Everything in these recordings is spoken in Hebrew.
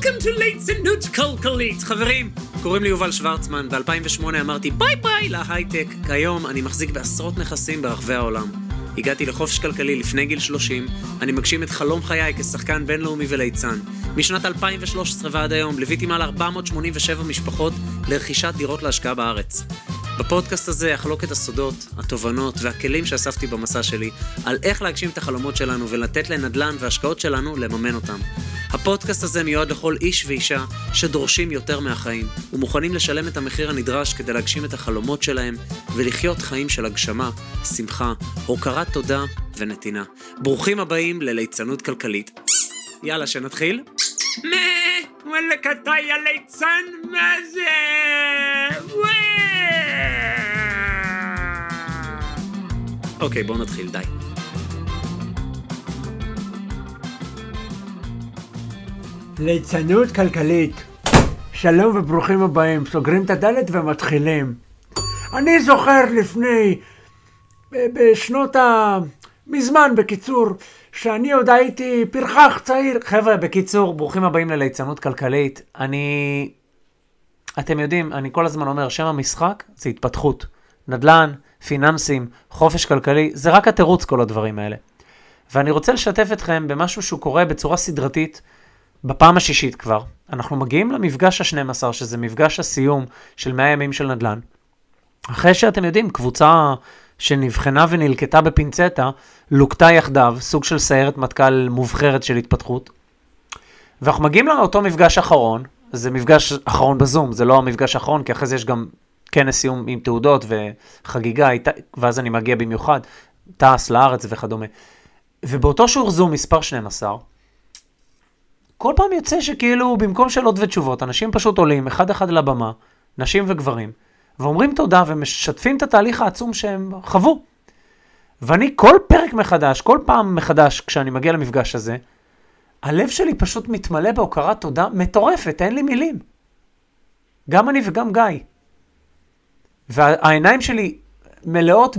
Welcome to ליצנות כלכלית. חברים, קוראים לי יובל שוורצמן, ב-2008 אמרתי ביי ביי להייטק. כיום אני מחזיק בעשרות נכסים ברחבי העולם. הגעתי לחופש כלכלי לפני גיל 30, אני מגשים את חלום חיי כשחקן בינלאומי וליצן. משנת 2013 ועד היום ליוויתי מעל 487 משפחות לרכישת דירות להשקעה בארץ. בפודקאסט הזה אחלוק את הסודות, התובנות והכלים שאספתי במסע שלי על איך להגשים את החלומות שלנו ולתת לנדל"ן והשקעות שלנו לממן אותם. הפודקאסט הזה מיועד לכל איש ואישה שדורשים יותר מהחיים ומוכנים לשלם את המחיר הנדרש כדי להגשים את החלומות שלהם ולחיות חיים של הגשמה, שמחה, הוקרת תודה ונתינה. ברוכים הבאים לליצנות כלכלית. יאללה, שנתחיל? מה? וואלכ אתה יא ליצן? מה זה? אוקיי, בואו נתחיל, די. ליצנות כלכלית. שלום וברוכים הבאים. סוגרים את הדלת ומתחילים. אני זוכר לפני, ב- בשנות ה... מזמן, בקיצור, שאני עוד הייתי פרחח צעיר. חבר'ה, בקיצור, ברוכים הבאים לליצנות כלכלית. אני... אתם יודעים, אני כל הזמן אומר, שם המשחק זה התפתחות. נדל"ן, פיננסים, חופש כלכלי, זה רק התירוץ כל הדברים האלה. ואני רוצה לשתף אתכם במשהו שהוא קורה בצורה סדרתית בפעם השישית כבר. אנחנו מגיעים למפגש ה-12, שזה מפגש הסיום של 100 ימים של נדל"ן. אחרי שאתם יודעים, קבוצה שנבחנה ונלקטה בפינצטה, לוקטה יחדיו, סוג של סיירת מטכ"ל מובחרת של התפתחות. ואנחנו מגיעים לאותו מפגש אחרון, זה מפגש אחרון בזום, זה לא המפגש האחרון, כי אחרי זה יש גם כנס סיום עם תעודות וחגיגה, ואז אני מגיע במיוחד, טס לארץ וכדומה. ובאותו שיעור זום מספר 12, כל פעם יוצא שכאילו במקום שאלות ותשובות, אנשים פשוט עולים אחד אחד לבמה, נשים וגברים, ואומרים תודה ומשתפים את התהליך העצום שהם חוו. ואני כל פרק מחדש, כל פעם מחדש, כשאני מגיע למפגש הזה, הלב שלי פשוט מתמלא בהוקרת תודה מטורפת, אין לי מילים. גם אני וגם גיא. והעיניים שלי מלאות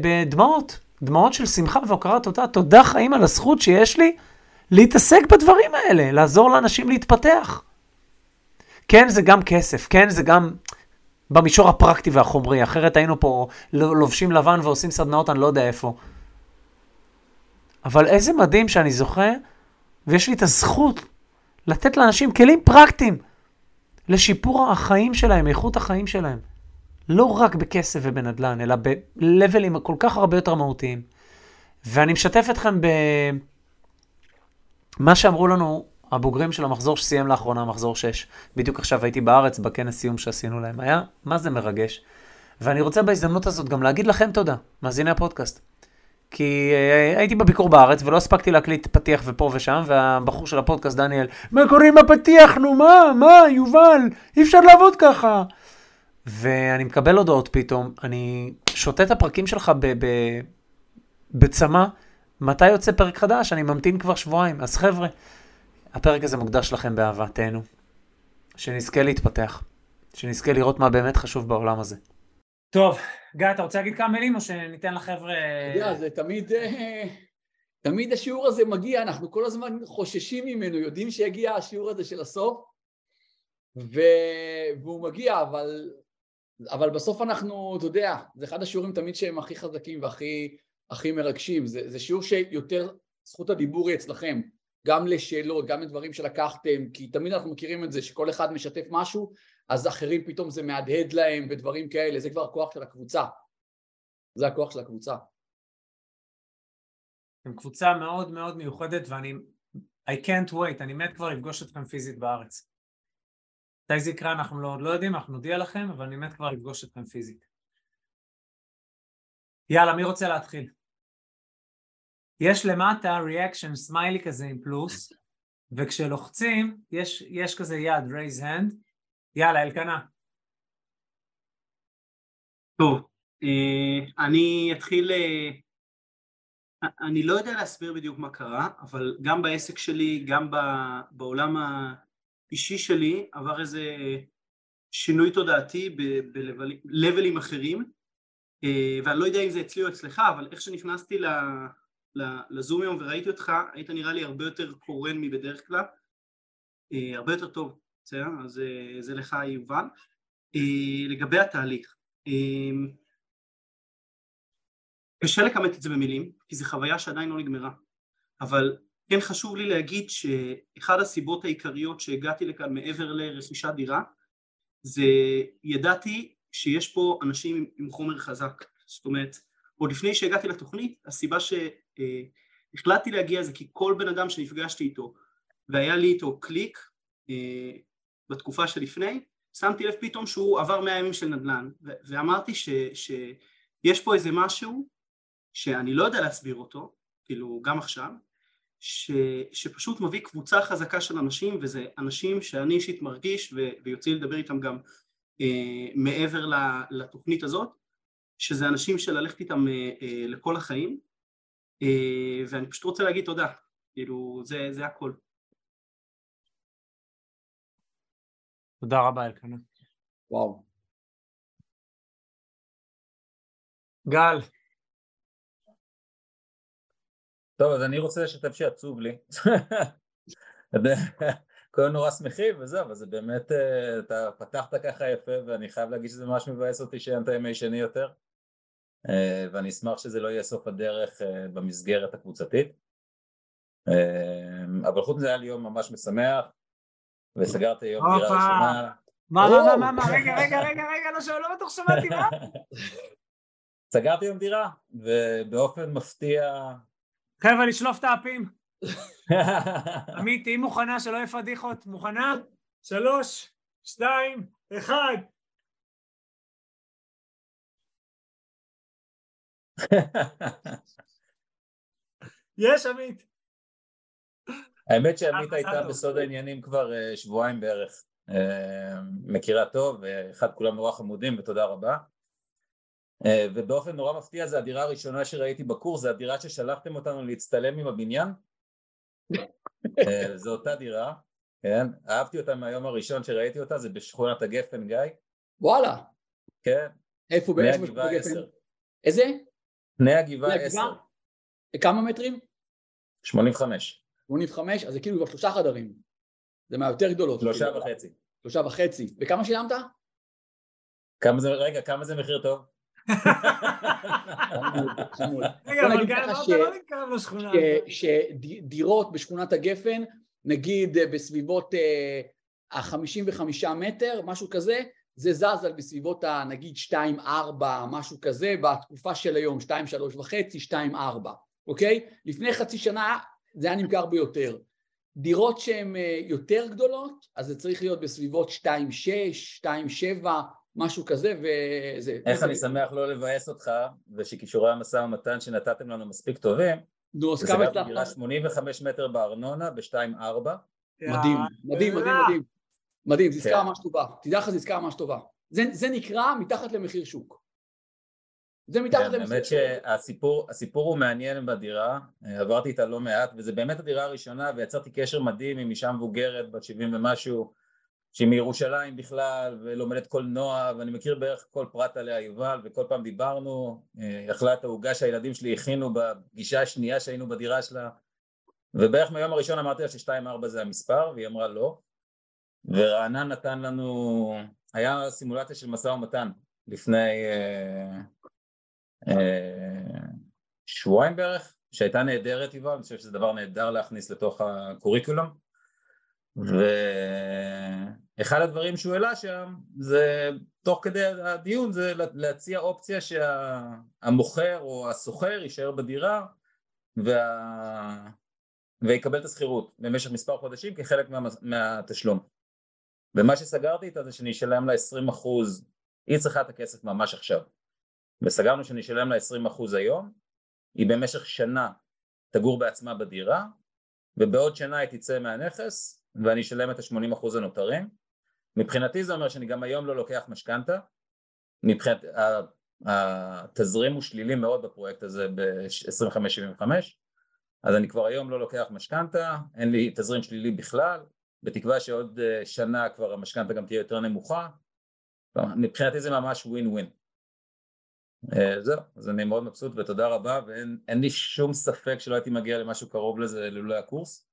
בדמעות, דמעות של שמחה והוקרת תודה. תודה חיים על הזכות שיש לי להתעסק בדברים האלה, לעזור לאנשים להתפתח. כן, זה גם כסף, כן, זה גם במישור הפרקטי והחומרי, אחרת היינו פה לובשים לבן ועושים סדנאות אני לא יודע איפה. אבל איזה מדהים שאני זוכה, ויש לי את הזכות לתת לאנשים כלים פרקטיים לשיפור החיים שלהם, איכות החיים שלהם. לא רק בכסף ובנדל"ן, אלא בלבלים כל כך הרבה יותר מהותיים. ואני משתף אתכם במה שאמרו לנו הבוגרים של המחזור שסיים לאחרונה, מחזור 6. בדיוק עכשיו הייתי בארץ בכנס סיום שעשינו להם. היה, מה זה מרגש. ואני רוצה בהזדמנות הזאת גם להגיד לכם תודה, מאזיני הפודקאסט. כי uh, הייתי בביקור בארץ ולא הספקתי להקליט פתיח ופה ושם, והבחור של הפודקאסט, דניאל, מה קורה עם הפתיח? נו, מה? מה? יובל, אי אפשר לעבוד ככה. ואני מקבל הודעות פתאום, אני שותה את הפרקים שלך בצמא, מתי יוצא פרק חדש? אני ממתין כבר שבועיים. אז חבר'ה, הפרק הזה מוקדש לכם באהבה, תהנו. שנזכה להתפתח, שנזכה לראות מה באמת חשוב בעולם הזה. טוב, גיא, אתה רוצה להגיד כמה מילים או שניתן לחבר'ה... אתה יודע, זה תמיד... אה, תמיד השיעור הזה מגיע, אנחנו כל הזמן חוששים ממנו, יודעים שיגיע השיעור הזה של הסוף, ו... והוא מגיע, אבל אבל בסוף אנחנו, אתה יודע, זה אחד השיעורים תמיד שהם הכי חזקים והכי הכי מרגשים, זה, זה שיעור שיותר זכות הדיבור היא אצלכם, גם לשאלות, גם לדברים שלקחתם, כי תמיד אנחנו מכירים את זה שכל אחד משתף משהו, אז אחרים פתאום זה מהדהד להם ודברים כאלה, זה כבר הכוח של הקבוצה, זה הכוח של הקבוצה. אתם קבוצה מאוד מאוד מיוחדת ואני, I can't wait, אני מת כבר לפגוש אתכם פיזית בארץ. מתי זה יקרה אנחנו לא, לא יודעים, אנחנו נודיע לכם, אבל אני מת כבר לפגוש אתכם פיזית. יאללה, מי רוצה להתחיל? יש למטה reaction סמיילי כזה עם פלוס, וכשלוחצים יש, יש כזה יד, raise hand. יאללה, אלקנה. טוב, אה, אני אתחיל, אה, אני לא יודע להסביר בדיוק מה קרה, אבל גם בעסק שלי, גם בעולם אישי שלי עבר איזה שינוי תודעתי בלבלים אחרים אה, ואני לא יודע אם זה אצלי או אצלך אבל איך שנכנסתי לזום היום וראיתי אותך היית נראה לי הרבה יותר קורן מבדרך כלל אה, הרבה יותר טוב, בסדר? אז אה, זה לך יובל. אה, לגבי התהליך, קשה לכמת את זה במילים, כי זו חוויה שעדיין לא נגמרה, אבל כן חשוב לי להגיד שאחד הסיבות העיקריות שהגעתי לכאן מעבר לרכישת דירה זה ידעתי שיש פה אנשים עם חומר חזק, זאת אומרת עוד לפני שהגעתי לתוכנית הסיבה שהחלטתי להגיע זה כי כל בן אדם שנפגשתי איתו והיה לי איתו קליק אה, בתקופה שלפני, שמתי לב פתאום שהוא עבר מאה ימים של נדל"ן ואמרתי ש, שיש פה איזה משהו שאני לא יודע להסביר אותו, כאילו גם עכשיו, ש, שפשוט מביא קבוצה חזקה של אנשים וזה אנשים שאני אישית מרגיש ו, ויוצא לי לדבר איתם גם אה, מעבר לתוכנית הזאת, שזה אנשים של ללכת איתם אה, אה, לכל החיים אה, ואני פשוט רוצה להגיד תודה, כאילו זה, זה הכל. תודה רבה אלקנה. וואו. גל. טוב, אז אני רוצה לשתף שעצוב לי. כולם נורא שמחים וזהו, אבל זה באמת, אתה פתחת ככה יפה ואני חייב להגיד שזה ממש מבאס אותי שאין את הימי שני יותר ואני אשמח שזה לא יהיה סוף הדרך אה, במסגרת הקבוצתית אבל חוץ מזה היה לי יום ממש משמח וסגרתי היום דירה ראשונה. מה, מה, מה, מה, רגע, רגע, רגע, רגע, לא, לא בטוח שמעתי, מה? סגרתי היום דירה, ובאופן מפתיע... חבר'ה, לשלוף את האפים. עמית, תהיי מוכנה שלא יהיה פדיחות. מוכנה? שלוש, שתיים, אחד. יש, עמית. האמת שעמית הייתה בסוד העניינים כבר אה, שבועיים בערך. אה, מכירה טוב, ואחד כולם נורא חמודים ותודה רבה. אה, ובאופן נורא מפתיע זה הדירה הראשונה שראיתי בקורס, זה הדירה ששלחתם אותנו להצטלם עם הבניין. זו אותה דירה, כן? אהבתי אותה מהיום הראשון שראיתי אותה, זה בשכונת הגפן, גיא. וואלה. כן. איפה, באיפה? איזה? פני הגבעה 10. כמה מטרים? 85. 85, אז זה כאילו כבר שלושה חדרים. זה מהיותר גדולות. שלושה כאילו. וחצי. שלושה וחצי. וכמה שילמת? כמה זה, רגע, כמה זה מחיר טוב? רגע, אבל גם אמרת לא להתקרב לשכונה. שדירות בשכונת הגפן, נגיד אה, בסביבות ה-55 אה, מטר, משהו כזה, זה זז על בסביבות ה... נגיד 2-4, משהו כזה, בתקופה של היום, 2-3 וחצי, 2-4, אוקיי? לפני חצי שנה זה היה נמכר ביותר. דירות שהן אה, יותר גדולות, אז זה צריך להיות בסביבות 2.6, 2.7, משהו כזה, וזה... איך אני שמח לא לבאס אותך, ושכישורי המשא ומתן שנתתם לנו מספיק טובים, נו, אז כמה הצלחת? דירה 85 מטר בארנונה ב-2.4. מדהים, מדהים, מדהים, מדהים. מדהים, זה עסקה כן. ממש טובה. תדע לך, זה עסקה ממש טובה. זה נקרא מתחת למחיר שוק. זה מתחת כן, למחיר. האמת שהסיפור הסיפור הוא מעניין בדירה, עברתי איתה לא מעט, וזה באמת הדירה הראשונה, ויצרתי קשר מדהים עם אישה מבוגרת, בת 70 ומשהו, שהיא מירושלים בכלל, ולומדת קולנוע, ואני מכיר בערך כל פרט עליה יובל, וכל פעם דיברנו, אכלה את העוגה שהילדים שלי הכינו בפגישה השנייה שהיינו בדירה שלה, ובערך מהיום הראשון אמרתי לה ש-2-4 זה המספר, והיא אמרה לא, ורענן נתן לנו, היה סימולציה של משא ומתן לפני אה, אה, שבועיים בערך, שהייתה נהדרת יובל, אני חושב שזה דבר נהדר להכניס לתוך הקוריקולום. ואחד הדברים שהוא העלה שם זה תוך כדי הדיון זה להציע אופציה שהמוכר או הסוחר יישאר בדירה וה... ויקבל את השכירות במשך מספר חודשים כחלק מה... מהתשלום ומה שסגרתי איתה זה שאני אשלם לה 20 אחוז, היא צריכה את הכסף ממש עכשיו. וסגרנו שאני אשלם לה 20% היום, היא במשך שנה תגור בעצמה בדירה, ובעוד שנה היא תצא מהנכס, ואני אשלם את ה-80% הנותרים. מבחינתי זה אומר שאני גם היום לא לוקח משכנתה, מבחינת, התזרים הוא שלילי מאוד בפרויקט הזה ב-25-75, אז אני כבר היום לא לוקח משכנתה, אין לי תזרים שלילי בכלל, בתקווה שעוד אה, שנה כבר המשכנתה גם תהיה יותר נמוכה, מבחינתי זה ממש ווין ווין. אה, זהו, אז אני מאוד מבסוט ותודה רבה ואין לי שום ספק שלא הייתי מגיע למשהו קרוב לזה לולא הקורס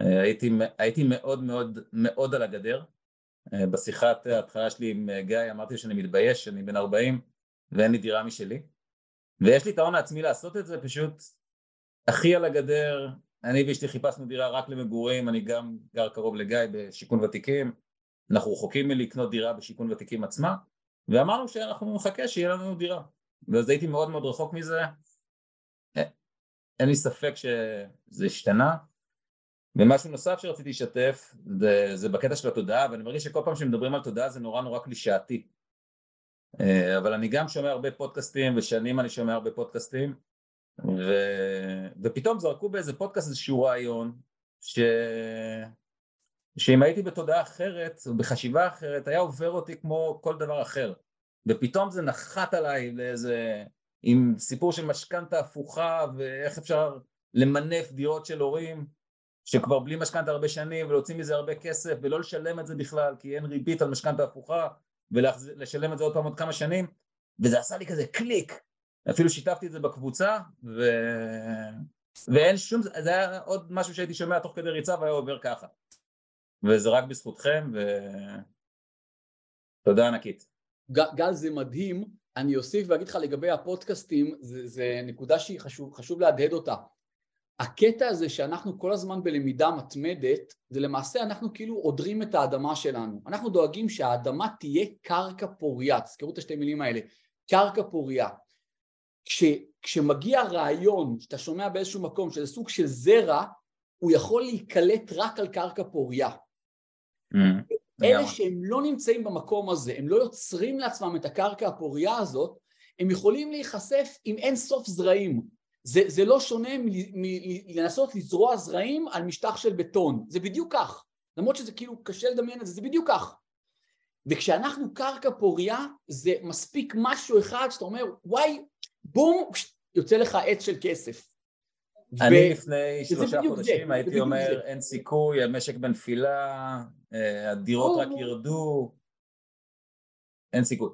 אה, הייתי, הייתי מאוד מאוד מאוד על הגדר. בשיחת ההתחלה שלי עם גיא אמרתי שאני מתבייש, שאני בן 40 ואין לי דירה משלי. ויש לי את ההון העצמי לעשות את זה, פשוט הכי על הגדר, אני ואשתי חיפשנו דירה רק למגורים, אני גם גר קרוב לגיא בשיכון ותיקים, אנחנו רחוקים מלקנות דירה בשיכון ותיקים עצמה, ואמרנו שאנחנו נחכה שיהיה לנו דירה. ואז הייתי מאוד מאוד רחוק מזה, אין לי ספק שזה השתנה. ומשהו נוסף שרציתי לשתף זה, זה בקטע של התודעה, ואני מרגיש שכל פעם שמדברים על תודעה זה נורא נורא קלישאתי. אה, אבל אני גם שומע הרבה פודקאסטים, ושנים אני שומע הרבה פודקאסטים, ו... ופתאום זרקו באיזה פודקאסט איזשהו רעיון, ש... שאם הייתי בתודעה אחרת, בחשיבה אחרת, היה עובר אותי כמו כל דבר אחר. ופתאום זה נחת עליי לאיזה... עם סיפור של משכנתה הפוכה, ואיך אפשר למנף דירות של הורים, שכבר בלי משכנתה הרבה שנים, ולהוציא מזה הרבה כסף, ולא לשלם את זה בכלל, כי אין ריבית על משכנתה הפוכה, ולשלם את זה עוד פעם עוד כמה שנים, וזה עשה לי כזה קליק. אפילו שיתפתי את זה בקבוצה, ו... ואין שום, זה היה עוד משהו שהייתי שומע תוך כדי ריצה והיה עובר ככה. וזה רק בזכותכם, ותודה ענקית. גל, זה מדהים, אני אוסיף ואגיד לך לגבי הפודקאסטים, זה, זה נקודה שהיא חשוב, חשוב להדהד אותה. הקטע הזה שאנחנו כל הזמן בלמידה מתמדת, זה למעשה אנחנו כאילו עודרים את האדמה שלנו. אנחנו דואגים שהאדמה תהיה קרקע פוריה, תזכרו את השתי מילים האלה, קרקע פוריה. כש, כשמגיע רעיון שאתה שומע באיזשהו מקום שזה סוג של זרע, הוא יכול להיקלט רק על קרקע פוריה. Mm, אלה שהם לא נמצאים במקום הזה, הם לא יוצרים לעצמם את הקרקע הפוריה הזאת, הם יכולים להיחשף עם אין סוף זרעים. זה, זה לא שונה מלנסות לזרוע זרעים על משטח של בטון, זה בדיוק כך. למרות שזה כאילו קשה לדמיין את זה, זה בדיוק כך. וכשאנחנו קרקע פוריה, זה מספיק משהו אחד שאתה אומר, וואי, בום, יוצא לך עץ של כסף. אני ו... לפני שלושה חודשים זה, הייתי אומר זה. אין סיכוי, המשק בנפילה, אה, הדירות רק ירדו, אין סיכוי.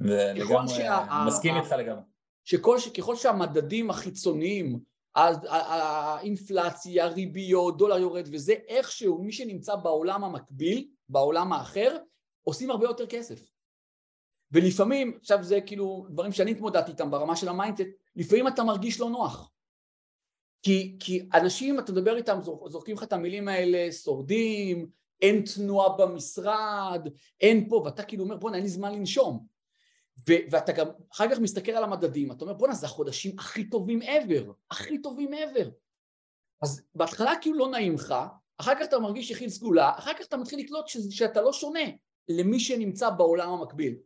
ולגמרי, שה... מסכים איתך לגמרי. שכל, שככל שהמדדים החיצוניים, האינפלציה, ריביות, דולר יורד וזה, איכשהו מי שנמצא בעולם המקביל, בעולם האחר, עושים הרבה יותר כסף. ולפעמים, עכשיו זה כאילו דברים שאני התמודדתי איתם ברמה של ה mindset, לפעמים אתה מרגיש לא נוח. כי, כי אנשים, אתה מדבר איתם, זורקים לך את המילים האלה, שורדים, אין תנועה במשרד, אין פה, ואתה כאילו אומר, בוא'נה, אין לי זמן לנשום. ו- ואתה גם אחר כך מסתכל על המדדים, אתה אומר, בוא'נה, זה החודשים הכי טובים ever, הכי טובים ever. אז בהתחלה כאילו לא נעים לך, אחר כך אתה מרגיש יחיד סגולה, אחר כך אתה מתחיל לקלוט ש- שאתה לא שונה למי שנמצא בעולם המקביל.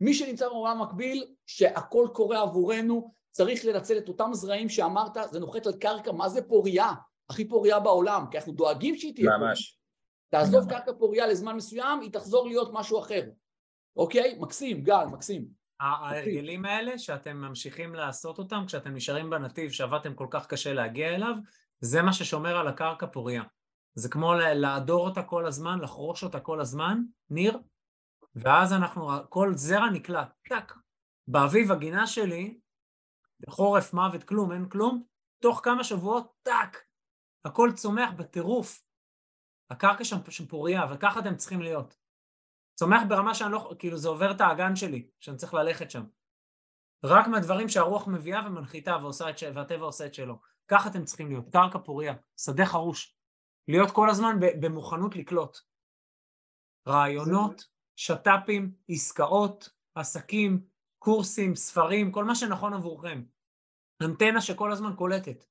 מי שנמצא בעולם המקביל, שהכל קורה עבורנו, צריך לנצל את אותם זרעים שאמרת, זה נוחת על קרקע, מה זה פוריה? הכי פוריה בעולם, כי אנחנו דואגים שהיא תהיה פוריה. ממש. תעזוב קרקע פוריה לזמן מסוים, היא תחזור להיות משהו אחר. אוקיי? מקסים, גל, מקסים. ההרגלים האלה שאתם ממשיכים לעשות אותם כשאתם נשארים בנתיב שעבדתם כל כך קשה להגיע אליו, זה מה ששומר על הקרקע פוריה. זה כמו לעדור אותה כל הזמן, לחרוש אותה כל הזמן, ניר, ואז אנחנו, כל זרע נקלט, טאק. באביב הגינה שלי, בחורף מוות כלום, אין כלום, תוך כמה שבועות, טאק, הכל צומח בטירוף. הקרקע שם פוריה, וככה אתם צריכים להיות. צומח ברמה שאני לא, כאילו זה עובר את האגן שלי, שאני צריך ללכת שם. רק מהדברים שהרוח מביאה ומנחיתה ועושה את ש... והטבע עושה את שלו. ככה אתם צריכים להיות, קרקע פוריה, שדה חרוש. להיות כל הזמן במוכנות לקלוט. רעיונות, שת"פים, עסקאות, עסקים, קורסים, ספרים, כל מה שנכון עבורכם. אנטנה שכל הזמן קולטת.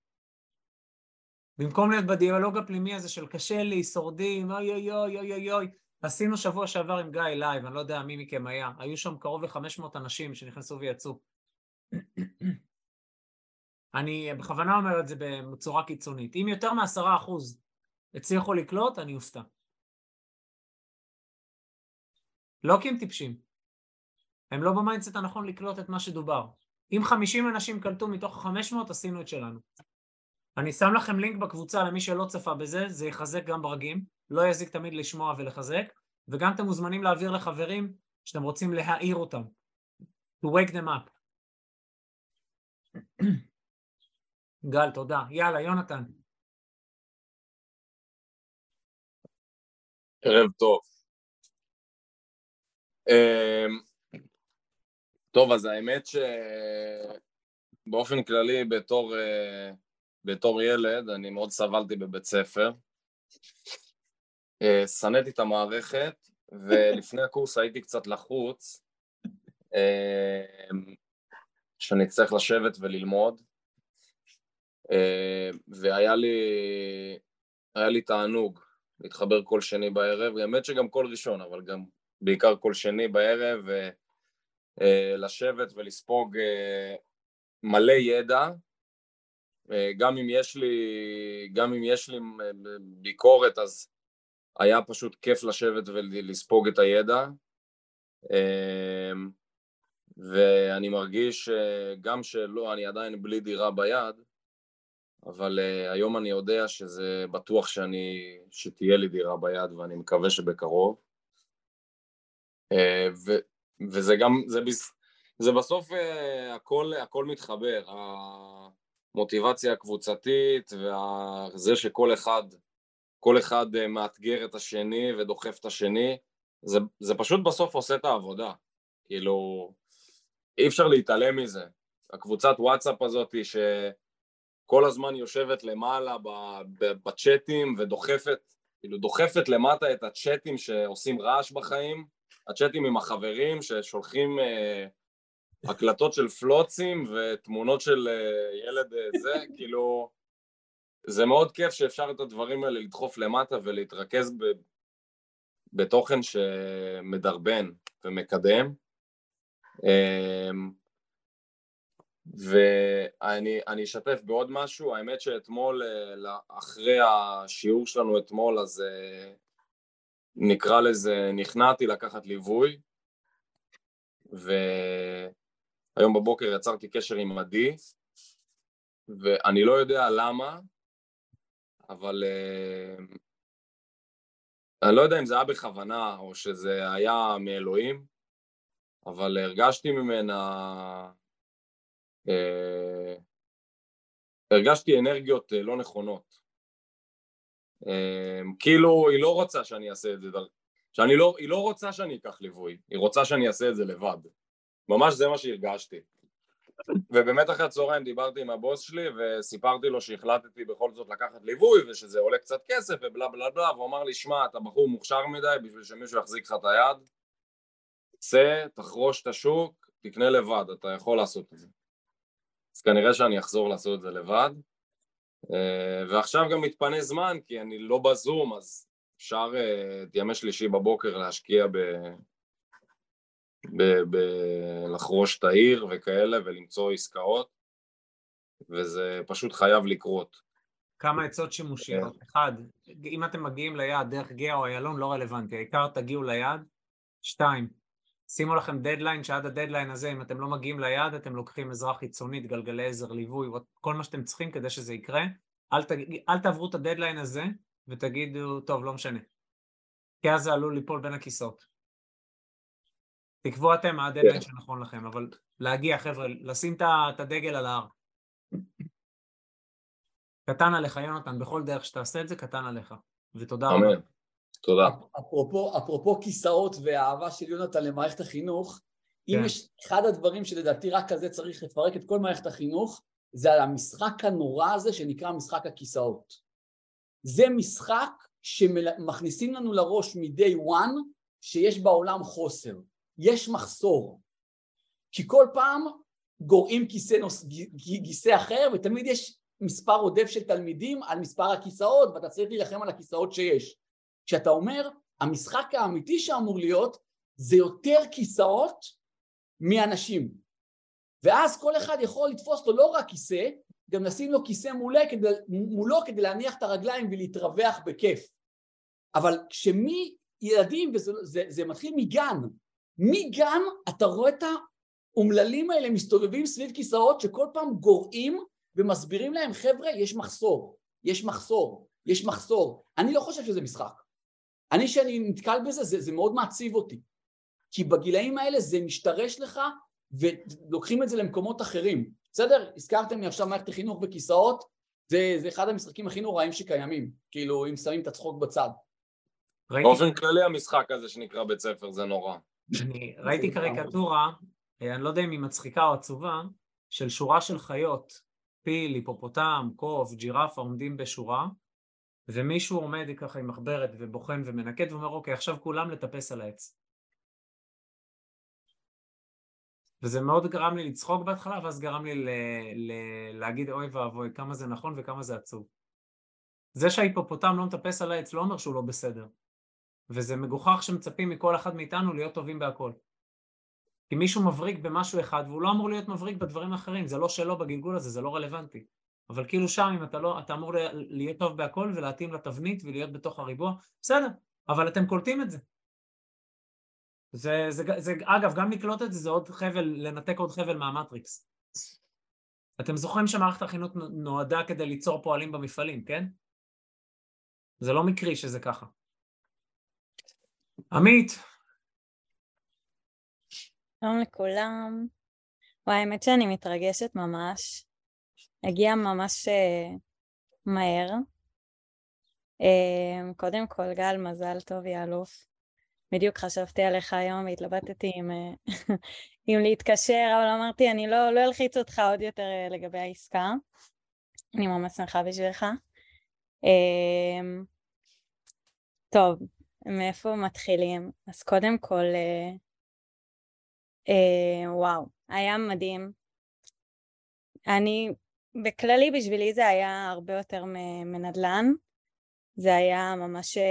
במקום להיות בדיאלוג הפנימי הזה של קשה לי, שורדים, אוי אוי אוי אוי אוי אוי, עשינו שבוע שעבר עם גיא live, אני לא יודע מי מכם היה, היו שם קרוב ל-500 אנשים שנכנסו ויצאו. אני בכוונה אומר את זה בצורה קיצונית. אם יותר מעשרה אחוז הצליחו לקלוט, אני אופתע. לא כי הם טיפשים, הם לא ב mindset הנכון לקלוט את מה שדובר. אם 50 אנשים קלטו מתוך 500, עשינו את שלנו. אני שם לכם לינק בקבוצה למי שלא צפה בזה, זה יחזק גם ברגים, לא יזיק תמיד לשמוע ולחזק, וגם אתם מוזמנים להעביר לחברים שאתם רוצים להעיר אותם. To wake them up. גל, תודה. יאללה, יונתן. ערב טוב. אמ, טוב, אז האמת שבאופן כללי בתור, אה, בתור ילד אני מאוד סבלתי בבית ספר. אה, שנאתי את המערכת, ולפני הקורס הייתי קצת לחוץ, אמ, שאני צריך לשבת וללמוד, אה, והיה לי, היה לי תענוג להתחבר כל שני בערב, האמת שגם כל ראשון, אבל גם בעיקר כל שני בערב, אה, לשבת ולספוג אה, מלא ידע, גם אם יש לי, גם אם יש לי ביקורת אז היה פשוט כיף לשבת ולספוג את הידע ואני מרגיש גם שלא, אני עדיין בלי דירה ביד אבל היום אני יודע שזה בטוח שאני, שתהיה לי דירה ביד ואני מקווה שבקרוב. Uh, ו, וזה גם, זה, זה בסוף uh, הכל, הכל מתחבר, המוטיבציה הקבוצתית וזה שכל אחד, כל אחד uh, מאתגר את השני ודוחף את השני, זה, זה פשוט בסוף עושה את העבודה, כאילו אי אפשר להתעלם מזה. הקבוצת וואטסאפ הזאת ש... כל הזמן יושבת למעלה בצ'אטים ודוחפת, כאילו דוחפת למטה את הצ'אטים שעושים רעש בחיים, הצ'אטים עם החברים ששולחים אה, הקלטות של פלוצים ותמונות של אה, ילד אה, זה, כאילו זה מאוד כיף שאפשר את הדברים האלה לדחוף למטה ולהתרכז ב, בתוכן שמדרבן ומקדם. אה, ואני אשתף בעוד משהו, האמת שאתמול, אחרי השיעור שלנו אתמול, אז נקרא לזה, נכנעתי לקחת ליווי, והיום בבוקר יצרתי קשר עם עדי, ואני לא יודע למה, אבל אה, אני לא יודע אם זה היה בכוונה או שזה היה מאלוהים, אבל הרגשתי ממנה אה, הרגשתי אנרגיות אה, לא נכונות. אה, כאילו היא לא רוצה שאני אעשה את זה, שאני לא, היא לא רוצה שאני אקח ליווי, היא רוצה שאני אעשה את זה לבד. ממש זה מה שהרגשתי. ובאמת אחרי הצהריים דיברתי עם הבוס שלי וסיפרתי לו שהחלטתי בכל זאת לקחת ליווי ושזה עולה קצת כסף ובלה בלה בלה והוא אמר לי שמע אתה בחור מוכשר מדי בשביל שמישהו יחזיק לך את היד צא, תחרוש את השוק, תקנה לבד, אתה יכול לעשות את זה אז כנראה שאני אחזור לעשות את זה לבד. אה, ועכשיו גם מתפנה זמן, כי אני לא בזום, אז אפשר אה, את ימי שלישי בבוקר להשקיע ב... ב... ב... לחרוש את העיר וכאלה ולמצוא עסקאות, וזה פשוט חייב לקרות. כמה עצות שימושיות. כן. אחד, אם אתם מגיעים ליעד דרך גאה או איילון לא רלוונטי, העיקר תגיעו ליעד. שתיים, שימו לכם דדליין, שעד הדדליין הזה, אם אתם לא מגיעים ליעד, אתם לוקחים עזרה חיצונית, גלגלי עזר, ליווי, כל מה שאתם צריכים כדי שזה יקרה. אל, ת, אל תעברו את הדדליין הזה ותגידו, טוב, לא משנה. כי אז זה עלול ליפול בין הכיסאות. תקבעו אתם מה הדדליין yeah. כן. שנכון לכם, אבל להגיע, חבר'ה, לשים את הדגל על ההר. קטן עליך, יונתן, בכל דרך שתעשה את זה, קטן עליך. ותודה רבה. תודה. אפרופו, אפרופו כיסאות והאהבה של יונתן למערכת החינוך, כן. אם יש אחד הדברים שלדעתי רק כזה צריך לפרק את כל מערכת החינוך, זה על המשחק הנורא הזה שנקרא משחק הכיסאות. זה משחק שמכניסים לנו לראש מ-day one שיש בעולם חוסר, יש מחסור. כי כל פעם גורעים כיסא, נוס... כיסא אחר ותמיד יש מספר עודף של תלמידים על מספר הכיסאות ואתה צריך להילחם על הכיסאות שיש. כשאתה אומר, המשחק האמיתי שאמור להיות זה יותר כיסאות מאנשים. ואז כל אחד יכול לתפוס לו לא רק כיסא, גם לשים לו כיסא מולו כדי, מולו כדי להניח את הרגליים ולהתרווח בכיף. אבל כשמי ילדים, וזה זה, זה מתחיל מגן, מגן אתה רואה את האומללים האלה מסתובבים סביב כיסאות שכל פעם גורעים ומסבירים להם חבר'ה יש מחסור, יש מחסור, יש מחסור. אני לא חושב שזה משחק. אני שאני נתקל בזה זה, זה מאוד מעציב אותי. כי בגילאים האלה זה משתרש לך ולוקחים את זה למקומות אחרים. בסדר? הזכרתם לי עכשיו מערכת החינוך בכיסאות זה, זה אחד המשחקים הכי נוראים שקיימים. כאילו אם שמים את הצחוק בצד. ראיתי, באופן כללי המשחק הזה שנקרא בית ספר זה נורא. אני ראיתי קריקטורה, אה, אני לא יודע אם היא מצחיקה או עצובה, של שורה של חיות, פיל, היפופוטם, קוף, ג'ירפה עומדים בשורה, ומישהו עומד ככה עם מחברת ובוחן ומנקד ואומר אוקיי עכשיו כולם לטפס על העץ. וזה מאוד גרם לי לצחוק בהתחלה ואז גרם לי ל- ל- להגיד אוי ואבוי כמה זה נכון וכמה זה עצוב. זה שההיפופוטם לא מטפס על העץ לא אומר שהוא לא בסדר. וזה מגוחך שמצפים מכל אחד מאיתנו להיות טובים בהכל. כי מישהו מבריק במשהו אחד והוא לא אמור להיות מבריק בדברים אחרים, זה לא שלו בגלגול הזה, זה לא רלוונטי. אבל כאילו שם אם אתה לא, אתה אמור להיות טוב בהכל ולהתאים לתבנית ולהיות בתוך הריבוע, בסדר, אבל אתם קולטים את זה. זה, זה, זה, אגב, גם לקלוט את זה זה עוד חבל, לנתק עוד חבל מהמטריקס. אתם זוכרים שמערכת החינוך נועדה כדי ליצור פועלים במפעלים, כן? זה לא מקרי שזה ככה. עמית. שלום לכולם. וואי, האמת שאני מתרגשת ממש. הגיע ממש uh, מהר. Uh, קודם כל, גל, מזל טוב, יא אלוף. בדיוק חשבתי עליך היום והתלבטתי עם, uh, אם להתקשר, אבל אמרתי, אני לא, לא אלחיץ אותך עוד יותר לגבי העסקה. אני ממש שמחה בשבילך. טוב, מאיפה מתחילים? אז קודם כל, וואו, היה מדהים. אני, בכללי בשבילי זה היה הרבה יותר מנדל"ן. זה היה ממש uh,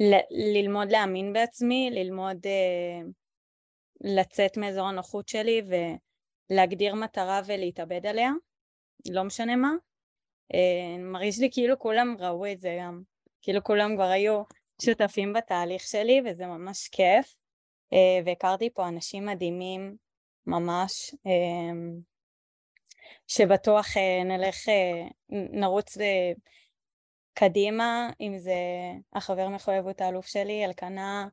ל- ללמוד להאמין בעצמי, ללמוד uh, לצאת מאזור הנוחות שלי ולהגדיר מטרה ולהתאבד עליה, לא משנה מה. Uh, מרגיש לי כאילו כולם ראו את זה גם. כאילו כולם כבר היו שותפים בתהליך שלי וזה ממש כיף uh, והכרתי פה אנשים מדהימים ממש uh, שבטוח uh, נלך, uh, נרוץ uh, קדימה אם זה החבר מחויבות האלוף שלי אלקנה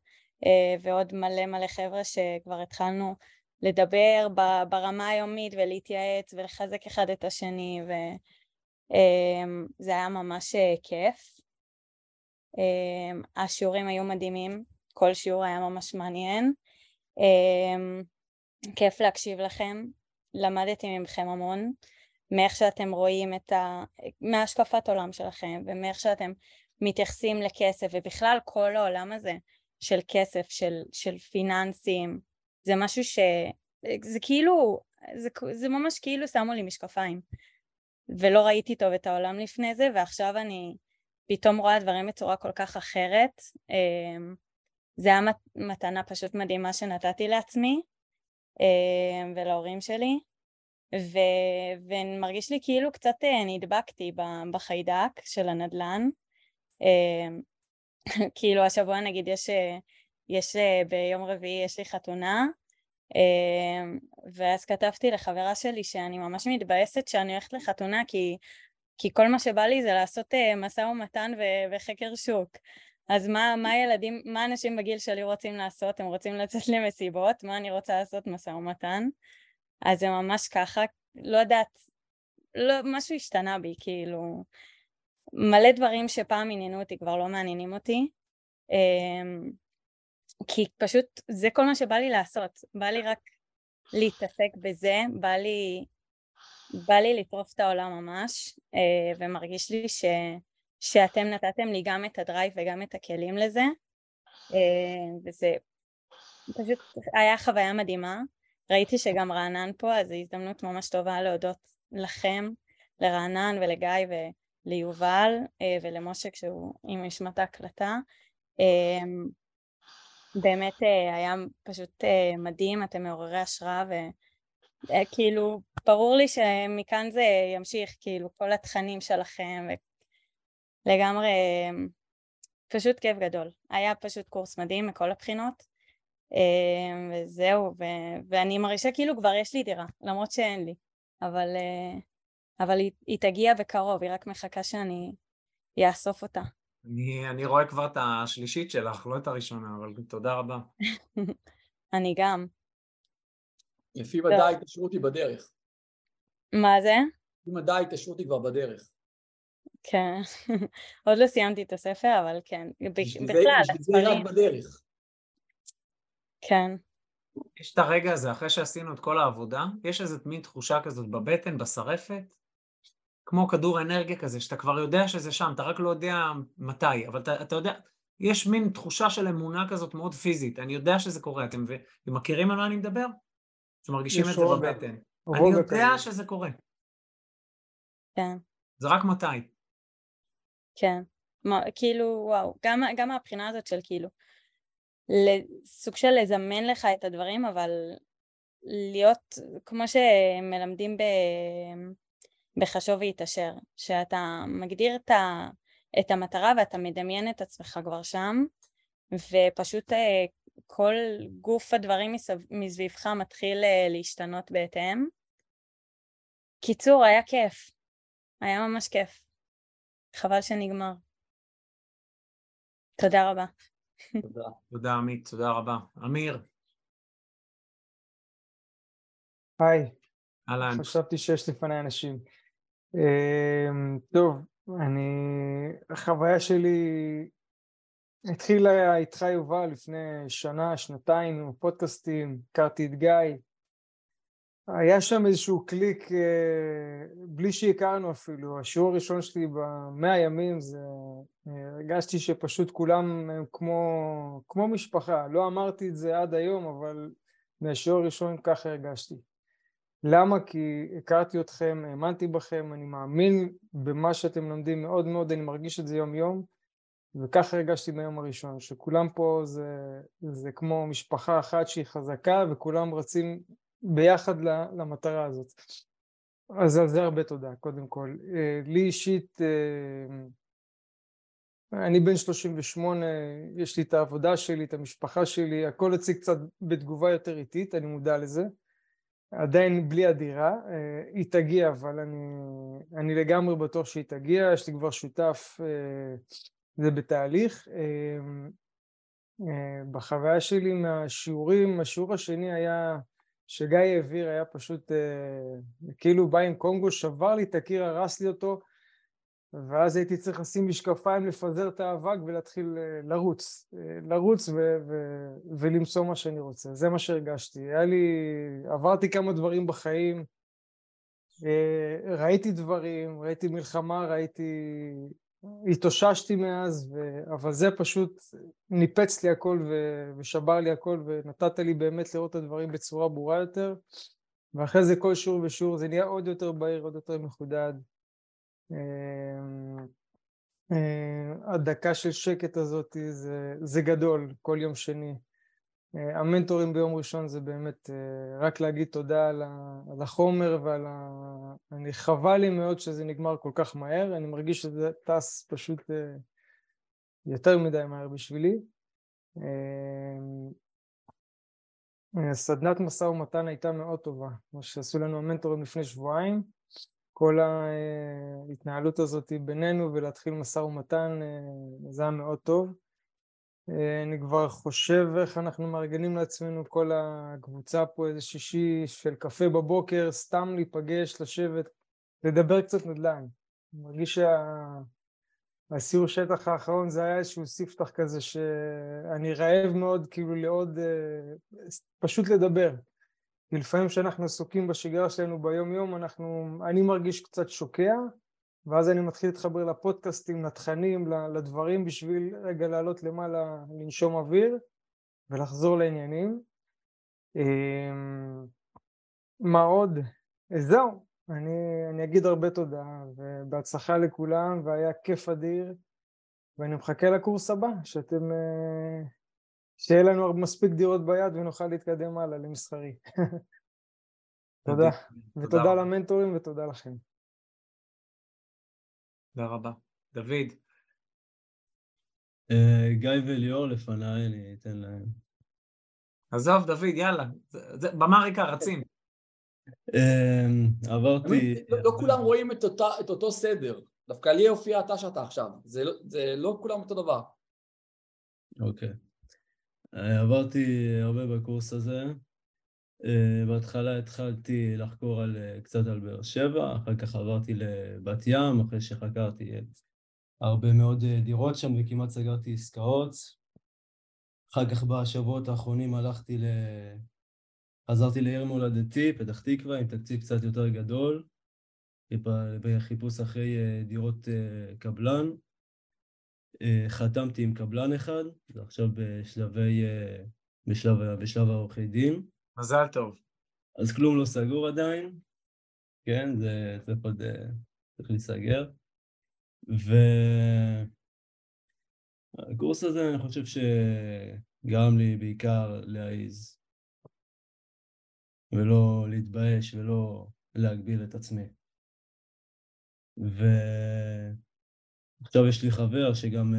ועוד מלא מלא חבר'ה שכבר התחלנו לדבר ברמה היומית ולהתייעץ ולחזק אחד את השני וזה uh, היה ממש כיף Um, השיעורים היו מדהימים, כל שיעור היה ממש מעניין. Um, כיף להקשיב לכם, למדתי מכם המון, מאיך שאתם רואים את ה... מהשקפת עולם שלכם ומאיך שאתם מתייחסים לכסף ובכלל כל העולם הזה של כסף, של, של פיננסים, זה משהו ש... זה כאילו, זה, זה ממש כאילו שמו לי משקפיים. ולא ראיתי טוב את העולם לפני זה ועכשיו אני פתאום רואה דברים בצורה כל כך אחרת. אמ, זה היה מתנה פשוט מדהימה שנתתי לעצמי ולהורים שלי, ו... ומרגיש לי כאילו קצת אה, נדבקתי בחיידק של הנדל"ן. אמ, כאילו השבוע נגיד יש, יש אה, ביום רביעי יש לי חתונה, ואז כתבתי לחברה שלי שאני ממש מתבאסת שאני הולכת לחתונה כי כי כל מה שבא לי זה לעשות משא ומתן וחקר שוק. אז מה, מה ילדים, מה אנשים בגיל שלי רוצים לעשות? הם רוצים לצאת למסיבות, מה אני רוצה לעשות? משא ומתן. אז זה ממש ככה, לא יודעת, לא, משהו השתנה בי, כאילו, מלא דברים שפעם עניינו אותי כבר לא מעניינים אותי. Um, כי פשוט זה כל מה שבא לי לעשות, בא לי רק להתעסק בזה, בא לי בא לי לטרוף את העולם ממש, אה, ומרגיש לי ש, שאתם נתתם לי גם את הדרייב וגם את הכלים לזה, אה, וזה פשוט היה חוויה מדהימה. ראיתי שגם רענן פה, אז זו הזדמנות ממש טובה להודות לכם, לרענן ולגיא וליובל אה, ולמשה כשהוא עם נשמת ההקלטה. באמת היה פשוט מדהים, אתם מעוררי השראה וכאילו ברור לי שמכאן זה ימשיך, כאילו, כל התכנים שלכם, לגמרי, פשוט כיף גדול. היה פשוט קורס מדהים מכל הבחינות, אה, וזהו, ו- ואני מרגישה כאילו כבר יש לי דירה, למרות שאין לי, אבל, אה, אבל היא, היא תגיע בקרוב, היא רק מחכה שאני אאסוף אותה. אני, אני רואה כבר את השלישית שלך, לא את הראשונה, אבל תודה רבה. אני גם. לפי ודאי התקשרות היא בדרך. מה זה? לפי מדע ההתקשרות היא כבר בדרך. כן, עוד לא סיימתי את הספר, אבל כן, בכלל, בשביל זה הספרים, רק בדרך. כן, יש את הרגע הזה, אחרי שעשינו את כל העבודה, יש איזו מין תחושה כזאת בבטן, בשרפת, כמו כדור אנרגיה כזה, שאתה כבר יודע שזה שם, אתה רק לא יודע מתי, אבל אתה, אתה יודע, יש מין תחושה של אמונה כזאת מאוד פיזית, אני יודע שזה קורה, אתם, אתם מכירים על מה אני מדבר? אתם מרגישים יש את זה. בבטן. אני יודע כזה. שזה קורה, כן, זה רק מתי. כן. מה, כאילו, וואו, גם, גם מהבחינה הזאת של כאילו, סוג של לזמן לך את הדברים, אבל להיות, כמו שמלמדים ב... בחשוב והתעשר, שאתה מגדיר את, ה, את המטרה ואתה מדמיין את עצמך כבר שם, ופשוט אה, כל גוף הדברים מסב, מסביבך מתחיל אה, להשתנות בהתאם. קיצור, היה כיף. היה ממש כיף. חבל שנגמר. תודה רבה. תודה. תודה עמית, תודה רבה. אמיר, היי, אהלן. חשבתי שיש לפני אנשים. אמ, טוב, אני, החוויה שלי התחילה איתך יובל לפני שנה, שנתיים עם הפודקאסטים, הכרתי את גיא. היה שם איזשהו קליק אה, בלי שהכרנו אפילו, השיעור הראשון שלי במאה ימים זה, אה, הרגשתי שפשוט כולם הם כמו, כמו משפחה, לא אמרתי את זה עד היום אבל מהשיעור הראשון ככה הרגשתי. למה? כי הכרתי אתכם, האמנתי בכם, אני מאמין במה שאתם לומדים מאוד מאוד, אני מרגיש את זה יום יום וככה הרגשתי מהיום הראשון, שכולם פה זה, זה כמו משפחה אחת שהיא חזקה וכולם רצים ביחד למטרה הזאת. אז על זה הרבה תודה, קודם כל. לי אישית, אני בן 38, יש לי את העבודה שלי, את המשפחה שלי, הכל אצלי קצת בתגובה יותר איטית, אני מודע לזה. עדיין בלי הדירה, היא תגיע, אבל אני, אני לגמרי בטוח שהיא תגיע, יש לי כבר שותף, זה בתהליך. בחוויה שלי מהשיעורים, השיעור השני היה שגיא העביר היה פשוט אה, כאילו בא עם קונגו, שבר לי את הקיר, הרס לי אותו ואז הייתי צריך לשים משקפיים, לפזר את האבק ולהתחיל אה, לרוץ, אה, לרוץ ו- ו- ולמצוא מה שאני רוצה, זה מה שהרגשתי. היה לי, עברתי כמה דברים בחיים, אה, ראיתי דברים, ראיתי מלחמה, ראיתי, התאוששתי מאז, ו... אבל זה פשוט ניפץ לי הכל ו... ושבר לי הכל ונתת לי באמת לראות את הדברים בצורה ברורה יותר ואחרי זה כל שיעור ושיעור זה נהיה עוד יותר בהיר, עוד יותר מחודד. הדקה של שקט הזאת זה, זה גדול כל יום שני. המנטורים ביום ראשון זה באמת רק להגיד תודה על, החומר ועל ה... אני חבל לי מאוד שזה נגמר כל כך מהר, אני מרגיש שזה טס פשוט יותר מדי מהר בשבילי. סדנת משא ומתן הייתה מאוד טובה, מה שעשו לנו המנטורים לפני שבועיים, כל ההתנהלות הזאת בינינו ולהתחיל משא ומתן זה היה מאוד טוב. אני כבר חושב איך אנחנו מארגנים לעצמנו כל הקבוצה פה איזה שישי של קפה בבוקר, סתם להיפגש, לשבת, לדבר קצת נדל"ן. אני מרגיש שהסיור שטח האחרון זה היה איזשהו ספתח כזה שאני רעב מאוד כאילו לעוד, פשוט לדבר. כי לפעמים כשאנחנו עסוקים בשגרה שלנו ביום יום, אנחנו, אני מרגיש קצת שוקע, ואז אני מתחיל להתחבר לפודקאסטים, לתכנים, לדברים בשביל רגע לעלות למעלה, לנשום אוויר ולחזור לעניינים. מה עוד? זהו, אני, אני אגיד הרבה תודה ובהצלחה לכולם והיה כיף אדיר ואני מחכה לקורס הבא, שאתם, שיהיה לנו מספיק דירות ביד ונוכל להתקדם הלאה למסחרי. תודה, ותודה למנטורים ותודה לכם. תודה רבה. דוד. גיא וליאור לפניי, אני אתן להם. עזוב, דוד, יאללה. במה ריקה, רצים. עברתי... לא כולם רואים את אותו סדר. דווקא לי הופיע אתה שאתה עכשיו. זה לא כולם אותו דבר. אוקיי. עברתי הרבה בקורס הזה. אה, בהתחלה התחלתי לחקור על, אה, קצת על באר שבע, אחר כך עברתי לבת ים, אחרי שחקרתי הרבה מאוד אה, דירות שם וכמעט סגרתי עסקאות. אחר כך בשבועות האחרונים הלכתי ל... חזרתי לעיר מולדתי, פתח תקווה, עם תקציב קצת יותר גדול, בחיפוש אחרי דירות קבלן. חתמתי עם קבלן אחד, ועכשיו בשלבי, בשלב, בשלב העורכי דין. מזל טוב. אז כלום לא סגור עדיין, כן, זה צריך עוד, צריך להיסגר. והקורס הזה, אני חושב שגרם לי בעיקר להעיז, ולא להתבייש ולא להגביל את עצמי. ועכשיו יש לי חבר שגם,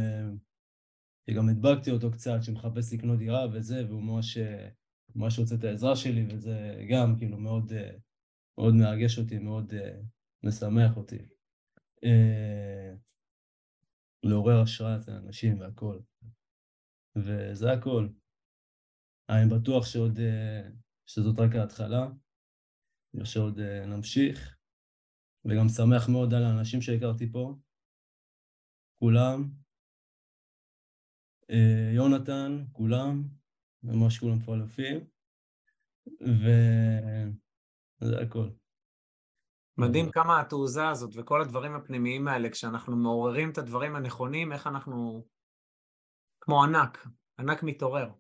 שגם הדבקתי אותו קצת, שמחפש לקנות דירה וזה, והוא ממש ממש רוצה את העזרה שלי, וזה גם כאילו מאוד, אה, מאוד מרגש אותי, מאוד אה, משמח אותי. אה, לעורר השראה את האנשים והכל. וזה הכל. אני בטוח שעוד, שזאת רק ההתחלה, ושעוד נמשיך, וגם שמח מאוד על האנשים שהכרתי פה, כולם, יונתן, כולם, ממש כולם פה אלפים, וזה הכל. מדהים כמה התעוזה הזאת וכל הדברים הפנימיים האלה, כשאנחנו מעוררים את הדברים הנכונים, איך אנחנו... כמו ענק, ענק מתעורר.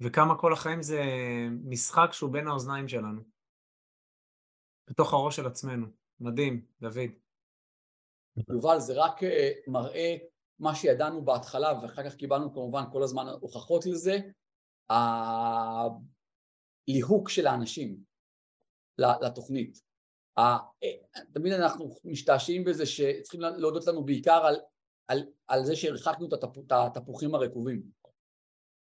וכמה כל החיים זה משחק שהוא בין האוזניים שלנו. בתוך הראש של עצמנו. מדהים, דוד. יובל, זה רק אה, מראה מה שידענו בהתחלה, ואחר כך קיבלנו כמובן כל הזמן הוכחות לזה, הליהוק של האנשים לתוכנית. תמיד אנחנו משתעשעים בזה שצריכים להודות לנו בעיקר על, על, על זה שהרחקנו את התפוחים הרקובים.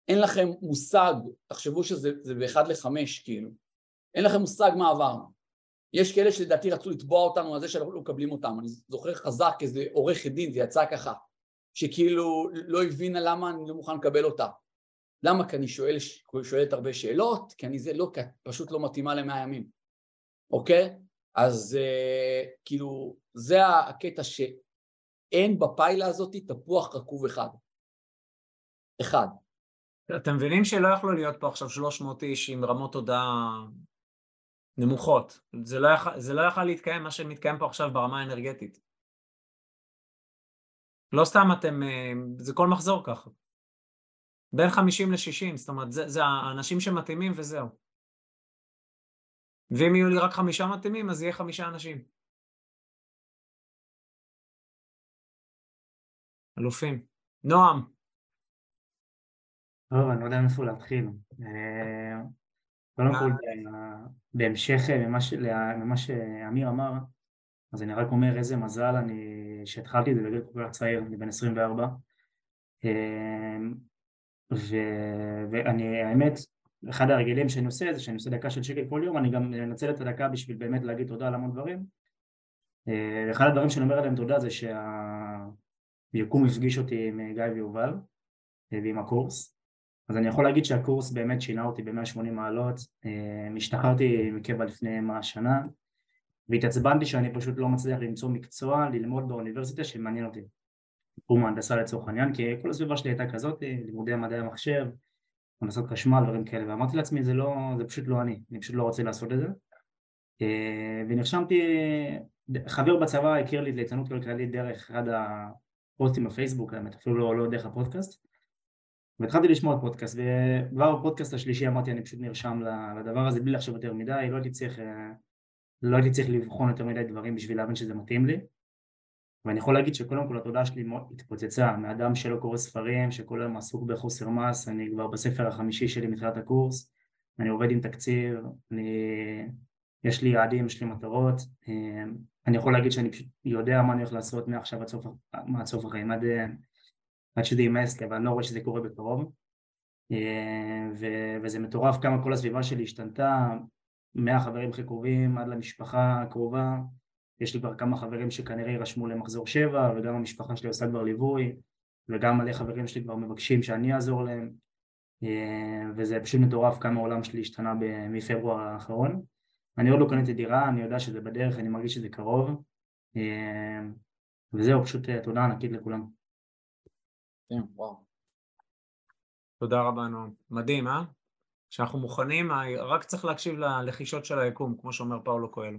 אין לכם מושג, תחשבו שזה באחד לחמש כאילו, אין לכם מושג מה עברנו. יש כאלה שלדעתי רצו לתבוע אותנו על זה שאנחנו לא מקבלים אותם. אני זוכר חזק איזה עורכת דין, זה יצא ככה, שכאילו לא הבינה למה אני לא מוכן לקבל אותה. למה? כי אני שואל, שואלת הרבה שאלות, כי אני זה לא, כי את פשוט לא מתאימה למאה ימים, אוקיי? אז אה, כאילו, זה הקטע שאין בפיילה הזאת תפוח רקוב אחד. אחד. אתם מבינים שלא יכלו להיות פה עכשיו 300 איש עם רמות תודעה נמוכות. זה לא, יכול, זה לא יכול להתקיים מה שמתקיים פה עכשיו ברמה האנרגטית. לא סתם אתם, אה, זה כל מחזור ככה. בין 50 ל-60, זאת אומרת, זה, זה האנשים שמתאימים וזהו. ואם יהיו לי רק חמישה מתאימים, אז יהיה חמישה אנשים. אלופים. נועם. טוב, אני לא יודע מאיפה להתחיל. אה, קודם כל, בהמשך למה שאמיר אמר, אז אני רק אומר איזה מזל אני שהתחלתי את זה בגיל כל כך צעיר, אני בן 24. ו... ואני, האמת, אחד הרגילים שאני עושה זה שאני עושה דקה של שקל כל יום, אני גם מנצל את הדקה בשביל באמת להגיד תודה על המון דברים. אה, אחד הדברים שאני אומר עליהם תודה זה שהיקום הפגיש אותי עם גיא ויובל אה, ועם הקורס. אז אני יכול להגיד שהקורס באמת שינה אותי ב-180 מעלות. אה, השתחררתי מקבע לפני מה שנה, והתעצבנתי שאני פשוט לא מצליח למצוא מקצוע ללמוד באוניברסיטה שמעניין אותי. תחום ההנדסה לצורך העניין, כי כל הסביבה שלי הייתה כזאת, לימודי מדעי המחשב, הנדסת חשמל, דברים כאלה, ואמרתי לעצמי זה לא, זה פשוט לא אני, אני פשוט לא רוצה לעשות את זה. אה, ונרשמתי, חבר בצבא הכיר לי את ליצנות כלכלית דרך אחד הפוסטים בפייסבוק, האמת, אפילו לא, לא דרך הפודקאסט. והתחלתי לשמוע פודקאסט, וכבר בפודקאסט השלישי אמרתי אני פשוט נרשם לדבר הזה בלי לחשוב יותר מדי, לא הייתי צריך, אה, לא הייתי צריך לבחון יותר מדי דברים בשביל להבין שזה מתאים לי. ואני יכול להגיד שקודם כל התודעה שלי התפוצצה, מאדם שלא קורא ספרים, שכל היום עסוק בחוסר מס, אני כבר בספר החמישי שלי מתחילת הקורס, אני עובד עם תקציב, אני... יש לי יעדים, יש לי מטרות, אני יכול להגיד שאני פשוט יודע מה אני הולך לעשות מעכשיו עד סוף, החיים, עד, עד שזה יימאס לי, אבל אני לא רואה שזה קורה בקרוב. ו... וזה מטורף כמה כל הסביבה שלי השתנתה, מהחברים הכי קרובים עד למשפחה הקרובה יש לי כבר כמה חברים שכנראה יירשמו למחזור שבע וגם המשפחה שלי עושה כבר ליווי וגם מלא חברים שלי כבר מבקשים שאני אעזור להם אה, וזה פשוט מטורף כמה העולם שלי השתנה מפברואר האחרון. אני עוד לא קניתי דירה, אני יודע שזה בדרך, אני מרגיש שזה קרוב. אה, וזהו, פשוט אה, תודה ענקית לכולם. כן, וואו. תודה רבה, נועם. מדהים, אה? כשאנחנו מוכנים, רק צריך להקשיב ללחישות של היקום, כמו שאומר פאולו קואלו.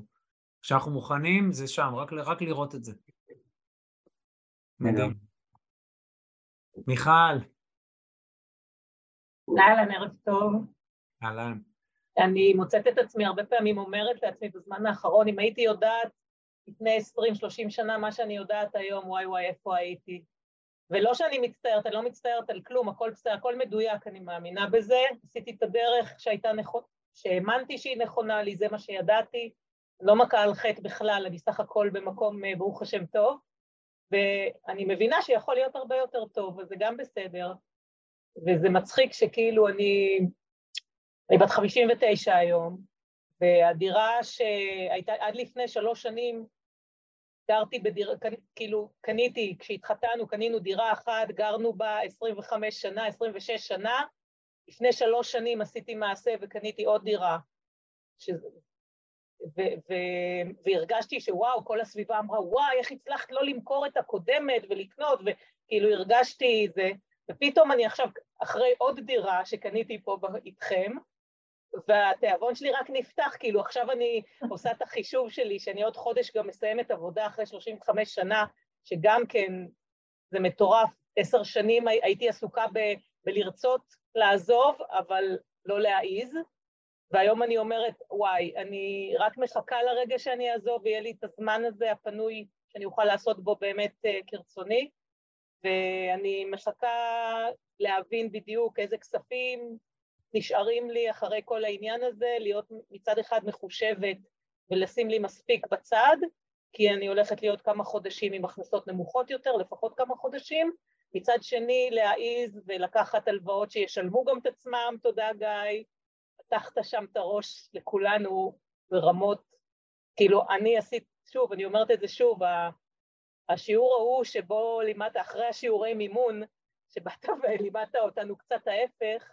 כשאנחנו מוכנים, זה שם, רק, רק לראות את זה. מדהים. מיכל, אהלן, ערב טוב. אהלן. אני מוצאת את עצמי הרבה פעמים אומרת לעצמי בזמן האחרון, אם הייתי יודעת לפני 20-30 שנה מה שאני יודעת היום, וואי וואי, איפה הייתי. ולא שאני מצטערת, אני לא מצטערת על כלום, הכל בסדר, הכל מדויק, אני מאמינה בזה. עשיתי את הדרך שהייתה נכונה, שהאמנתי שהיא נכונה לי, זה מה שידעתי. לא מכה על חטא בכלל, אני סך הכל במקום, אה, ברוך השם, טוב. ואני מבינה שיכול להיות הרבה יותר טוב, וזה גם בסדר. וזה מצחיק שכאילו אני, אני בת 59 היום, והדירה שהייתה עד לפני שלוש שנים, גרתי בדירה, כאילו קניתי, כשהתחתנו קנינו דירה אחת, גרנו בה 25 שנה, 26 שנה, לפני שלוש שנים עשיתי מעשה וקניתי עוד דירה. שזה, ו, ו, והרגשתי שוואו, כל הסביבה אמרה, וואי, איך הצלחת לא למכור את הקודמת ולקנות, וכאילו הרגשתי זה, ופתאום אני עכשיו אחרי עוד דירה שקניתי פה איתכם, והתיאבון שלי רק נפתח, כאילו עכשיו אני עושה את החישוב שלי, שאני עוד חודש גם מסיימת עבודה אחרי 35 שנה, שגם כן זה מטורף, עשר שנים הייתי עסוקה ב, בלרצות לעזוב, אבל לא להעיז, והיום אני אומרת, וואי, אני רק מחכה לרגע שאני אעזוב ויהיה לי את הזמן הזה הפנוי שאני אוכל לעשות בו באמת uh, כרצוני, ואני מחכה להבין בדיוק איזה כספים נשארים לי אחרי כל העניין הזה, להיות מצד אחד מחושבת ולשים לי מספיק בצד, כי אני הולכת להיות כמה חודשים עם הכנסות נמוכות יותר, לפחות כמה חודשים, מצד שני להעיז ולקחת הלוואות שישלמו גם את עצמם, תודה גיא, פתחת שם את הראש לכולנו ברמות, כאילו אני עשית, שוב, אני אומרת את זה שוב, השיעור ההוא שבו לימדת, אחרי השיעורי מימון, שבאת ולימדת אותנו קצת ההפך,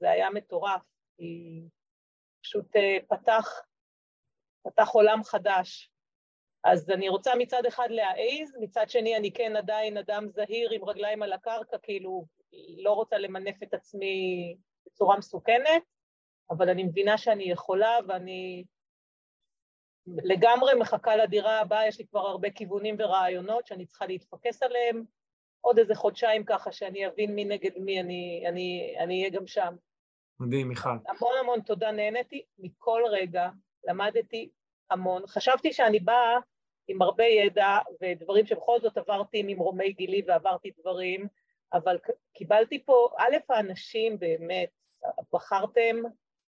זה היה מטורף, כי פשוט אה, פתח, פתח עולם חדש. אז אני רוצה מצד אחד להעיז, מצד שני אני כן עדיין אדם זהיר עם רגליים על הקרקע, כאילו לא רוצה למנף את עצמי בצורה מסוכנת, אבל אני מבינה שאני יכולה ואני לגמרי מחכה לדירה הבאה, יש לי כבר הרבה כיוונים ורעיונות שאני צריכה להתפקס עליהם, עוד איזה חודשיים ככה שאני אבין מי נגד מי, אני אהיה גם שם. מדהים, מיכל. המון המון תודה, נהניתי מכל רגע, למדתי המון. חשבתי שאני באה עם הרבה ידע ודברים שבכל זאת עברתי ממרומי גילי ועברתי דברים, אבל קיבלתי פה, א', האנשים באמת, בחרתם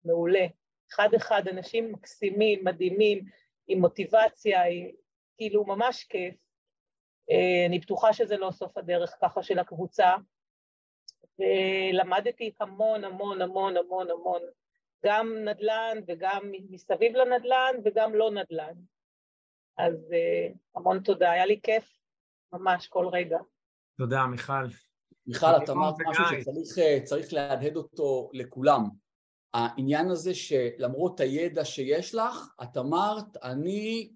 מעולה. אחד אחד, אנשים מקסימים, מדהימים, עם מוטיבציה, עם, כאילו ממש כיף. אה, אני בטוחה שזה לא סוף הדרך ככה של הקבוצה. ולמדתי המון המון המון המון המון, גם נדל"ן וגם מסביב לנדל"ן וגם לא נדל"ן. אז uh, המון תודה, היה לי כיף ממש כל רגע. תודה, מיכל. מיכל, את אמרת משהו שצריך להדהד אותו לכולם. העניין הזה שלמרות הידע שיש לך, את אמרת, אני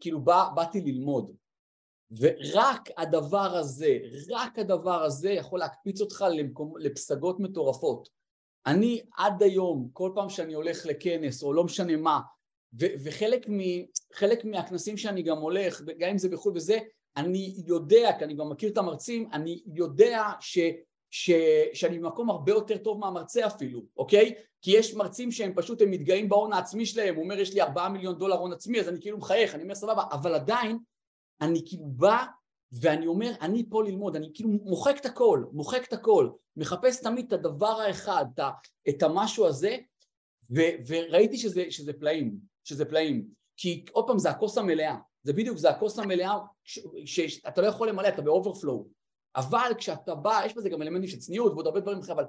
כאילו בא, באתי ללמוד. ורק הדבר הזה, רק הדבר הזה יכול להקפיץ אותך למקום, לפסגות מטורפות. אני עד היום, כל פעם שאני הולך לכנס או לא משנה מה, ו- וחלק מ- מהכנסים שאני גם הולך, גם אם זה בחו"ל וזה, אני יודע, כי אני גם מכיר את המרצים, אני יודע ש, ש, שאני במקום הרבה יותר טוב מהמרצה אפילו, אוקיי? כי יש מרצים שהם פשוט, הם מתגאים בהון העצמי שלהם, הוא אומר יש לי ארבעה מיליון דולר הון עצמי, אז אני כאילו מחייך, אני אומר סבבה, אבל עדיין אני כאילו בא ואני אומר, אני פה ללמוד, אני כאילו מוחק את הכל, מוחק את הכל, מחפש תמיד את הדבר האחד, את, את המשהו הזה, ו, וראיתי שזה, שזה פלאים, שזה פלאים. כי עוד פעם, זה הכוס המלאה, זה בדיוק, זה הכוס המלאה שאתה לא יכול למלא, אתה ב overflow. אבל כשאתה בא, יש בזה גם אלמנטים של צניעות ועוד הרבה דברים אחרים, אבל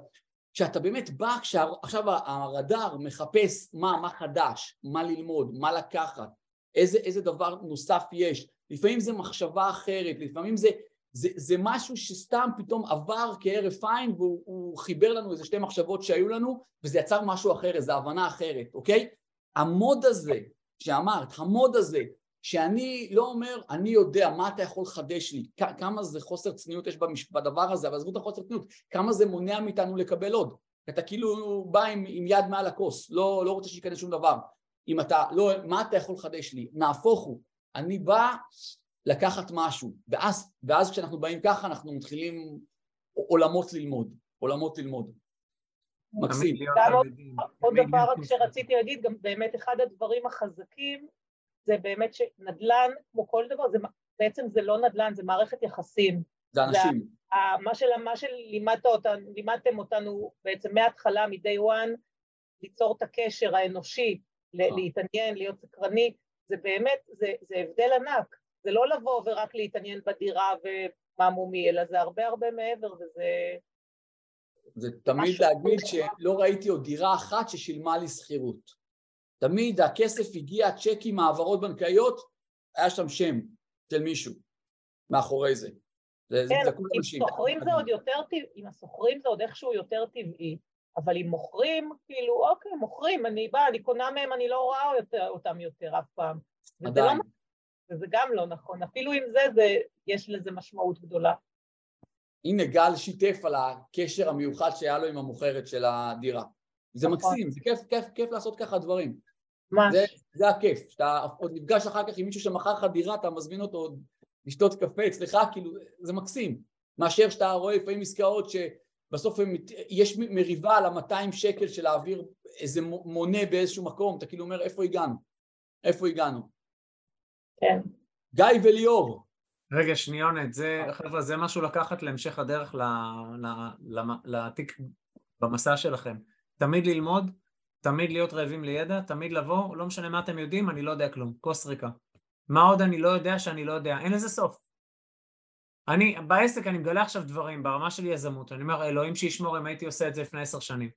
כשאתה באמת בא, כשעכשיו הרדאר מחפש מה, מה חדש, מה ללמוד, מה לקחת, איזה, איזה דבר נוסף יש, לפעמים זה מחשבה אחרת, לפעמים זה, זה, זה משהו שסתם פתאום עבר כהרף עין והוא חיבר לנו איזה שתי מחשבות שהיו לנו וזה יצר משהו אחר, איזו הבנה אחרת, אוקיי? המוד הזה שאמרת, המוד הזה שאני לא אומר, אני יודע מה אתה יכול לחדש לי, כמה זה חוסר צניעות יש בדבר הזה, אבל עזבו את החוסר צניעות, כמה זה מונע מאיתנו לקבל עוד. אתה כאילו בא עם, עם יד מעל הכוס, לא, לא רוצה שייכנס שום דבר. אם אתה, לא, מה אתה יכול לחדש לי? נהפוך הוא. אני בא לקחת משהו, ואז, ואז כשאנחנו באים ככה אנחנו מתחילים עולמות ללמוד, עולמות ללמוד. מקסים. עוד דבר רק שרציתי להגיד, גם באמת אחד הדברים החזקים זה באמת שנדל"ן, כמו כל דבר, זה, בעצם זה לא נדל"ן, זה מערכת יחסים. זה אנשים. זה, מה, של, מה שלימדתם אותנו, לימדתם אותנו בעצם מההתחלה, מ-day one, ליצור את הקשר האנושי, נכון. להתעניין, להיות סקרני, זה באמת, זה, זה הבדל ענק. זה לא לבוא ורק להתעניין בדירה ומה מומי, אלא זה הרבה הרבה מעבר וזה... זה תמיד להגיד שלא ראיתי עוד דירה אחת ששילמה לי שכירות. תמיד הכסף הגיע, צ'קים, העברות בנקאיות, היה שם שם של מישהו מאחורי זה. זה, כן, זה עם סוחרים זה עוד יותר טבעי, עם הסוחרים זה עוד איכשהו יותר טבעי, אבל אם מוכרים, כאילו, אוקיי, מוכרים, אני באה, אני קונה מהם, אני לא רואה יותר, אותם יותר אף פעם. וזה לא, וזה גם לא נכון, אפילו עם זה, זה, יש לזה משמעות גדולה. הנה גל שיתף על הקשר המיוחד שהיה לו עם המוכרת של הדירה. זה נכון. מקסים, זה כיף, כיף, כיף לעשות ככה דברים. ממש. זה, זה הכיף, שאתה עוד נפגש אחר כך עם מישהו שמכר לך דירה, אתה מזמין אותו לשתות קפה אצלך, כאילו, זה מקסים. מאשר שאתה רואה לפעמים עסקאות שבסוף יש מריבה על ה-200 שקל של להעביר איזה מונה באיזשהו מקום, אתה כאילו אומר, איפה הגענו? איפה הגענו? כן. גיא וליאור. רגע, שניונת, זה, חבר'ה, זה משהו לקחת להמשך הדרך לתיק במסע שלכם. תמיד ללמוד, תמיד להיות רעבים לידע, תמיד לבוא, לא משנה מה אתם יודעים, אני לא יודע כלום, כוס ריקה. מה עוד אני לא יודע שאני לא יודע, אין לזה סוף. אני, בעסק אני מגלה עכשיו דברים ברמה של יזמות, אני אומר, אלוהים שישמור אם הייתי עושה את זה לפני עשר שנים,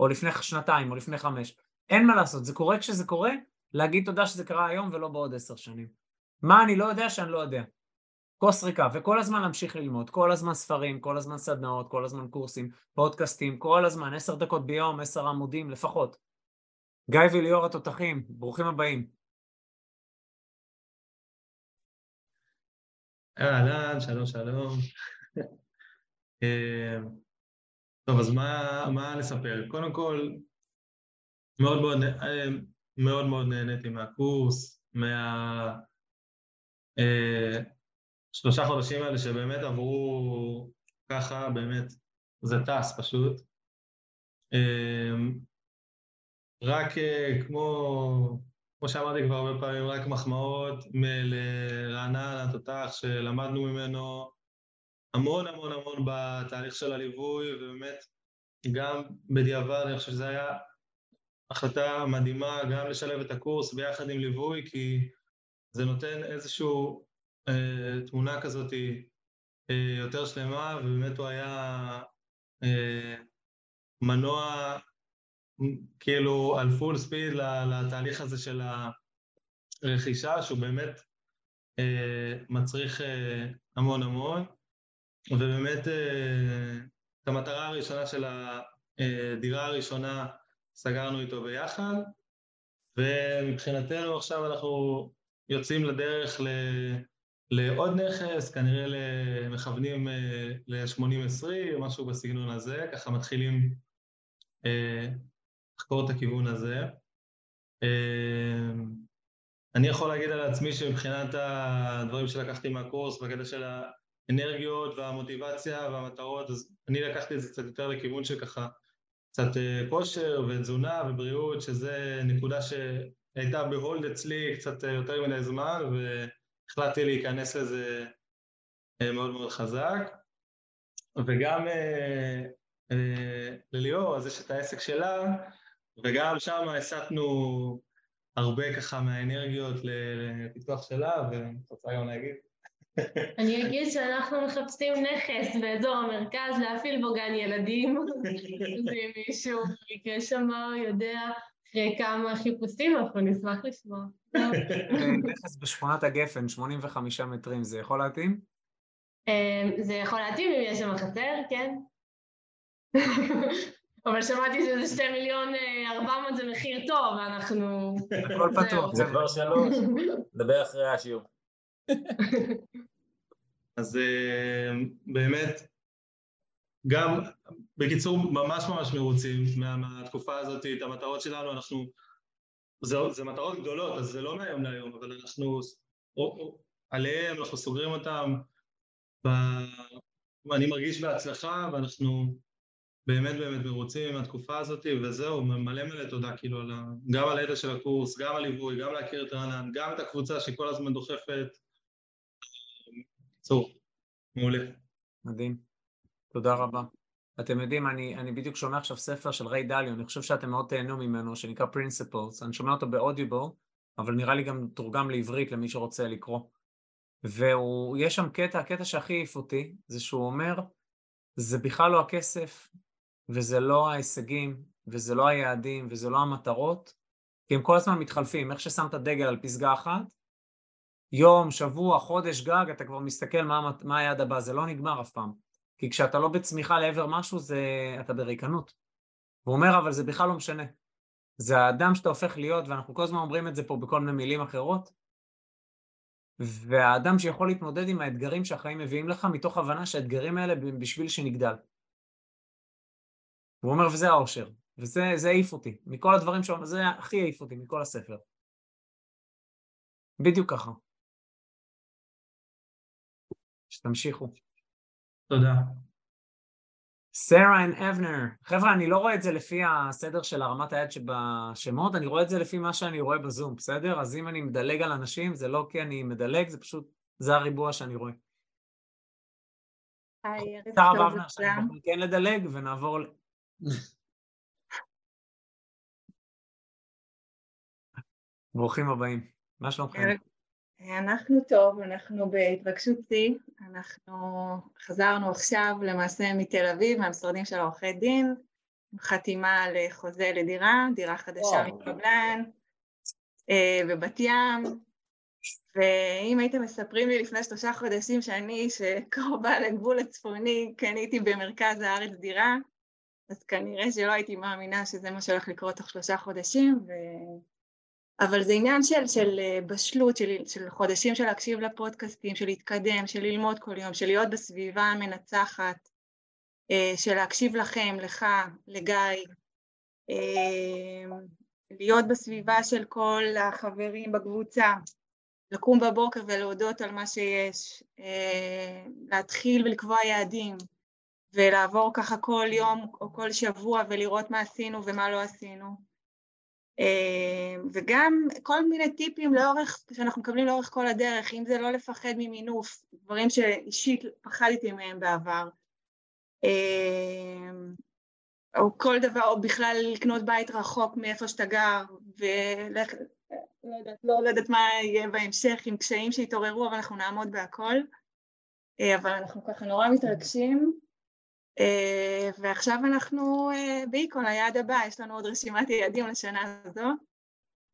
או לפני שנתיים, או לפני חמש. אין מה לעשות, זה קורה כשזה קורה, להגיד תודה שזה קרה היום ולא בעוד עשר שנים. מה אני לא יודע שאני לא יודע. כוס ריקה, וכל הזמן להמשיך ללמוד, כל הזמן ספרים, כל הזמן סדנאות, כל הזמן קורסים, פודקאסטים, כל הזמן, עשר דקות ביום, עשר עמודים לפחות. גיא וליאור התותחים, ברוכים הבאים. אהלן, שלום שלום. אה, טוב, אז מה, מה נספר? קודם כל, מאוד מאוד, אה, מאוד מאוד נהניתי מהקורס, מה... אה, שלושה חודשים האלה שבאמת עברו ככה, באמת, זה טס פשוט. רק אה, כמו, כמו שאמרתי כבר הרבה פעמים, רק מחמאות לרענן התותח שלמדנו ממנו המון המון המון בתהליך של הליווי, ובאמת גם בדיעבד אני חושב שזו הייתה החלטה מדהימה גם לשלב את הקורס ביחד עם ליווי, כי זה נותן איזושהי אה, תמונה כזאת אה, יותר שלמה, ובאמת הוא היה אה, מנוע כאילו על פול ספיד לתהליך הזה של הרכישה, שהוא באמת אה, מצריך אה, המון המון, ובאמת אה, את המטרה הראשונה של הדירה הראשונה סגרנו איתו ביחד, ומבחינתנו עכשיו אנחנו יוצאים לדרך ל... לעוד נכס, כנראה מכוונים ל-80-20, משהו בסגנון הזה, ככה מתחילים לחקור את הכיוון הזה. אמ, אני יכול להגיד על עצמי שמבחינת הדברים שלקחתי מהקורס, בקטע של האנרגיות והמוטיבציה והמטרות, אז אני לקחתי את זה קצת יותר לכיוון של ככה קצת אה, כושר ותזונה ובריאות, שזה נקודה שהייתה בהולד אצלי קצת אה, יותר מדי זמן, והחלטתי להיכנס לזה אה, מאוד מאוד חזק. וגם לליאור, אז יש את העסק שלה, וגם שם הסטנו הרבה ככה מהאנרגיות לפיתוח שלה, ואת רוצה גם להגיד? אני אגיד שאנחנו מחפשים נכס באזור המרכז להפעיל בו גן ילדים, ואם מישהו שמע או יודע אחרי כמה חיפושים, אנחנו נשמח לשמוע. נכס בשכונת הגפן, 85 מטרים, זה יכול להתאים? אמ, זה יכול להתאים אם יש שם חצר, כן? אבל שמעתי שזה שתי מיליון אה, ארבע מאות זה מחיר טוב, ואנחנו... הכל פתוח. זה כבר שלוש, נדבר אחרי השיעור. אז אה, באמת, גם, בקיצור, ממש ממש מרוצים מה, מהתקופה הזאת, את המטרות שלנו, אנחנו, זה, זה מטרות גדולות, אז זה לא מהיום להיום, אבל אנחנו, או, או, עליהם, אנחנו סוגרים אותם, ב, אני מרגיש בהצלחה, ואנחנו באמת באמת מרוצים מהתקופה הזאת, וזהו, מלא מלא תודה, כאילו, על ה, גם על הידע של הקורס, גם על ליווי, גם להכיר את רענן, גם את הקבוצה שכל הזמן דוחפת. בקיצור, מעולה. מדהים. תודה רבה. אתם יודעים, אני, אני בדיוק שומע עכשיו ספר של ריי דליו, אני חושב שאתם מאוד תהנו ממנו, שנקרא Principles, אני שומע אותו באודיובל, אבל נראה לי גם תורגם לעברית למי שרוצה לקרוא. ויש שם קטע, הקטע שהכי העיף אותי, זה שהוא אומר, זה בכלל לא הכסף, וזה לא ההישגים, וזה לא היעדים, וזה לא המטרות, כי הם כל הזמן מתחלפים, איך ששמת דגל על פסגה אחת, יום, שבוע, חודש גג, אתה כבר מסתכל מה, מה היעד הבא, זה לא נגמר אף פעם. כי כשאתה לא בצמיחה לעבר משהו, זה, אתה בריקנות. והוא אומר, אבל זה בכלל לא משנה. זה האדם שאתה הופך להיות, ואנחנו כל הזמן אומרים את זה פה בכל מיני מילים אחרות, והאדם שיכול להתמודד עם האתגרים שהחיים מביאים לך, מתוך הבנה שהאתגרים האלה בשביל שנגדל. הוא אומר, וזה האושר, וזה העיף אותי. מכל הדברים אומר, זה הכי העיף אותי מכל הספר. בדיוק ככה. שתמשיכו. תודה. סרה אנד אבנר. חבר'ה, אני לא רואה את זה לפי הסדר של הרמת היד שבשמות, אני רואה את זה לפי מה שאני רואה בזום, בסדר? אז אם אני מדלג על אנשים, זה לא כי אני מדלג, זה פשוט, זה הריבוע שאני רואה. היי, ערב טוב לכולם. כן לדלג, ונעבור ל... ברוכים הבאים. מה שלומכם? אנחנו טוב, אנחנו בהתרגשות שיא, אנחנו חזרנו עכשיו למעשה מתל אביב, מהמשרדים של עורכי דין, חתימה על חוזה לדירה, דירה חדשה. מקבלן, אה, בבת ים, ואם הייתם מספרים לי לפני שלושה חודשים שאני, שקרובה לגבול הצפוני, קניתי במרכז הארץ דירה, אז כנראה שלא הייתי מאמינה שזה מה שהולך לקרות תוך שלושה חודשים, ו... אבל זה עניין של, של אה, בשלות, של, של חודשים של להקשיב לפודקאסטים, של להתקדם, של ללמוד כל יום, של להיות בסביבה המנצחת, אה, של להקשיב לכם, לך, לגיא, אה, להיות בסביבה של כל החברים בקבוצה, לקום בבוקר ולהודות על מה שיש, להתחיל ולקבוע יעדים, ולעבור ככה כל יום או כל שבוע ולראות מה עשינו ומה לא עשינו. אה, וגם כל מיני טיפים לאורך, שאנחנו מקבלים לאורך כל הדרך, אם זה לא לפחד ממינוף, דברים שאישית פחדתי מהם בעבר, אה, או כל דבר, או בכלל לקנות בית רחוק מאיפה שאתה גר, ולך, לא יודעת, לא, לא יודעת מה יהיה בהמשך עם קשיים שיתעוררו, אבל אנחנו נעמוד בהכל. אה, אבל אנחנו ככה נורא מתרגשים. אה, ועכשיו אנחנו אה, בהיקון, היעד הבא, יש לנו עוד רשימת יעדים לשנה הזו.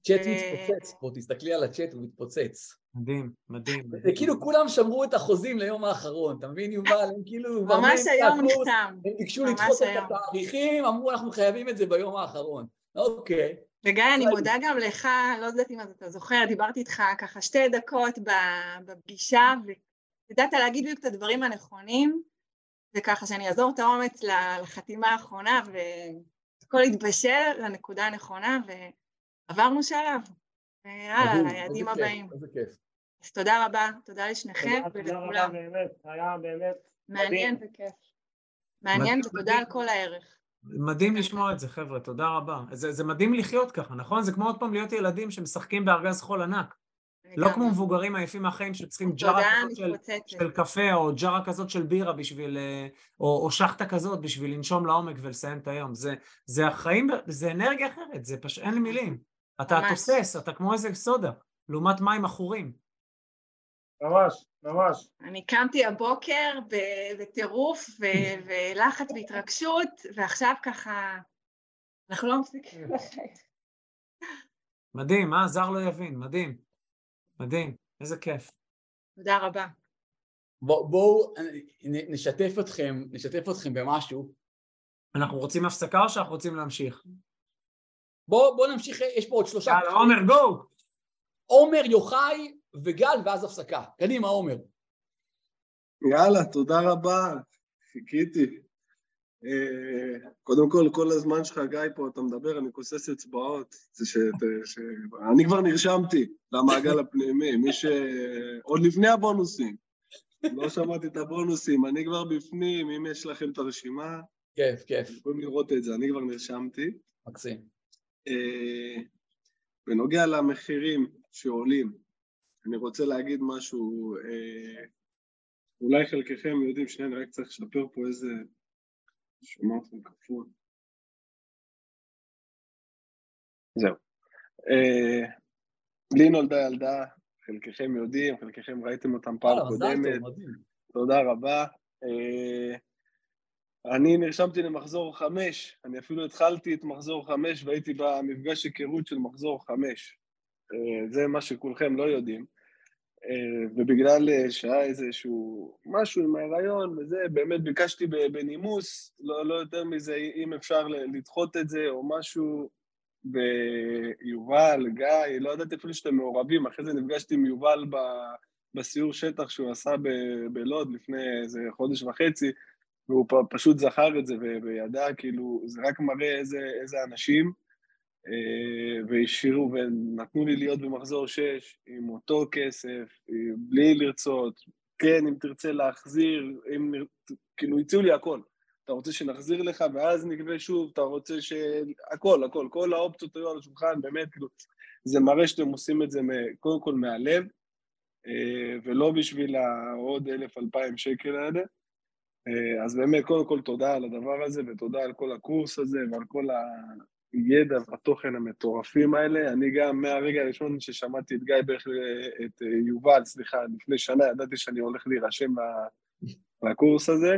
צ'אט ו- מתפוצץ פה, תסתכלי על הצ'אט, הוא מתפוצץ. מדהים, מדהים. זה כאילו כולם שמרו את החוזים ליום האחרון, אתה מבין יובל? הם כאילו... ממש היום נחתם. הם ביקשו לדחות את. התאריכים, אמרו אנחנו חייבים את זה ביום האחרון. אוקיי. וגיא, אני מודה גם לך, לא יודעת אם אתה זוכר, דיברתי איתך ככה שתי דקות בפגישה, וידעת להגיד בדיוק את הדברים הנכונים, וככה שאני אעזור את האומץ לחתימה האחרונה, והכל התבשל לנקודה הנכונה, ועברנו שלב. ויאללה, ליעדים הבאים. איזה כיף. אז תודה רבה, תודה לשניכם תודה, תודה רבה ולכולם. באמת, היה באמת מעניין. וכיף. מעניין ותודה על כל הערך. מדהים לשמוע את זה, חבר'ה, תודה רבה. זה, זה מדהים לחיות ככה, נכון? זה כמו עוד פעם להיות ילדים שמשחקים בארגז חול ענק. לא. כמו מבוגרים עייפים מהחיים שצריכים ג'רה כזאת של. של קפה, או ג'רה כזאת של בירה בשביל, אה, או, או שחטה כזאת בשביל לנשום לעומק ולסיים את היום. זה, זה החיים, זה אנרגיה אחרת, זה פשוט, אין לי מילים. אתה ממש. תוסס, אתה כמו איזה סודה, לעומת מים עכורים. ממש, ממש. אני קמתי הבוקר בטירוף ולחץ והתרגשות, ועכשיו ככה, אנחנו לא מפסיקים לחייך. מדהים, אה? זר לא יבין, מדהים. מדהים, איזה כיף. תודה רבה. בואו בוא, נשתף אתכם, נשתף אתכם במשהו. אנחנו רוצים הפסקה או שאנחנו רוצים להמשיך? בואו בוא נמשיך, יש פה עוד שלושה. יאללה, עומר, גו! עומר, יוחאי וגל, ואז הפסקה. קדימה, עומר. יאללה, תודה רבה, חיכיתי. אה, קודם כל, כל הזמן שלך, גיא, פה אתה מדבר, אני כוסס אצבעות. זה ש... ש... אני כבר נרשמתי למעגל הפנימי, מי ש... עוד לפני הבונוסים. לא שמעתי את הבונוסים, אני כבר בפנים, אם יש לכם את הרשימה... כיף, כיף. יכולים לראות את זה, אני כבר נרשמתי. מקסים. אה, בנוגע למחירים שעולים, אני רוצה להגיד משהו, אה, אולי חלקכם יודעים, שנייה, אני רק צריך לשפר פה איזה... שומע אתכם כפול. זהו. אה, לי נולדה ילדה, חלקכם יודעים, חלקכם ראיתם אותם פעם קודמת. תודה רבה. אה, אני נרשמתי למחזור חמש, אני אפילו התחלתי את מחזור חמש והייתי במפגש היכרות של מחזור חמש. אה, זה מה שכולכם לא יודעים. אה, ובגלל שהיה איזשהו משהו עם ההיריון וזה, באמת ביקשתי בנימוס, לא, לא יותר מזה, אם אפשר לדחות את זה או משהו, ויובל, גיא, לא ידעתי אפילו שאתם מעורבים, אחרי זה נפגשתי עם יובל ב, בסיור שטח שהוא עשה בלוד לפני איזה חודש וחצי, והוא פשוט זכר את זה וידע, כאילו, זה רק מראה איזה, איזה אנשים, אה, והשאירו ונתנו לי להיות במחזור 6 עם אותו כסף, בלי לרצות, כן, אם תרצה להחזיר, אם, כאילו הציעו לי הכל. אתה רוצה שנחזיר לך ואז נגבה שוב, אתה רוצה ש... הכל, הכל, כל האופציות היו על השולחן, באמת, כאילו, זה מראה שאתם עושים את זה קודם כל מהלב, אה, ולא בשביל העוד אלף, אלפיים שקל האלה. אה, אז באמת, קודם כל תודה על הדבר הזה, ותודה על כל הקורס הזה ועל כל הידע והתוכן המטורפים האלה. אני גם מהרגע הראשון ששמעתי את גיא בערך, את יובל, סליחה, לפני שנה, ידעתי שאני הולך להירשם לקורס הזה.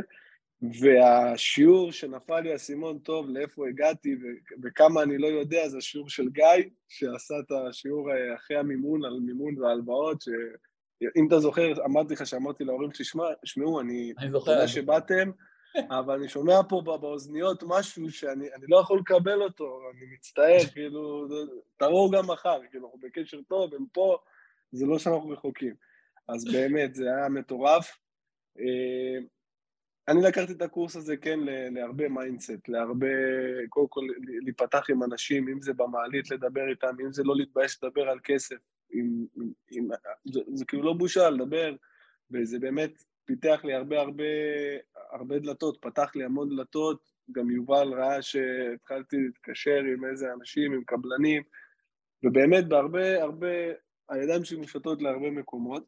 והשיעור שנפל לי האסימון טוב לאיפה הגעתי וכמה אני לא יודע זה השיעור של גיא שעשה את השיעור אחרי המימון על מימון והלוואות שאם אתה זוכר אמרתי לך שאמרתי להורים תשמעו אני, אני זוכר שבאתם אבל אני שומע פה באוזניות משהו שאני לא יכול לקבל אותו אני מצטער כאילו תראו גם מחר כאילו אנחנו בקשר טוב הם פה זה לא שאנחנו רחוקים. אז באמת זה היה מטורף. אני לקחתי את הקורס הזה, כן, להרבה mindset, להרבה, קודם כל להיפתח עם אנשים, אם זה במעלית לדבר איתם, אם זה לא להתבייש לדבר על כסף, עם, עם, זה, זה כאילו לא בושה לדבר, וזה באמת פיתח לי הרבה הרבה, הרבה דלתות, פתח לי המון דלתות, גם יובל ראה שהתחלתי להתקשר עם איזה אנשים, עם קבלנים, ובאמת בהרבה הרבה, הידיים שלי מושטות להרבה מקומות.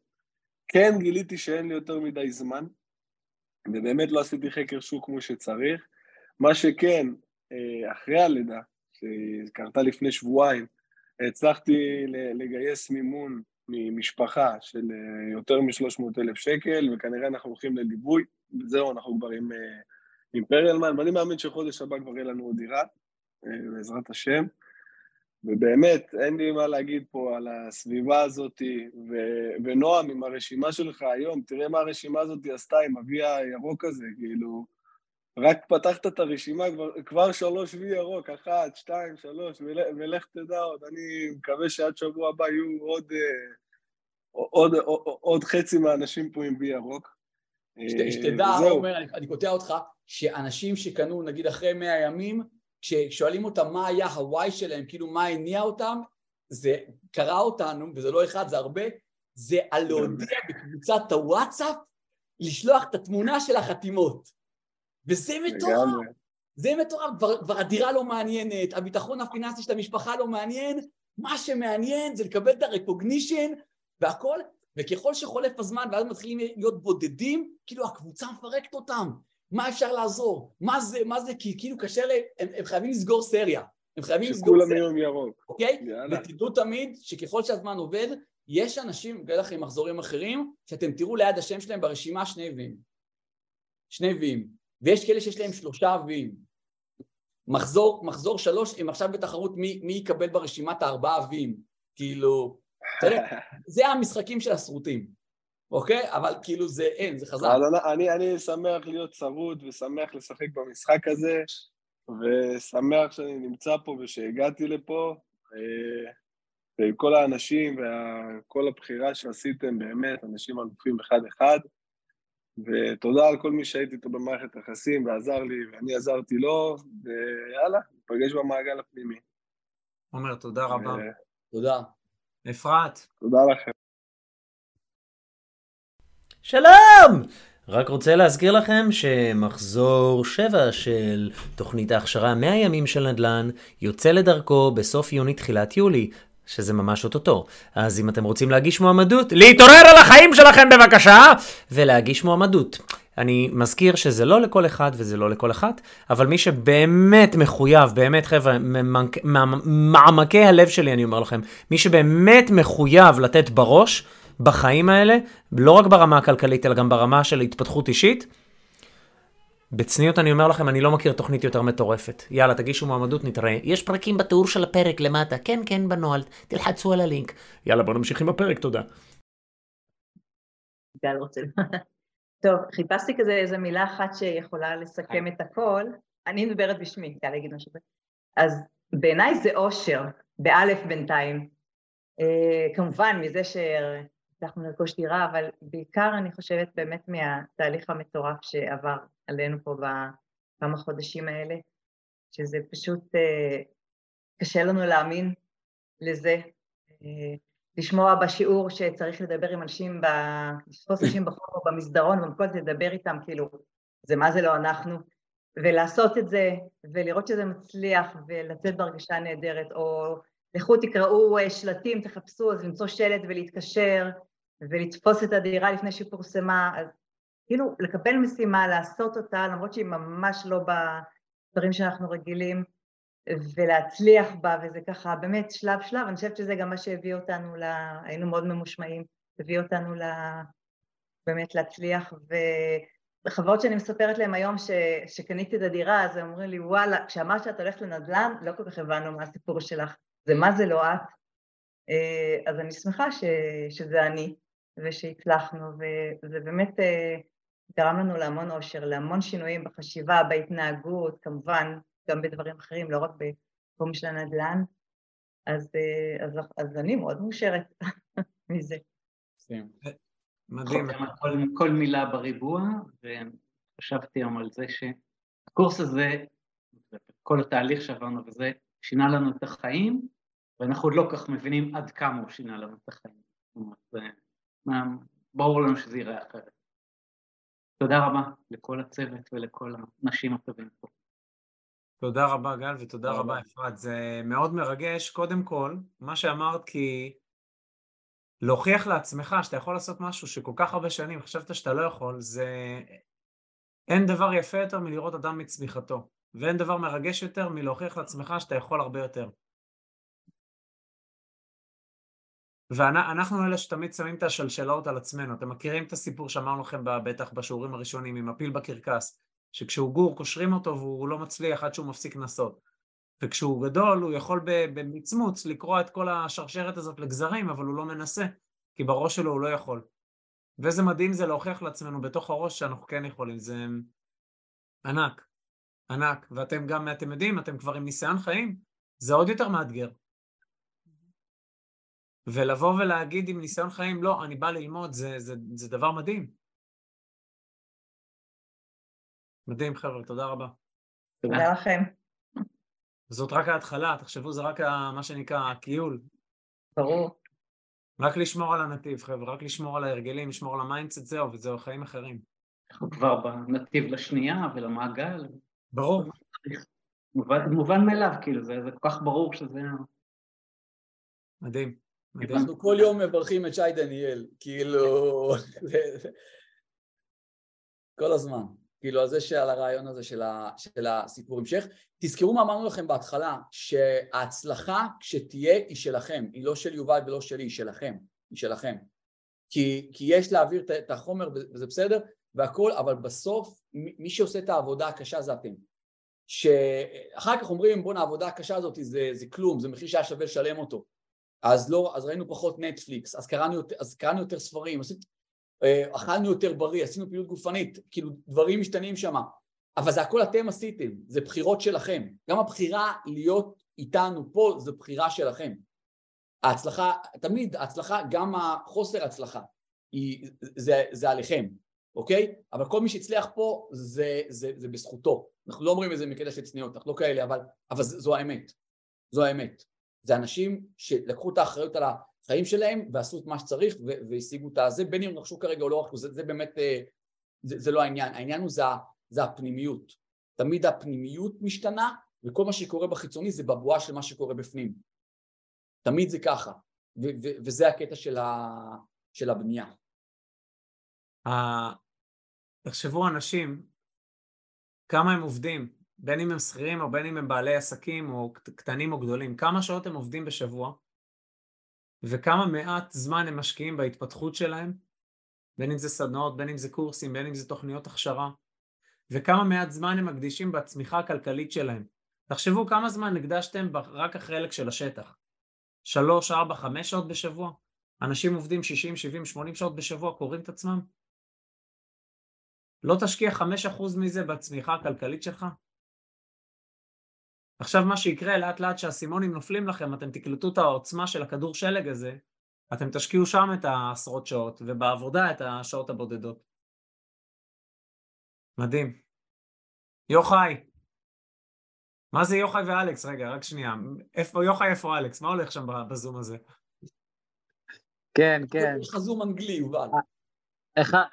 כן גיליתי שאין לי יותר מדי זמן, ובאמת לא עשיתי חקר שוק כמו שצריך. מה שכן, אה, אחרי הלידה, שקרתה לפני שבועיים, הצלחתי לגייס מימון ממשפחה של אה, יותר מ-300 אלף שקל, וכנראה אנחנו הולכים לליווי, וזהו, אנחנו כבר עם, אה, עם פריאלמן, ואני מאמין שחודש הבא כבר יהיה לנו עוד דירה, בעזרת השם. ובאמת, אין לי מה להגיד פה על הסביבה הזאת, ו- ונועם, עם הרשימה שלך היום, תראה מה הרשימה הזאת עשתה עם אבי הירוק הזה, כאילו, רק פתחת את הרשימה, כבר, כבר שלוש וי ירוק, אחת, שתיים, שלוש, ול, ולך תדע עוד, אני מקווה שעד שבוע הבא יהיו עוד, אה, עוד, עוד, עוד חצי מהאנשים פה עם וי ירוק. שתדע, עומר, אני, אני קוטע אותך, שאנשים שקנו נגיד אחרי מאה ימים, כששואלים אותם מה היה הוואי שלהם, כאילו מה הניע אותם, זה קרה אותנו, וזה לא אחד, זה הרבה, זה על להודיע בקבוצת הוואטסאפ, לשלוח את התמונה של החתימות. וזה מטורף. זה מטורף, כבר, כבר הדירה לא מעניינת, הביטחון הפיננסי של המשפחה לא מעניין, מה שמעניין זה לקבל את הרקוגנישן והכל, וככל שחולף הזמן ואז מתחילים להיות בודדים, כאילו הקבוצה מפרקת אותם. מה אפשר לעזור? מה זה, מה זה, כי כאילו קשה להם, הם, הם חייבים לסגור סריה. הם חייבים לסגור סריה. שכולם יום ירוק. אוקיי? יאללה. ותדעו תמיד שככל שהזמן עובד, יש אנשים, בטח עם מחזורים אחרים, שאתם תראו ליד השם שלהם ברשימה שני ויים. שני ויים. ויש כאלה שיש להם שלושה ויים. מחזור, מחזור שלוש, הם עכשיו בתחרות מי, מי יקבל ברשימת הארבעה ויים. כאילו, תראה, זה המשחקים של הסרוטים. אוקיי? אבל כאילו זה אין, זה חזק. אני- אני, אני שמח להיות צרוד ושמח לשחק במשחק הזה, ושמח שאני נמצא פה ושהגעתי לפה, אה, ועם כל האנשים וכל הבחירה שעשיתם, באמת, אנשים אלופים אחד-אחד, ותודה על כל מי שהייתי איתו במערכת היחסים ועזר לי, ואני עזרתי לו, ויאללה, ניפגש במעגל הפנימי. עומר, תודה רבה. אה, תודה. אפרת. תודה לכם. שלום! רק רוצה להזכיר לכם שמחזור 7 של תוכנית ההכשרה 100 ימים של נדל"ן יוצא לדרכו בסוף יוני תחילת יולי, שזה ממש אוטוטו. אז אם אתם רוצים להגיש מועמדות, להתעורר על החיים שלכם בבקשה! ולהגיש מועמדות. אני מזכיר שזה לא לכל אחד וזה לא לכל אחת, אבל מי שבאמת מחויב, באמת חבר'ה, ממעמקי הלב שלי אני אומר לכם, מי שבאמת מחויב לתת בראש בחיים האלה, לא רק ברמה הכלכלית, אלא גם ברמה של התפתחות אישית, בצניעות אני אומר לכם, אני לא מכיר תוכנית יותר מטורפת. יאללה, תגישו מועמדות, נתראה. יש פרקים בתיאור של הפרק למטה. כן, כן, בנוהל. תלחצו על הלינק. יאללה, בוא נמשיך עם הפרק, תודה. גל רוצה... טוב, חיפשתי כזה איזה מילה אחת שיכולה לסכם את הכל. אני מדברת בשמי, גל יגיד משהו. אז בעיניי זה אושר, באלף בינתיים. אה, כמובן, מזה שהצלחנו לרכוש דירה, אבל בעיקר אני חושבת באמת מהתהליך המטורף שעבר עלינו פה בכמה חודשים האלה, שזה פשוט אה, קשה לנו להאמין לזה. אה, לשמוע בשיעור שצריך לדבר עם אנשים, ב... לתפוס אנשים בחור או במסדרון, במקום לדבר איתם, כאילו, זה מה זה לא אנחנו, ולעשות את זה, ולראות שזה מצליח, ולצאת בהרגשה נהדרת, או לכו תקראו אה, שלטים, תחפשו, אז למצוא שלט ולהתקשר, ולתפוס את הדירה לפני שהיא פורסמה, אז כאילו לקבל משימה, לעשות אותה, למרות שהיא ממש לא בדברים שאנחנו רגילים, ולהצליח בה, וזה ככה באמת שלב שלב, אני חושבת שזה גם מה שהביא אותנו, ל... היינו מאוד ממושמעים, הביא אותנו ל... באמת להצליח, וחברות שאני מספרת להם היום ש... שקניתי את הדירה, אז הם אומרים לי, וואלה, כשאמרת שאת הולכת לנדל"ן, לא כל כך הבנו מה הסיפור שלך, זה מה זה לא את. אה, אז אני שמחה ש... שזה אני, ושהצלחנו, וזה באמת אה, גרם לנו להמון אושר, להמון שינויים בחשיבה, בהתנהגות, כמובן, גם בדברים אחרים, לא רק בתחום של הנדל"ן. אז, אה, אז, אז אני מאוד מאושרת מזה. מדהים. כל, כל מילה בריבוע, וחשבתי היום על זה שהקורס הזה, כל התהליך שעברנו וזה, שינה לנו את החיים, ואנחנו עוד לא כך מבינים עד כמה הוא שינה לנו את החיים. מה- ברור לנו שזה ייראה אחרת. תודה רבה לכל הצוות ולכל האנשים הטובים פה. תודה רבה, גל, ותודה תודה רבה, רבה. אפרת. זה מאוד מרגש. קודם כל, מה שאמרת, כי להוכיח לעצמך שאתה יכול לעשות משהו שכל כך הרבה שנים חשבת שאתה לא יכול, זה... אין דבר יפה יותר מלראות אדם מצמיחתו, ואין דבר מרגש יותר מלהוכיח לעצמך שאתה יכול הרבה יותר. ואנחנו אלה שתמיד שמים את השלשלאות על עצמנו. אתם מכירים את הסיפור שאמרנו לכם בטח בשיעורים הראשונים עם הפיל בקרקס, שכשהוא גור קושרים אותו והוא לא מצליח עד שהוא מפסיק לנסות. וכשהוא גדול הוא יכול במצמוץ לקרוע את כל השרשרת הזאת לגזרים, אבל הוא לא מנסה, כי בראש שלו הוא לא יכול. ואיזה מדהים זה להוכיח לעצמנו בתוך הראש שאנחנו כן יכולים, זה ענק, ענק. ואתם גם, אתם יודעים, אתם כבר עם ניסיון חיים, זה עוד יותר מאתגר. ולבוא ולהגיד עם ניסיון חיים, לא, אני בא ללמוד, זה, זה, זה דבר מדהים. מדהים, חבר'ה, תודה רבה. תודה לכם. זאת רק ההתחלה, תחשבו, זה רק ה- מה שנקרא הכיול. ברור. רק לשמור על הנתיב, חבר'ה, רק לשמור על ההרגלים, לשמור על ה mindset, זהו, וזהו, חיים אחרים. אנחנו כבר בנתיב לשנייה ולמעגל. ברור. מובן, מובן מאליו, כאילו, זה, זה כל כך ברור שזה... מדהים. אנחנו כל יום מברכים את שי דניאל, כאילו, כל הזמן. כאילו, על זה שעל הרעיון הזה של, ה, של הסיפור המשך. תזכרו מה אמרנו לכם בהתחלה, שההצלחה כשתהיה היא שלכם, היא לא של יובל ולא שלי, היא שלכם, היא שלכם. כי, כי יש להעביר את- החומר וזה בסדר, והכל, אבל בסוף מי שעושה את העבודה הקשה זה אתם. שאחר כך אומרים בואנה העבודה הקשה הזאת זה, זה כלום, זה מחיר שהיה שווה לשלם אותו. אז לא, אז ראינו פחות נטפליקס, אז קראנו אז קראנו יותר ספרים, אז... אה, אכלנו יותר בריא, עשינו פעילות גופנית, כאילו דברים משתנים שם, אבל זה הכל אתם עשיתם, זה בחירות שלכם. גם הבחירה להיות איתנו פה זו בחירה שלכם. ההצלחה, תמיד ההצלחה, גם החוסר הצלחה, היא, זה, זה עליכם, אוקיי? אבל כל מי שהצליח פה זה, זה, זה בזכותו. אנחנו לא אומרים את זה מקטע של צניעות, אנחנו לא כאלה, אבל, אבל זו האמת. זו האמת. זה אנשים שלקחו את האחריות על החיים שלהם ועשו את מה שצריך והשיגו את הזה, בין אם רכשו כרגע או לא רכשו, זה, זה באמת, אה, זה, זה לא העניין. העניין הוא זה, זה הפנימיות. תמיד הפנימיות משתנה וכל מה שקורה בחיצוני זה בבואה של מה שקורה בפנים. תמיד זה ככה, ו- ו- וזה הקטע של, ה- של הבנייה. תחשבו אנשים, כמה הם עובדים, בין אם הם שכירים או בין אם הם בעלי עסקים או קטנים או גדולים, כמה שעות הם עובדים בשבוע וכמה מעט זמן הם משקיעים בהתפתחות שלהם, בין אם זה סדנאות, בין אם זה קורסים, בין אם זה תוכניות הכשרה, וכמה מעט זמן הם מקדישים בצמיחה הכלכלית שלהם. תחשבו כמה זמן הקדשתם רק החלק של השטח. שלוש, ארבע, חמש שעות בשבוע? אנשים עובדים שישים, שבעים, שמונים שעות בשבוע, קוראים את עצמם? לא תשקיע חמש אחוז מזה בצמיחה הכלכלית שלך? עכשיו מה שיקרה לאט לאט שהאסימונים נופלים לכם, אתם תקלטו את העוצמה של הכדור שלג הזה, אתם תשקיעו שם את העשרות שעות, ובעבודה את השעות הבודדות. מדהים. יוחאי, מה זה יוחאי ואלכס? רגע, רק שנייה. איפה יוחאי, איפה אלכס? מה הולך שם בזום הזה? כן, כן. יש לך זום אנגלי, יובל.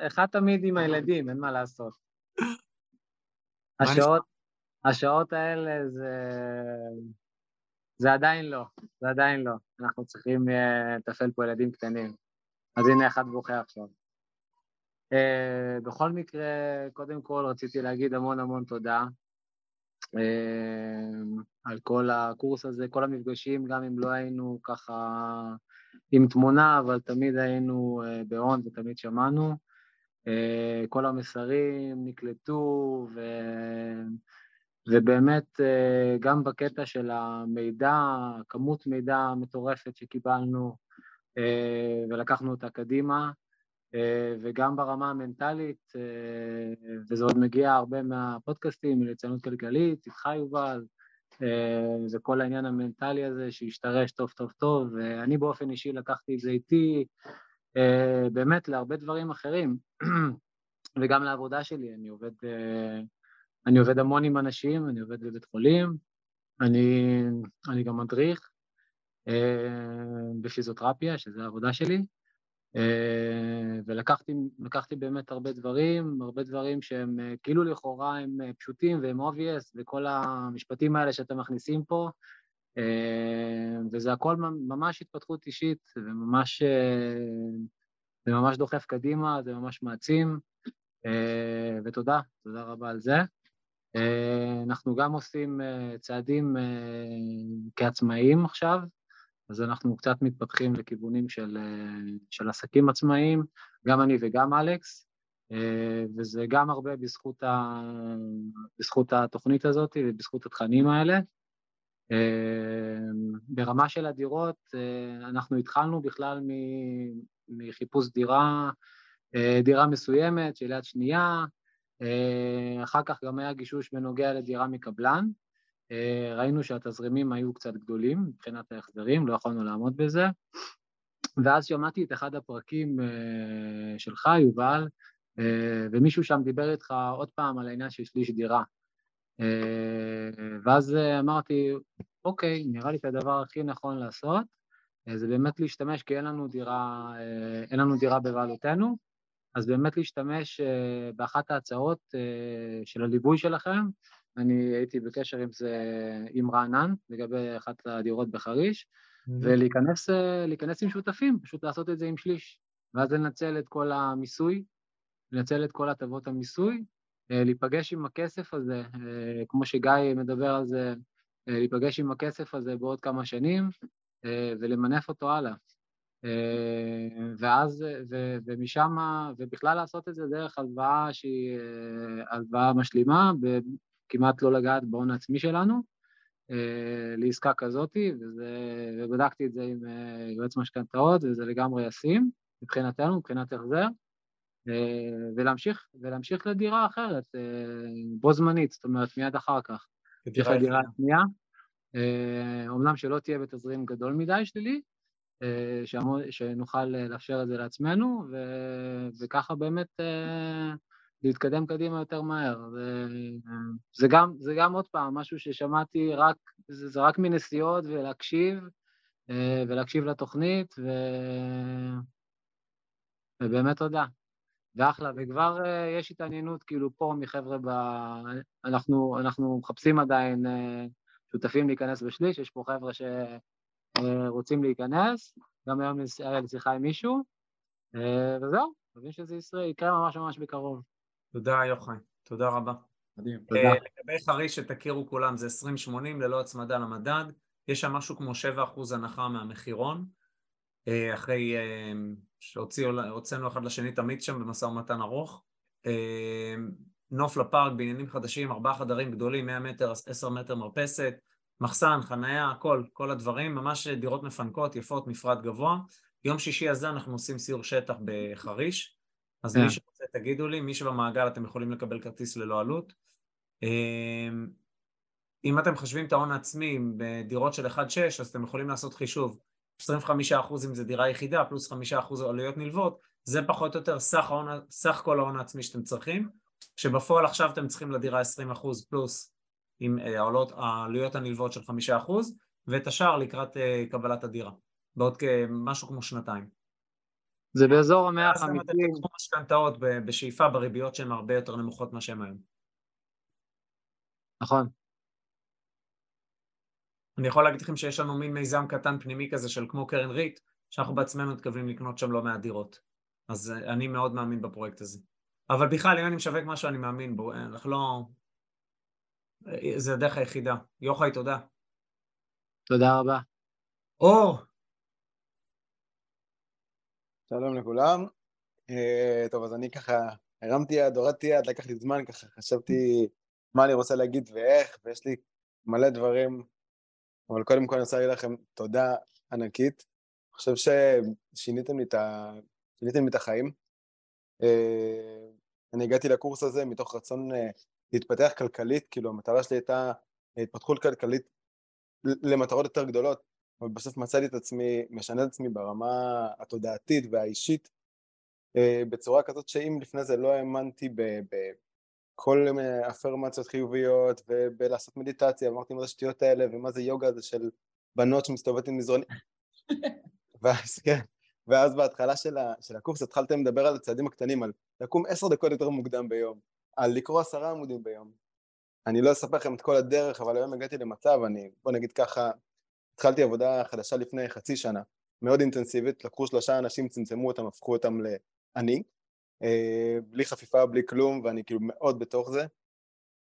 אחד תמיד עם הילדים, אין מה לעשות. השעות, השעות האלה זה... זה עדיין לא, זה עדיין לא. אנחנו צריכים אה, לטפל פה ילדים קטנים. אז הנה אחד בוכה עכשיו. Uh, בכל מקרה, קודם כל רציתי להגיד המון המון תודה uh, על כל הקורס הזה, כל המפגשים, גם אם לא היינו ככה עם תמונה, אבל תמיד היינו uh, בהון ותמיד שמענו. Uh, כל המסרים נקלטו, ו... ובאמת uh, גם בקטע של המידע, כמות מידע מטורפת שקיבלנו uh, ולקחנו אותה קדימה, אה, וגם ברמה המנטלית, אה, וזה עוד מגיע הרבה מהפודקאסטים, מליצנות כלכלית, איתך יובל, אה, וכל העניין המנטלי הזה שהשתרש טוב טוב טוב, ואני באופן אישי לקחתי את זה איתי באמת להרבה דברים אחרים, וגם לעבודה שלי, אני עובד, אני עובד המון עם אנשים, אני עובד בבית חולים, אני, אני גם מדריך בפיזיותרפיה, שזו העבודה שלי, אה, ולקחתי באמת הרבה דברים, הרבה דברים שהם אה, כאילו לכאורה הם אה, פשוטים והם obvious, וכל המשפטים האלה שאתם מכניסים פה, וזה הכל ממש התפתחות אישית, וממש זה ממש דוחף קדימה, זה ממש מעצים, ותודה, תודה רבה על זה. אנחנו גם עושים צעדים כעצמאיים עכשיו, אז אנחנו קצת מתפתחים לכיוונים של, אה, של עסקים עצמאיים, גם אני וגם אלכס, אה, וזה גם הרבה בזכות, ה, בזכות התוכנית הזאת ובזכות התכנים האלה. אה, ברמה של הדירות, אנחנו התחלנו בכלל מחיפוש דירה, דירה מסוימת של יד שנייה, אחר כך גם היה גישוש בנוגע לדירה מקבלן, אה, ראינו שהתזרימים היו קצת גדולים מבחינת ההחזרים, לא יכולנו לעמוד בזה. ואז שמעתי את אחד הפרקים אה, שלך, יובל, אה, ומישהו שם דיבר איתך עוד פעם על העניין של שליש דירה. ואז אמרתי, אוקיי, נראה לי את הדבר הכי נכון לעשות, זה באמת להשתמש, כי אין לנו דירה, אין לנו דירה בבעלותנו, אז באמת להשתמש באחת ההצעות של הליווי שלכם, אני הייתי בקשר עם זה, עם רענן, לגבי אחת הדירות בחריש. ולהיכנס עם שותפים, פשוט לעשות את זה עם שליש, ואז לנצל את כל המיסוי, לנצל את כל הטבות המיסוי, אה, להיפגש עם הכסף הזה, אה, כמו שגיא מדבר על זה, אה, להיפגש עם הכסף הזה בעוד כמה שנים, ולמנף אותו הלאה. ואז, ו, ומשם, ובכלל לעשות את זה דרך הלוואה שהיא הלוואה משלימה, כמעט לא לגעת בהון העצמי שלנו אה, לעסקה כזאתי, וזה, ובדקתי את זה עם אה, יועץ משכנתאות, וזה לגמרי ישים מבחינתנו, מבחינת החזר. אה, ולהמשיך, ולהמשיך לדירה אחרת, אה, בו זמנית, זאת אומרת מיד אחר כך. לדירה. השנייה, אומנם שלא תהיה בתזרים גדול מדי שלילי, אה, שנוכל אה, לאפשר את זה לעצמנו, וככה באמת אה, להתקדם קדימה יותר מהר. ו- זה גם, זה גם עוד פעם משהו ששמעתי רק, זה, זה רק מנסיעות ולהקשיב, אה, ולהקשיב לתוכנית, ו... ובאמת תודה. ואחלה, וכבר יש התעניינות כאילו פה מחבר'ה ב... אנחנו, אנחנו מחפשים עדיין שותפים להיכנס בשליש, יש פה חבר'ה שרוצים להיכנס, גם היום היה לי שיחה עם מישהו, אה, וזהו, מבין שזה ישראל, יקרה ממש ממש בקרוב. תודה יוחאי, תודה רבה. מדהים. תודה. אה, לגבי חריש שתכירו כולם זה 2080 ללא הצמדה למדד, יש שם משהו כמו 7% הנחה מהמחירון, אה, אחרי שהוצאנו אחד לשני את המיץ שם במשא ומתן ארוך. אה, נוף לפארק בעניינים חדשים, ארבעה חדרים גדולים, 100 מטר, 10 מטר מרפסת, מחסן, חנייה, הכל, כל הדברים, ממש דירות מפנקות, יפות, מפרט גבוה. יום שישי הזה אנחנו עושים סיור שטח בחריש, אז כן. מי שרוצה תגידו לי, מי שבמעגל אתם יכולים לקבל כרטיס ללא עלות. אמ, אם אתם מחשבים את ההון העצמי בדירות של 1-6, אז אתם יכולים לעשות חישוב. 25% אם זה דירה יחידה, פלוס 5% עלויות נלוות, זה פחות או יותר סך, ההון, סך כל ההון העצמי שאתם צריכים, כשבפועל עכשיו אתם צריכים לדירה 20% פלוס עם אה, העלות, העלויות הנלוות של 5%, ואת השאר לקראת אה, קבלת הדירה, בעוד כמשהו כמו שנתיים. זה באזור המאה אז גם אתם החמישים, תיקחו משכנתאות בשאיפה בריביות שהן הרבה יותר נמוכות ממה שהן היום. נכון. אני יכול להגיד לכם שיש לנו מין מיזם קטן פנימי כזה של כמו קרן ריט, שאנחנו בעצמנו מתכוונים לקנות שם לא מעט דירות. אז אה, אני מאוד מאמין בפרויקט הזה. אבל בכלל, אם אני משווק משהו, אני מאמין בו. אנחנו לא... זה הדרך היחידה. יוחאי, תודה. תודה רבה. אור, שלום לכולם. אה, טוב, אז אני ככה הרמתי יד, הורדתי יד, לקח לי זמן, ככה חשבתי מה אני רוצה להגיד ואיך, ויש לי מלא דברים, אבל קודם כל אני רוצה להגיד לכם תודה ענקית. אני חושב ששיניתם לי את, ה... שיניתם לי את החיים. אה, אני הגעתי לקורס הזה מתוך רצון אה, להתפתח כלכלית, כאילו המטרה שלי הייתה התפתחות כלכלית למטרות יותר גדולות, אבל בסוף מצאתי את עצמי, משנה את עצמי ברמה התודעתית והאישית, אה, בצורה כזאת שאם לפני זה לא האמנתי בכל מיני אפרמציות חיוביות ובלעשות מדיטציה, אמרתי מה זה השטויות האלה ומה זה יוגה זה של בנות שמסתובבות עם מזרונים, ואז כן, ואז בהתחלה של, ה, של הקורס התחלתם לדבר על הצעדים הקטנים, על לקום עשר דקות יותר מוקדם ביום, על לקרוא עשרה עמודים ביום. אני לא אספר לכם את כל הדרך, אבל היום הגעתי למצב, אני, בוא נגיד ככה, התחלתי עבודה חדשה לפני חצי שנה, מאוד אינטנסיבית, לקחו שלושה אנשים, צמצמו אותם, הפכו אותם לאני, אה, בלי חפיפה, בלי כלום, ואני כאילו מאוד בתוך זה.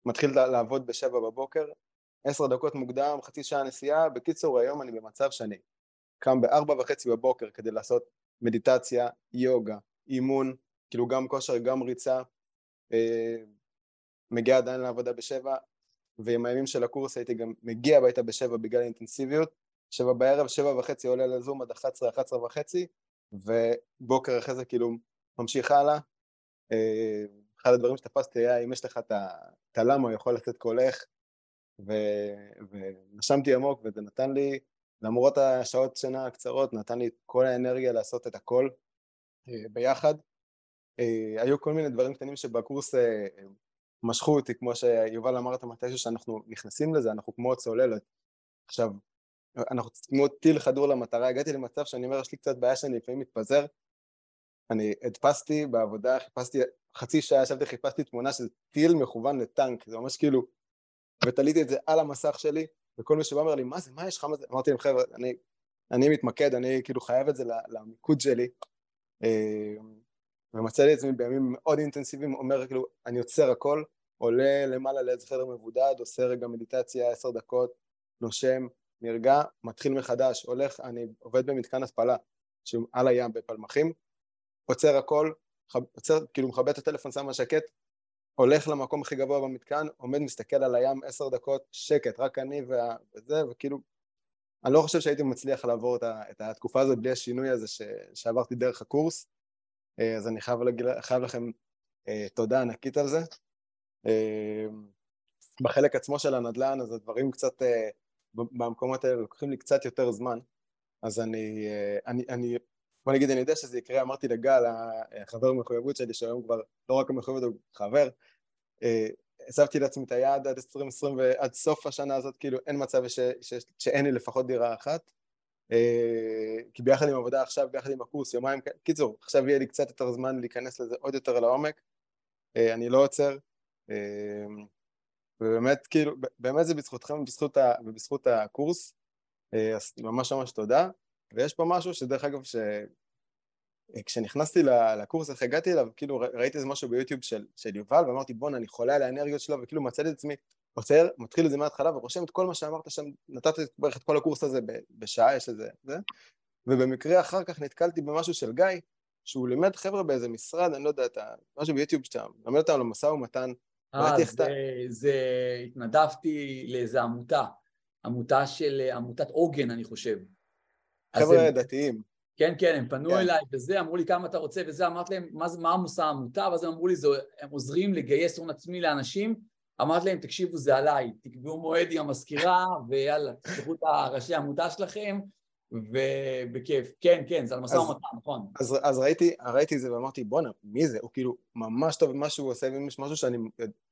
מתחיל לעבוד בשבע בבוקר, עשר דקות מוקדם, חצי שעה נסיעה, בקיצור היום אני במצב שאני קם בארבע וחצי בבוקר כדי לעשות מדיטציה, יוגה, אימון, כאילו גם כושר, גם ריצה, מגיע עדיין לעבודה בשבע, ועם הימים של הקורס הייתי גם מגיע הביתה בשבע בגלל האינטנסיביות, שבע בערב, שבע וחצי עולה לזום עד 11, 11 וחצי, ובוקר אחרי זה כאילו ממשיך הלאה. אה, אחד הדברים שתפסתי היה אם יש לך את הלמה, הוא יכול לצאת קולך, ו- ונשמתי עמוק וזה נתן לי, למרות השעות שינה הקצרות, נתן לי את כל האנרגיה לעשות את הכל אה, ביחד. אה, היו כל מיני דברים קטנים שבקורס אה, משכו אותי, כמו שיובל אמרת מתישהו שאנחנו נכנסים לזה, אנחנו כמו צוללת. עכשיו, אנחנו כמו טיל חדור למטרה, הגעתי למצב שאני אומר, יש לי קצת בעיה שאני לפעמים מתפזר. אני הדפסתי בעבודה, חיפשתי, חצי שעה ישבתי, חיפשתי תמונה של טיל מכוון לטנק, זה ממש כאילו, ותליתי את זה על המסך שלי, וכל מי שבא אומר לי, מה זה, מה יש לך, מה זה? אמרתי להם, חבר'ה, אני, אני מתמקד, אני כאילו חייב את זה למיקוד שלי. ומצא לי את עצמי בימים מאוד אינטנסיביים, אומר כאילו, אני עוצר הכל, עולה למעלה לאיזה חדר מבודד, עושה רגע מדיטציה עשר דקות, נושם, נרגע, מתחיל מחדש, הולך, אני עובד במתקן התפלה, על הים בפלמחים, עוצר הכל, חב- עוצר, כאילו מכבה את הטלפון, שם על שקט, הולך למקום הכי גבוה במתקן, עומד, מסתכל על הים עשר דקות, שקט, רק אני וה- וזה, וכאילו, אני לא חושב שהייתי מצליח לעבור את, ה, את התקופה הזאת בלי השינוי הזה ש, שעברתי דרך הקורס. אה, אז אני חייב, להגיד, חייב לכם אה, תודה ענקית על זה. אה, בחלק עצמו של הנדל"ן, אז הדברים קצת, במקומות האלה לוקחים לי קצת יותר זמן, אז אני, אני, אני בוא נגיד, אני יודע שזה יקרה, אמרתי לגל, החבר המחויבות שלי, שהיום כבר לא רק המחויבות, הוא חבר, הצבתי לעצמי את היעד עד 2020 ועד סוף השנה הזאת, כאילו אין מצב ש, ש, שאין לי לפחות דירה אחת, כי ביחד עם עבודה עכשיו, ביחד עם הקורס, יומיים, קיצור, עכשיו יהיה לי קצת יותר זמן להיכנס לזה עוד יותר לעומק, אה, אני לא עוצר, ובאמת, כאילו, באמת זה בזכותכם ובזכות, ה, ובזכות הקורס, אז ממש ממש תודה. ויש פה משהו שדרך אגב, ש... כשנכנסתי לקורס, איך הגעתי אליו, כאילו ראיתי איזה משהו ביוטיוב של, של יובל, ואמרתי בואנה, אני חולה על האנרגיות שלו, וכאילו מצאתי את עצמי, עוצר, מתחיל את זה מההתחלה, ורושם את כל מה שאמרת שם, נתתי בערך את כל הקורס הזה בשעה, יש איזה, זה, ובמקרה אחר כך נתקלתי במשהו של גיא, שהוא לימד חבר'ה באיזה משרד, אני לא יודע, אתה, משהו ביוטיוב שאתה מלמד אותם למשא ומתן. אה, זה, זה, התנדבתי לאיזה עמותה, עמותה של, עמותת עוגן, אני חושב. חבר'ה דתיים. כן, כן, הם פנו כן. אליי וזה, אמרו לי כמה אתה רוצה וזה, אמרתי להם, מה, מה עושה העמותה? ואז הם אמרו לי, זה, הם עוזרים לגייס הון עצמי לאנשים, אמרתי להם, תקשיבו, זה עליי, תקבעו מועד עם המזכירה, ויאללה, תשלחו את הראשי העמותה שלכם, ובכיף. כן, כן, זה על משא ומתן, נכון. אז, אז ראיתי, ראיתי את זה ואמרתי, בואנה, מי זה? הוא כאילו ממש טוב במה שהוא עושה, ואם יש משהו שאני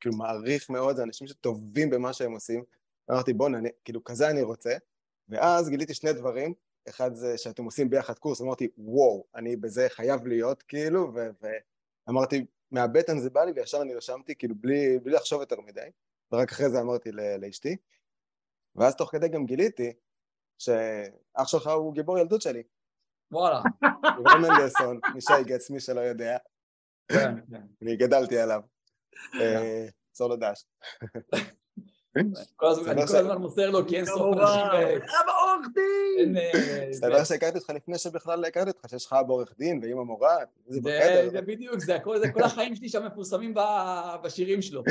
כאילו מעריך מאוד, זה אנשים שטובים במה שהם עושים. אמרתי, בואנה, כאילו, כזה אני רוצה. ואז גיליתי שני דברים, אחד זה שאתם עושים ביחד קורס, אמרתי וואו, אני בזה חייב להיות כאילו, ואמרתי מהבטן זה בא לי וישר אני רשמתי כאילו בלי, בלי לחשוב יותר מדי, ורק אחרי זה אמרתי לאשתי, ואז תוך כדי גם גיליתי שאח שלך הוא גיבור ילדות שלי. וואלה. יובל מנדלסון, משי גץ, מי שלא יודע. כן, כן. אני גדלתי עליו. צור לו דש. אני כל הזמן מוסר לו כי אין סוף אנשים... אבא עורך דין! מסתבר שהכרתי אותך לפני שבכלל הכרתי אותך, שיש לך אבא עורך דין ואימא מורה, זה בחדר. זה בדיוק, זה כל החיים שלי שם מפורסמים בשירים שלו.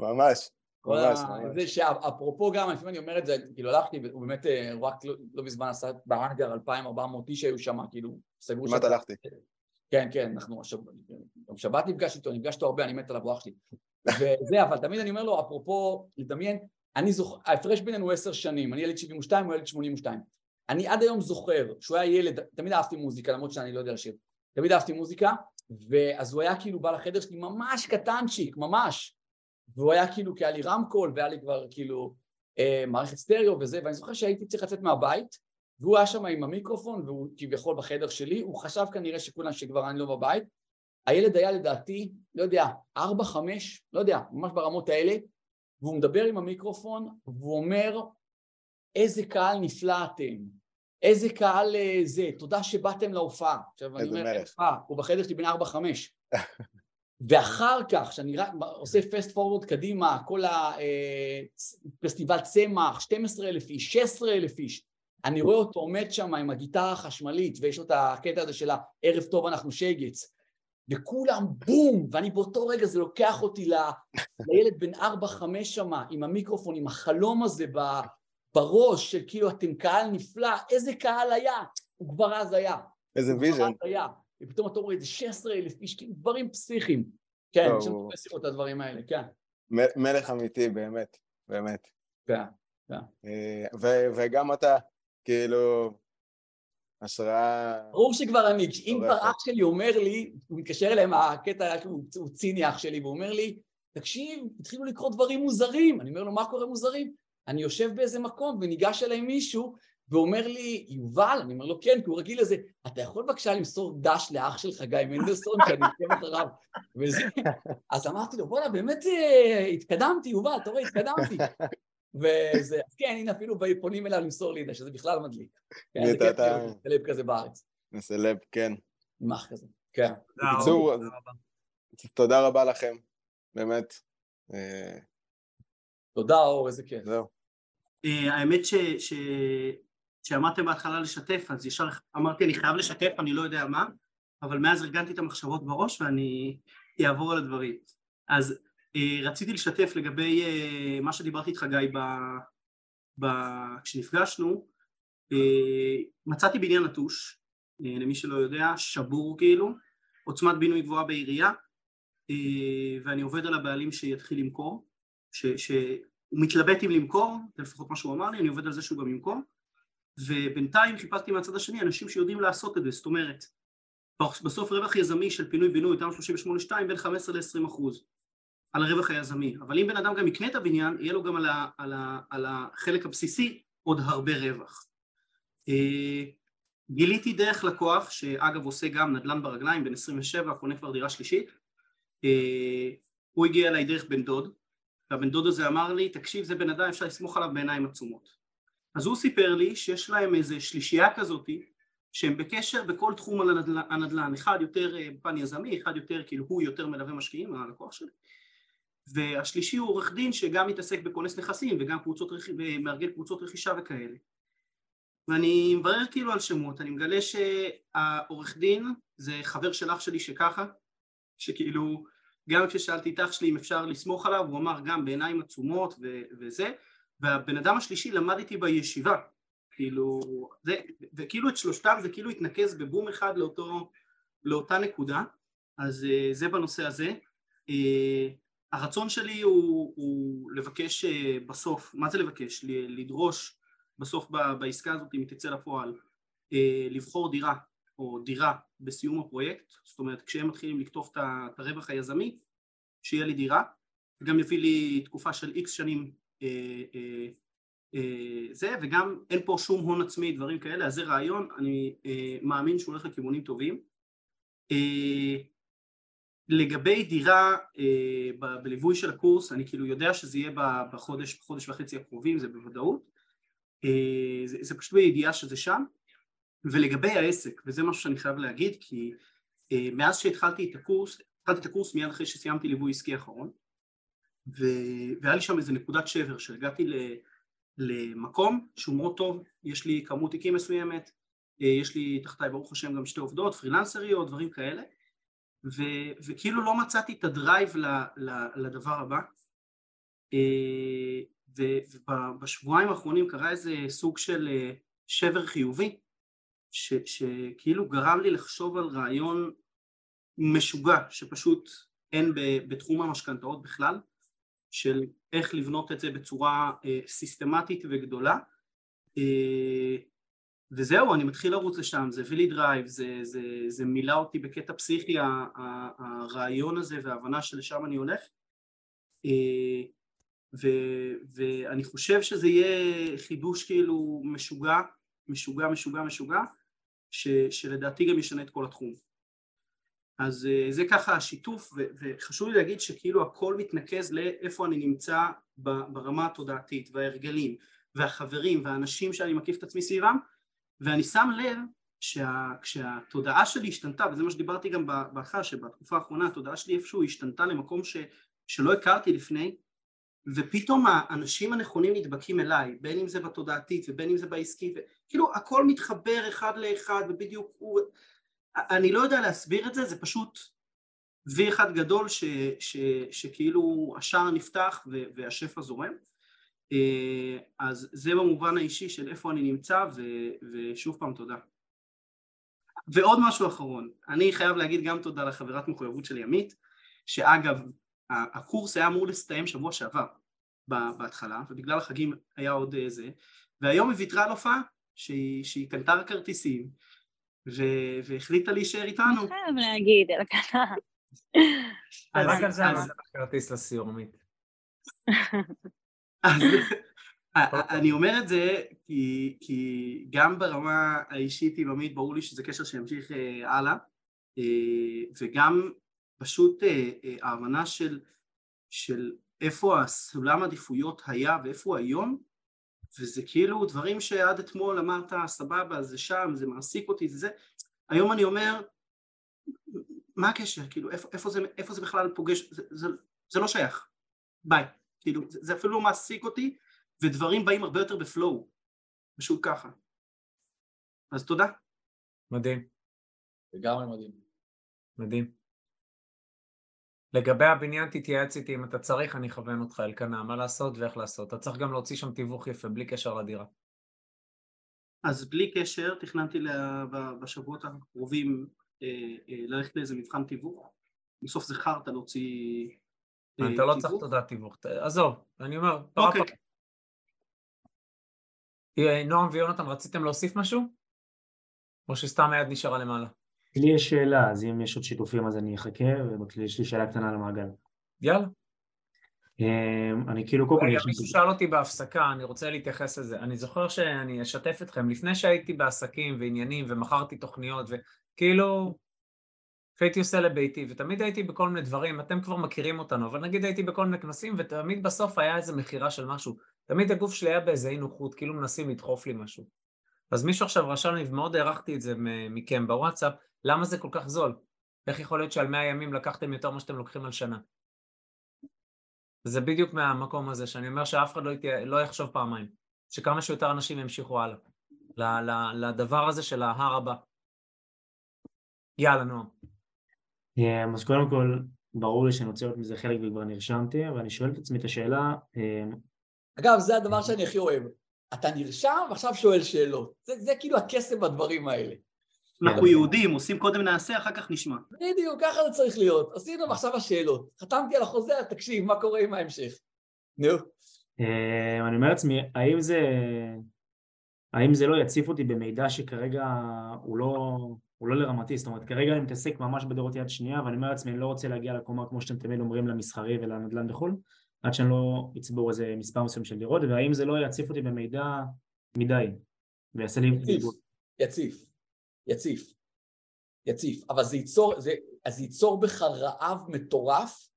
ממש. ממש, ממש. זה שאפרופו גם, לפעמים אני אומר את זה, כאילו הלכתי, הוא באמת רק לא מזמן עשה באנגר 2,400 איש היו שם, כאילו, סגרו שם. כמעט הלכתי. כן, כן, אנחנו גם שבת נפגשתי איתו, נפגשתי הרבה, אני מת על אבו אח שלי. וזה, אבל תמיד אני אומר לו, אפרופו, לדמיין, אני זוכר, ההפרש בינינו עשר שנים, אני ילד 72, הוא ילד 82. אני עד היום זוכר שהוא היה ילד, תמיד אהבתי מוזיקה, למרות שאני לא יודע לשיר. תמיד אהבתי מוזיקה, ואז הוא היה כאילו בא לחדר שלי ממש קטנצ'יק, ממש. והוא היה כאילו, כי היה לי רמקול, והיה לי כבר כאילו אה, מערכת סטריאו וזה, ואני זוכר שהייתי צריך לצאת מהבית, והוא היה שם עם המיקרופון, והוא כביכול בחדר שלי, הוא חשב כנראה שכולם שכבר אני לא בבית, הילד היה לדעתי, לא יודע, ארבע, חמש, לא יודע, ממש ברמות האלה, והוא מדבר עם המיקרופון, והוא אומר, איזה קהל נפלא אתם, איזה קהל אה, זה, תודה שבאתם להופעה. עכשיו אני אומר, אה, הוא בחדר שלי בין ארבע, חמש. ואחר כך, כשאני רק עושה פסט פורוורד קדימה, כל הפסטיבל אה, צמח, 12 אלף איש, 16 אלף איש, אני רואה אותו עומד שם עם הגיטרה החשמלית, ויש לו את הקטע הזה של הערב טוב אנחנו שגץ, וכולם בום, ואני באותו רגע זה לוקח אותי ל... לילד בן ארבע חמש שמה, עם המיקרופון, עם החלום הזה בראש של כאילו אתם קהל נפלא, איזה קהל היה, הוא כבר אז היה. איזה vision. ופתאום אתה רואה איזה 16 אלף איש, כאילו דברים פסיכיים. כן, יש לנו את הדברים האלה, כן. מלך אמיתי, באמת, באמת. כן, כן. אה, וגם אתה, כאילו, השראה... ברור שכבר אני, אם כבר אח שלי אומר לי, הוא מתקשר אליהם, הקטע, הוא ציני אח שלי, והוא אומר לי, תקשיב, התחילו לקרות דברים מוזרים. אני אומר לו, מה קורה מוזרים? אני יושב באיזה מקום וניגש אליי מישהו ואומר לי, יובל, אני אומר לו, כן, כי הוא רגיל לזה, אתה יכול בבקשה למסור דש לאח שלך, גיא מנדלסון, שאני עוקב אחריו, וזה, אז אמרתי לו, בואנה, באמת אה, התקדמתי, יובל, אתה רואה, התקדמתי. וזה, אז כן, הנה אפילו פונים אליו למסור לי, שזה בכלל מדליק. כן, זה כיף להיות סלב כזה בארץ. סלב, כן. נמח כזה, כן. בקיצור, תודה רבה לכם, באמת. אה, תודה, אור, איזה כיף. זהו. אה, האמת שאמרתם בהתחלה לשתף, אז ישר אמרתי אני חייב לשתף, אני לא יודע מה, אבל מאז ארגנתי את המחשבות בראש ואני אעבור על הדברים. אז רציתי לשתף לגבי אה, מה שדיברתי איתך גיא ב, ב, כשנפגשנו, מצאתי בניין נטוש, למי שלא יודע, שבור כאילו, עוצמת בינוי גבוהה בעירייה, אה, ואני עובד על הבעלים שיתחיל למכור, ש, שהוא מתלבט אם למכור, זה לפחות מה שהוא אמר לי, אני עובד על זה שהוא גם ימכור, ובינתיים חיפשתי מהצד השני אנשים שיודעים לעשות את זה, זאת אומרת, בסוף רווח יזמי של פינוי בינוי, תמ"א 38-2, בין 15 ל-20 אחוז על הרווח היזמי, אבל אם בן אדם גם יקנה את הבניין, יהיה לו גם על, ה, על, ה, על החלק הבסיסי עוד הרבה רווח. אה, גיליתי דרך לקוח, שאגב עושה גם נדל"ן ברגליים, בן 27, קונה כבר דירה שלישית, אה, הוא הגיע אליי דרך בן דוד, והבן דוד הזה אמר לי, תקשיב זה בן אדם אפשר לסמוך עליו בעיניים עצומות. אז הוא סיפר לי שיש להם איזה שלישייה כזאתי, שהם בקשר בכל תחום על הנדל"ן, הנדל"ן, אחד יותר אה, פן יזמי, אחד יותר כאילו הוא יותר מלווה משקיעים, הלקוח שלי, והשלישי הוא עורך דין שגם מתעסק בכונס נכסים וגם קבוצות, מארגן קבוצות רכישה וכאלה. ואני מברר כאילו על שמות, אני מגלה שהעורך דין זה חבר של אח שלי שככה, שכאילו גם כששאלתי את אח שלי אם אפשר לסמוך עליו, הוא אמר גם בעיניים עצומות ו- וזה, והבן אדם השלישי למד איתי בישיבה, כאילו, זה, וכאילו את שלושתם זה כאילו התנקז בבום אחד לאותו, לאותה נקודה, אז uh, זה בנושא הזה. הרצון שלי הוא, הוא לבקש uh, בסוף, מה זה לבקש? לדרוש בסוף בעסקה הזאת אם היא תצא לפועל, uh, לבחור דירה או דירה בסיום הפרויקט, זאת אומרת כשהם מתחילים לקטוף את הרווח היזמי, שיהיה לי דירה, וגם יביא לי תקופה של איקס שנים אה, אה, אה, זה, וגם אין פה שום הון עצמי, דברים כאלה, אז זה רעיון, אני אה, מאמין שהוא הולך לכיוונים טובים. לגבי דירה אה, ב- בליווי של הקורס, אני כאילו יודע שזה יהיה בחודש, בחודש וחצי הקרובים, זה בוודאות. אה, זה, זה פשוט בידיעה שזה שם. ולגבי העסק, וזה משהו שאני חייב להגיד, כי אה, מאז שהתחלתי את הקורס, התחלתי את הקורס מיד אחרי שסיימתי ליווי עסקי אחרון, ו... והיה לי שם איזה נקודת שבר, שהגעתי ל... למקום שהוא מאוד טוב, יש לי כמות תיקים מסוימת, יש לי תחתיי ברוך השם גם שתי עובדות, פרילנסריות, דברים כאלה, ו... וכאילו לא מצאתי את הדרייב ל... ל... לדבר הבא, אה, ובשבועיים האחרונים קרה איזה סוג של אה, שבר חיובי, ש, שכאילו גרם לי לחשוב על רעיון משוגע שפשוט אין בתחום המשכנתאות בכלל, של איך לבנות את זה בצורה אה, סיסטמטית וגדולה וזהו, אני מתחיל לרוץ לשם, זה הביא לי drive, זה, זה, זה מילא אותי בקטע פסיכי הרעיון הזה וההבנה שלשם אני הולך אה, ו, ואני חושב שזה יהיה חידוש כאילו משוגע, משוגע, משוגע, משוגע ש, שלדעתי גם ישנה את כל התחום. אז אה, זה ככה השיתוף, ו, וחשוב לי להגיד שכאילו הכל מתנקז לאיפה אני נמצא ברמה התודעתית וההרגלים והחברים והאנשים שאני מקיף את עצמי סביבם, ואני שם לב שכשהתודעה שלי השתנתה, וזה מה שדיברתי גם בהתחלה, שבתקופה האחרונה התודעה שלי איפשהו השתנתה למקום ש, שלא הכרתי לפני, ופתאום האנשים הנכונים נדבקים אליי, בין אם זה בתודעתית ובין אם זה בעסקי, וכאילו הכל מתחבר אחד לאחד ובדיוק הוא... אני לא יודע להסביר את זה, זה פשוט וי אחד גדול ש, ש, שכאילו השער נפתח והשפע זורם. אה, אז זה במובן האישי של איפה אני נמצא, ו, ושוב פעם תודה. ועוד משהו אחרון, אני חייב להגיד גם תודה לחברת מחויבות שלי עמית, שאגב הקורס היה אמור להסתיים שבוע שעבר בהתחלה, ובגלל החגים היה עוד אה, והיום היא ויתרה על הופעה שהיא, שהיא קנתה רק כרטיסים, והחליטה להישאר איתנו. אני חייב להגיד, אלקנה. רק על זה אני עושה כרטיס לסיור, עמית. אני אומר את זה כי, כי גם ברמה האישית עם עמית ברור לי שזה קשר שימשיך אה, הלאה אה, וגם פשוט אה, אה, ההבנה של, של איפה הסולם עדיפויות היה ואיפה הוא היום וזה כאילו דברים שעד אתמול אמרת סבבה זה שם זה מעסיק אותי זה זה. היום אני אומר מה הקשר? כאילו איפה, איפה, זה, איפה זה בכלל פוגש? זה, זה, זה לא שייך. ביי כאילו זה, זה אפילו לא מעסיק אותי ודברים באים הרבה יותר בפלואו. פשוט ככה. אז תודה. מדהים. לגמרי מדהים. מדהים. לגבי הבניין תתייעץ איתי אם אתה צריך, אני אכוון אותך אלקנה, מה לעשות ואיך לעשות. אתה צריך גם להוציא שם תיווך יפה, בלי קשר לדירה. אז בלי קשר, תכננתי לה, בשבועות הקרובים אה, אה, ללכת לאיזה מבחן תיווך, בסוף זה חרטא להוציא אתה לא צריך. תודעת תיווך, עזוב, אני אומר, אוקיי. אה, נועם ויונתן, רציתם להוסיף משהו? או שסתם היד נשארה למעלה? לי יש שאלה, אז אם יש עוד שיתופים אז אני אחכה, ויש לי שאלה קטנה למעגל. יאללה. אמ, אני כאילו קודם כל... רגע, יש מישהו שאל אותי בהפסקה, אני רוצה להתייחס לזה. אני זוכר שאני אשתף אתכם, לפני שהייתי בעסקים ועניינים ומכרתי תוכניות וכאילו, הייתי עושה לביתי, ותמיד הייתי בכל מיני דברים, אתם כבר מכירים אותנו, אבל נגיד הייתי בכל מיני כנסים, ותמיד בסוף היה איזה מכירה של משהו. תמיד הגוף שלי היה באיזה אי נוחות, כאילו מנסים לדחוף לי משהו. אז מישהו עכשיו רשם לי, ומאוד הערכתי את זה מכם בוואטסאפ, למה זה כל כך זול? איך יכול להיות שעל 100 ימים לקחתם יותר ממה שאתם לוקחים על שנה? זה בדיוק מהמקום הזה, שאני אומר שאף אחד לא, יתיה, לא יחשוב פעמיים. שכמה שיותר אנשים ימשיכו הלאה. ל- ל- לדבר הזה של ההר הבא. יאללה, נועם. אמ, אז קודם כל, ברור לי שאני רוצה להיות מזה חלק וכבר נרשמתי, אבל אני שואל את עצמי את השאלה, אמ, אגב, זה הדבר שאני הכי אוהב. אתה נרשם ועכשיו שואל שאלות. זה, זה כאילו הקסם בדברים האלה. אנחנו יהודים, עושים קודם נעשה, אחר כך נשמע. בדיוק, ככה זה צריך להיות. עשינו ועכשיו השאלות. חתמתי על החוזה, תקשיב, מה קורה עם ההמשך? נו. אמ, אני אומר לעצמי, האם זה, האם זה לא יציף אותי במידע שכרגע הוא לא, הוא לא לרמתי, זאת אומרת, כרגע אני מתעסק ממש בדורות יד שנייה, ואני אומר לעצמי, אני לא רוצה להגיע לקומה כמו שאתם תמיד אומרים למסחרי ולנדל"ן בחו"ל, עד שאני לא אצבור איזה מספר מסוים של דירות, והאם זה לא יציף אותי במידע מדי, ויעשה לי... יציף, יציף, יציף, יציף, אבל זה ייצור, זה, אז ייצור בך רעב מטורף,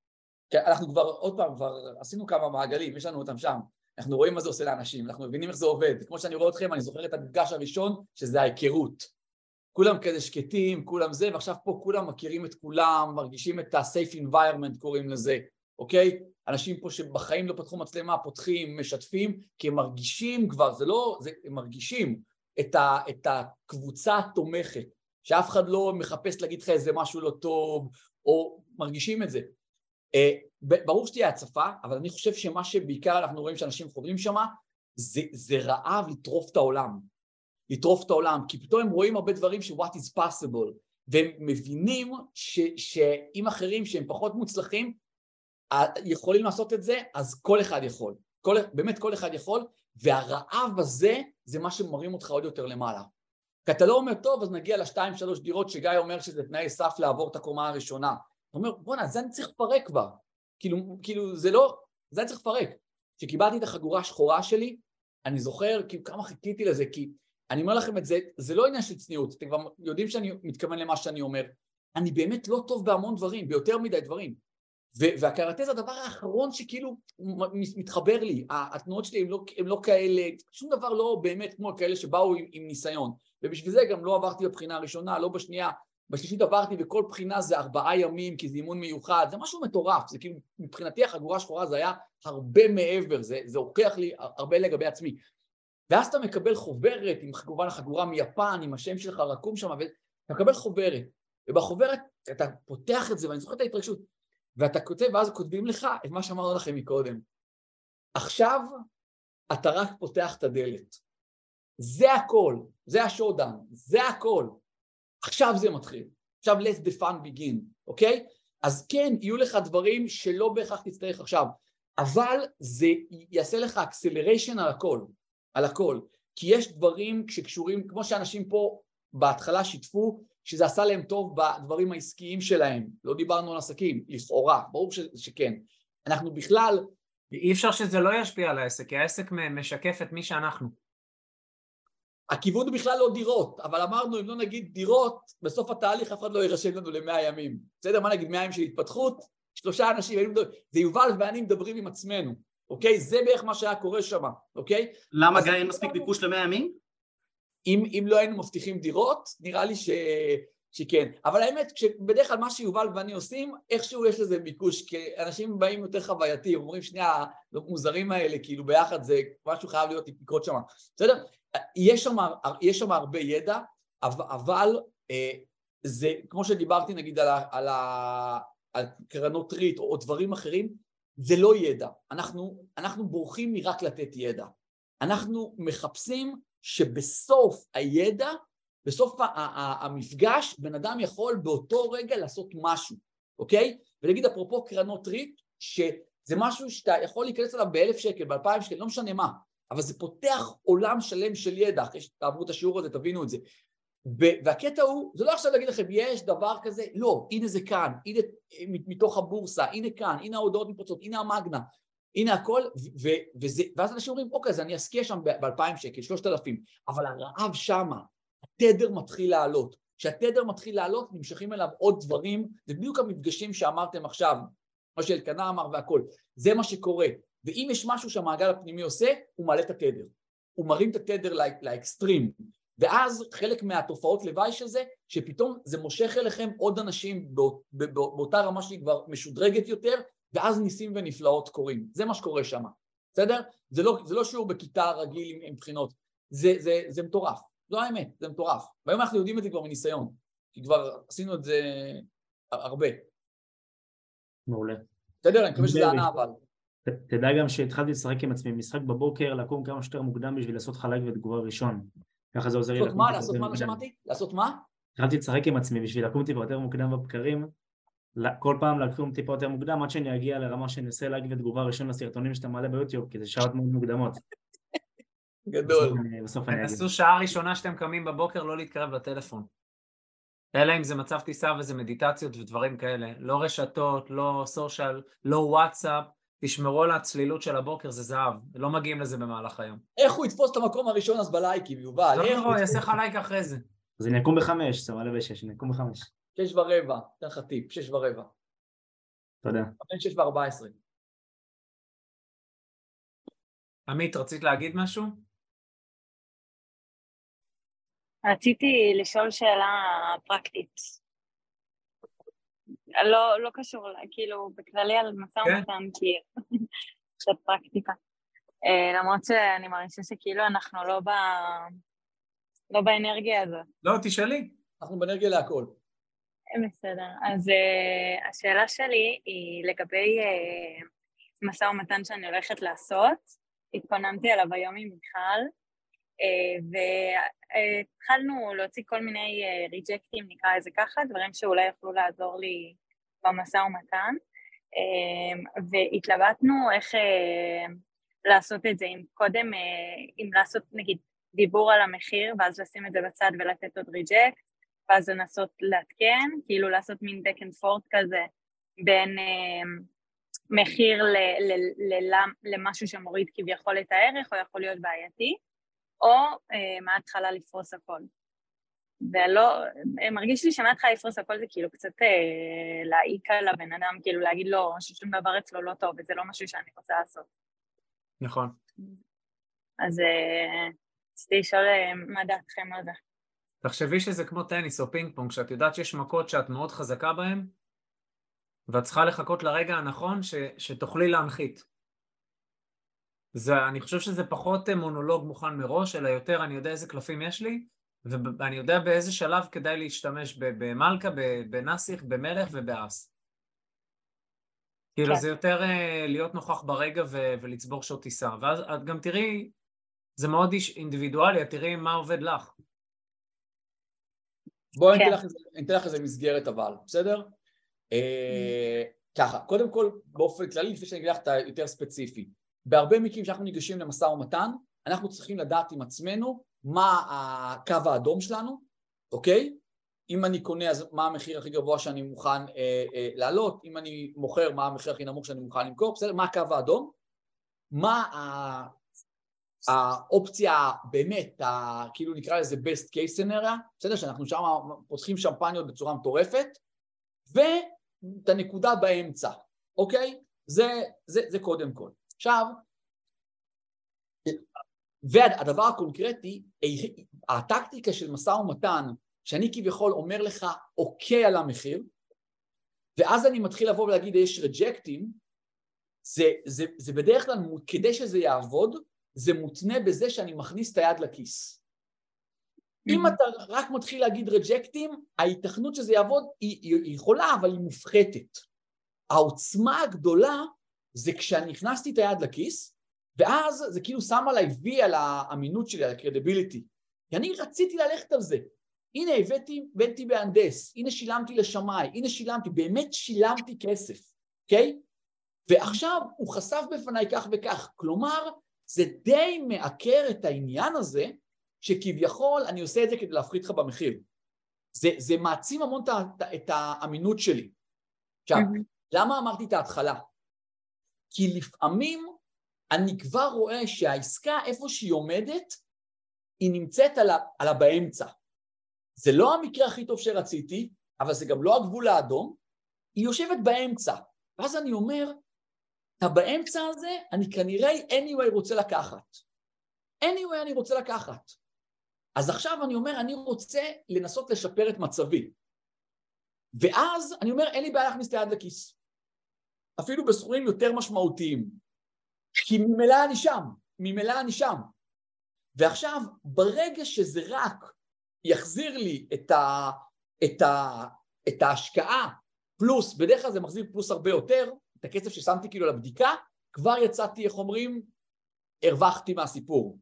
כי אנחנו כבר, עוד פעם, כבר עשינו כמה מעגלים, יש לנו אותם שם, אנחנו רואים מה זה עושה לאנשים, אנחנו מבינים איך זה עובד, כמו שאני רואה אתכם, אני זוכר את המפגש הראשון, שזה ההיכרות. כולם כזה שקטים, כולם זה, ועכשיו פה כולם מכירים את כולם, מרגישים את ה-safe environment קוראים לזה, אוקיי? אנשים פה שבחיים לא פתחו מצלמה, פותחים, משתפים, כי הם מרגישים כבר, זה לא, זה, הם מרגישים את, ה, את הקבוצה התומכת, שאף אחד לא מחפש להגיד לך איזה משהו לא טוב, או מרגישים את זה. אה, ברור שתהיה הצפה, אבל אני חושב שמה שבעיקר אנחנו רואים שאנשים חווים שם, זה, זה רעב לטרוף את העולם. לטרוף את העולם, כי פתאום הם רואים הרבה דברים ש- what is possible, והם מבינים שאם אחרים שהם פחות מוצלחים, יכולים לעשות את זה, אז כל אחד יכול. כל, באמת כל אחד יכול, והרעב הזה זה מה שמרים אותך עוד יותר למעלה. כי אתה לא אומר, טוב, אז נגיע לשתיים שלוש דירות שגיא אומר שזה תנאי סף לעבור את הקומה הראשונה. אתה אומר, בואנה, זה אני צריך לפרק כבר. כאילו, כאילו, זה לא, זה אני צריך לפרק. כשקיבלתי את החגורה השחורה שלי, אני זוכר כאילו כמה חיכיתי לזה, כי אני אומר לכם את זה, זה לא עניין של צניעות, אתם כבר יודעים שאני מתכוון למה שאני אומר. אני באמת לא טוב בהמון דברים, ביותר מדי דברים. והקראטה זה הדבר האחרון שכאילו מתחבר לי, התנועות שלי הם לא, לא כאלה, שום דבר לא באמת כמו כאלה שבאו עם, עם ניסיון, ובשביל זה גם לא עברתי בבחינה הראשונה, לא בשנייה, בשלישית עברתי וכל בחינה זה ארבעה ימים כי זה אימון מיוחד, זה משהו מטורף, זה כאילו מבחינתי החגורה השחורה זה היה הרבה מעבר, זה, זה הוכיח לי הרבה לגבי עצמי. ואז אתה מקבל חוברת עם כמובן החגורה מיפן, עם השם שלך רקום שם, ואתה מקבל חוברת, ובחוברת אתה פותח את זה, ואני זוכר את ההתרגשות, ואתה כותב, ואז כותבים לך את מה שאמרנו לכם מקודם. עכשיו אתה רק פותח את הדלת. זה הכל, זה השואודאון, זה הכל. עכשיו זה מתחיל. עכשיו let the fun begin, אוקיי? אז כן, יהיו לך דברים שלא בהכרח תצטרך עכשיו, אבל זה יעשה לך acceleration על הכל, על הכל. כי יש דברים שקשורים, כמו שאנשים פה בהתחלה שיתפו, שזה עשה להם טוב בדברים העסקיים שלהם. לא דיברנו על עסקים, לכאורה, ברור ש- שכן. אנחנו בכלל... אי אפשר שזה לא ישפיע על העסק, כי העסק משקף את מי שאנחנו. הכיוון הוא בכלל לא דירות, אבל אמרנו אם לא נגיד דירות, בסוף התהליך אף אחד לא יירשם לנו למאה ימים. בסדר? מה נגיד מאה ימים של התפתחות? שלושה אנשים, זה יובל ואני מדברים עם עצמנו, אוקיי? זה בערך מה שהיה קורה שם, אוקיי? למה גיא אין מספיק ביקוש למאה ימים? אם, אם לא היינו מבטיחים דירות, נראה לי ש... שכן. אבל האמת, בדרך כלל מה שיובל ואני עושים, איכשהו יש לזה ביקוש, כי אנשים באים יותר חווייתיים, אומרים שנייה, המוזרים האלה, כאילו ביחד זה משהו חייב להיות לקרות שם. בסדר? יש שם, יש שם הרבה ידע, אבל, אה, זה, כמו שדיברתי נגיד על, ה, על, ה, על קרנות ריט או דברים אחרים, זה לא ידע. אנחנו, אנחנו בורחים מרק לתת ידע. אנחנו מחפשים שבסוף הידע בסוף המפגש בן אדם יכול באותו רגע לעשות משהו, אוקיי? ולהגיד אפרופו קרנות ריט, שזה משהו שאתה יכול להיכנס אליו באלף שקל, באלפיים שקל, לא משנה מה, אבל זה פותח עולם שלם של ידע, אחרי שתעברו את השיעור הזה תבינו את זה. והקטע הוא, זה לא עכשיו להגיד לכם, יש דבר כזה, לא, הנה זה כאן, הנה מתוך הבורסה, הנה כאן, הנה ההודעות מתפוצות, הנה המאגנה, הנה הכל, ו- וזה, ואז אנשים אומרים, אוקיי, אז אני אשקיע שם ב-2,000 שקל, 3,000, אבל הרעב שמה, התדר מתחיל לעלות. כשהתדר מתחיל לעלות, נמשכים אליו עוד דברים, זה בדיוק המפגשים שאמרתם עכשיו, מה שאלקנה אמר והכל, זה מה שקורה. ואם יש משהו שהמעגל הפנימי עושה, הוא מעלה את התדר. הוא מרים את התדר לא- לאקסטרים. ואז חלק מהתופעות לוואי של זה, שפתאום זה מושך אליכם עוד אנשים באות, בא, באותה רמה שהיא כבר משודרגת יותר, ואז ניסים ונפלאות קורים. זה מה שקורה שם, בסדר? זה לא, זה לא שיעור בכיתה רגיל עם, עם בחינות, זה, זה, זה מטורף, זו האמת, זה מטורף. והיום אנחנו יודעים את זה כבר מניסיון, כי כבר עשינו את זה הרבה. מעולה. בסדר? אני מקווה שזה ענה אבל. ת- תדע גם שהתחלתי לשחק עם עצמי, משחק בבוקר, לקום כמה שיותר מוקדם בשביל לעשות חלק ותגובה ראשון. ככה זה עוזר לי לעשות מה? לעשות מה? מוקדם. שמעתי? לעשות מה? התחלתי לשחק עם עצמי בשביל לקום טיפה יותר מוקדם בבקרים, כל פעם לקום טיפה יותר מוקדם עד שאני אגיע לרמה שאני עושה לייק ותגובה ראשון לסרטונים שאתה מעלה ביוטיוב, כי זה שעות מאוד מוקדמות. גדול. בסוף אני- בסוף אני אגיד. תנסו שעה ראשונה שאתם קמים בבוקר לא להתקרב לטלפון. אלא אם זה מצב טיסה וזה מדיטציות ודברים כאלה. לא רשתות, לא סושיאל, לא וואטסאפ. תשמרו על הצלילות של הבוקר, זה זהב. לא מגיעים לזה במהלך היום. איך הוא יתפוס את המקום הראשון אז בלייקים, יובל? לא איך הוא יתפוס? יעשה לך לייק אחרי זה. אז אני אקום בחמש, אתה מעלה בשש, אני אקום בחמש. שש ורבע, אתן לך טיפ, שש ורבע. תודה. בין שש וארבע עשרה. עמית, רצית להגיד משהו? רציתי לשאול שאלה פרקטית. לא, לא קשור, כאילו, בכללי על משא כן. ומתן, כי קצת פרקטיקה. אה, למרות שאני מרגישה שכאילו אנחנו לא, ב... לא באנרגיה הזאת. לא, תשאלי. אנחנו באנרגיה להכל. בסדר. אז uh, השאלה שלי היא לגבי uh, משא ומתן שאני הולכת לעשות. התכוננתי עליו היום עם מיכל, uh, והתחלנו להוציא כל מיני ריג'קטים, נקרא לזה ככה, דברים שאולי יוכלו לעזור לי במשא ומתן, uh, והתלבטנו איך uh, לעשות את זה, אם קודם, אם לעשות נגיד דיבור על המחיר, ואז לשים את זה בצד ולתת עוד ריג'קט, ואז לנסות לעדכן, כאילו לעשות מין back and forth כזה בין אה, מחיר ל, ל, ל, ל, למשהו שמוריד כביכול את הערך או יכול להיות בעייתי, או אה, מההתחלה לפרוס הכל. ולא, אה, מרגיש לי שמההתחלה לפרוס הכל זה כאילו קצת אה, להעיק על הבן אדם, כאילו להגיד לו ששום דבר אצלו לא טוב וזה לא משהו שאני רוצה לעשות. נכון. אז אה, רציתי לשאול אה, מה דעתכם על זה. תחשבי שזה כמו טניס או פינג פונג, שאת יודעת שיש מכות שאת מאוד חזקה בהן, ואת צריכה לחכות לרגע הנכון ש, שתוכלי להנחית. זה, אני חושב שזה פחות מונולוג מוכן מראש, אלא יותר אני יודע איזה קלפים יש לי, ואני יודע באיזה שלב כדאי להשתמש במלכה, בנסיך, במלך ובאס. כאילו כן. זה יותר אה, להיות נוכח ברגע ו- ולצבור שעות טיסה. ואז את גם תראי, זה מאוד איש- אינדיבידואלי, את תראי מה עובד לך. בואי אני כן. אתן לך איזה- אני אתן לך איזה מסגרת אבל, בסדר? אה, ככה, קודם כל באופן כללי, לפני שאני אגיד לך את היותר ספציפי, בהרבה מקרים שאנחנו ניגשים למשא ומתן, אנחנו צריכים לדעת עם עצמנו מה הקו האדום שלנו, אוקיי? אם אני קונה אז מה המחיר הכי גבוה שאני מוכן אה, אה, להעלות, אם אני מוכר מה המחיר הכי נמוך שאני מוכן למכור, בסדר? מה הקו האדום? מה ה... האופציה באמת, ה, כאילו נקרא לזה best case scenario, בסדר? שאנחנו שם פותחים שמפניות בצורה מטורפת, ואת הנקודה באמצע, אוקיי? זה, זה, זה קודם כל. עכשיו, והדבר הקונקרטי, הטקטיקה של משא ומתן, שאני כביכול אומר לך אוקיי על המחיר, ואז אני מתחיל לבוא ולהגיד יש רג'קטים, זה, זה, זה בדרך כלל, כדי שזה יעבוד, זה מותנה בזה שאני מכניס את היד לכיס. אם אתה רק מתחיל להגיד רג'קטים, ההיתכנות שזה יעבוד היא, היא, יכולה, אבל היא מופחתת. העוצמה הגדולה זה כשאני הכנסתי את היד לכיס, ואז זה כאילו שם עליי וי על האמינות שלי, על הקרדיביליטי. כי אני רציתי ללכת על זה. הנה הבאתי, הבאתי מהנדס, הנה שילמתי לשמאי, הנה שילמתי, באמת שילמתי כסף, אוקיי? ועכשיו הוא חשף בפניי כך וכך. כלומר, זה די מעקר את העניין הזה, שכביכול אני עושה את זה כדי להפחית לך במחיר. זה, זה מעצים המון את, ה- את האמינות שלי. עכשיו, למה אמרתי את ההתחלה? כי לפעמים אני כבר רואה שהעסקה, איפה שהיא עומדת, היא נמצאת על, ה, על הבאמצע. זה לא המקרה הכי טוב שרציתי, אבל זה גם לא הגבול האדום, היא יושבת באמצע. ואז אני אומר, את הבאמצע הזה, אני כנראה anyway רוצה לקחת. anyway אני רוצה לקחת. אז עכשיו אני אומר, אני רוצה לנסות לשפר את מצבי. ואז אני אומר, אין לי בעיה להכניס את היד לכיס. אפילו בסכומים יותר משמעותיים. כי ממילא אני שם, ממילא אני שם. ועכשיו, ברגע שזה רק יחזיר לי את, ה, את, ה, את ההשקעה פלוס, בדרך כלל זה מחזיר פלוס הרבה יותר, את הכסף ששמתי כאילו לבדיקה, כבר יצאתי, איך אומרים, הרווחתי מהסיפור,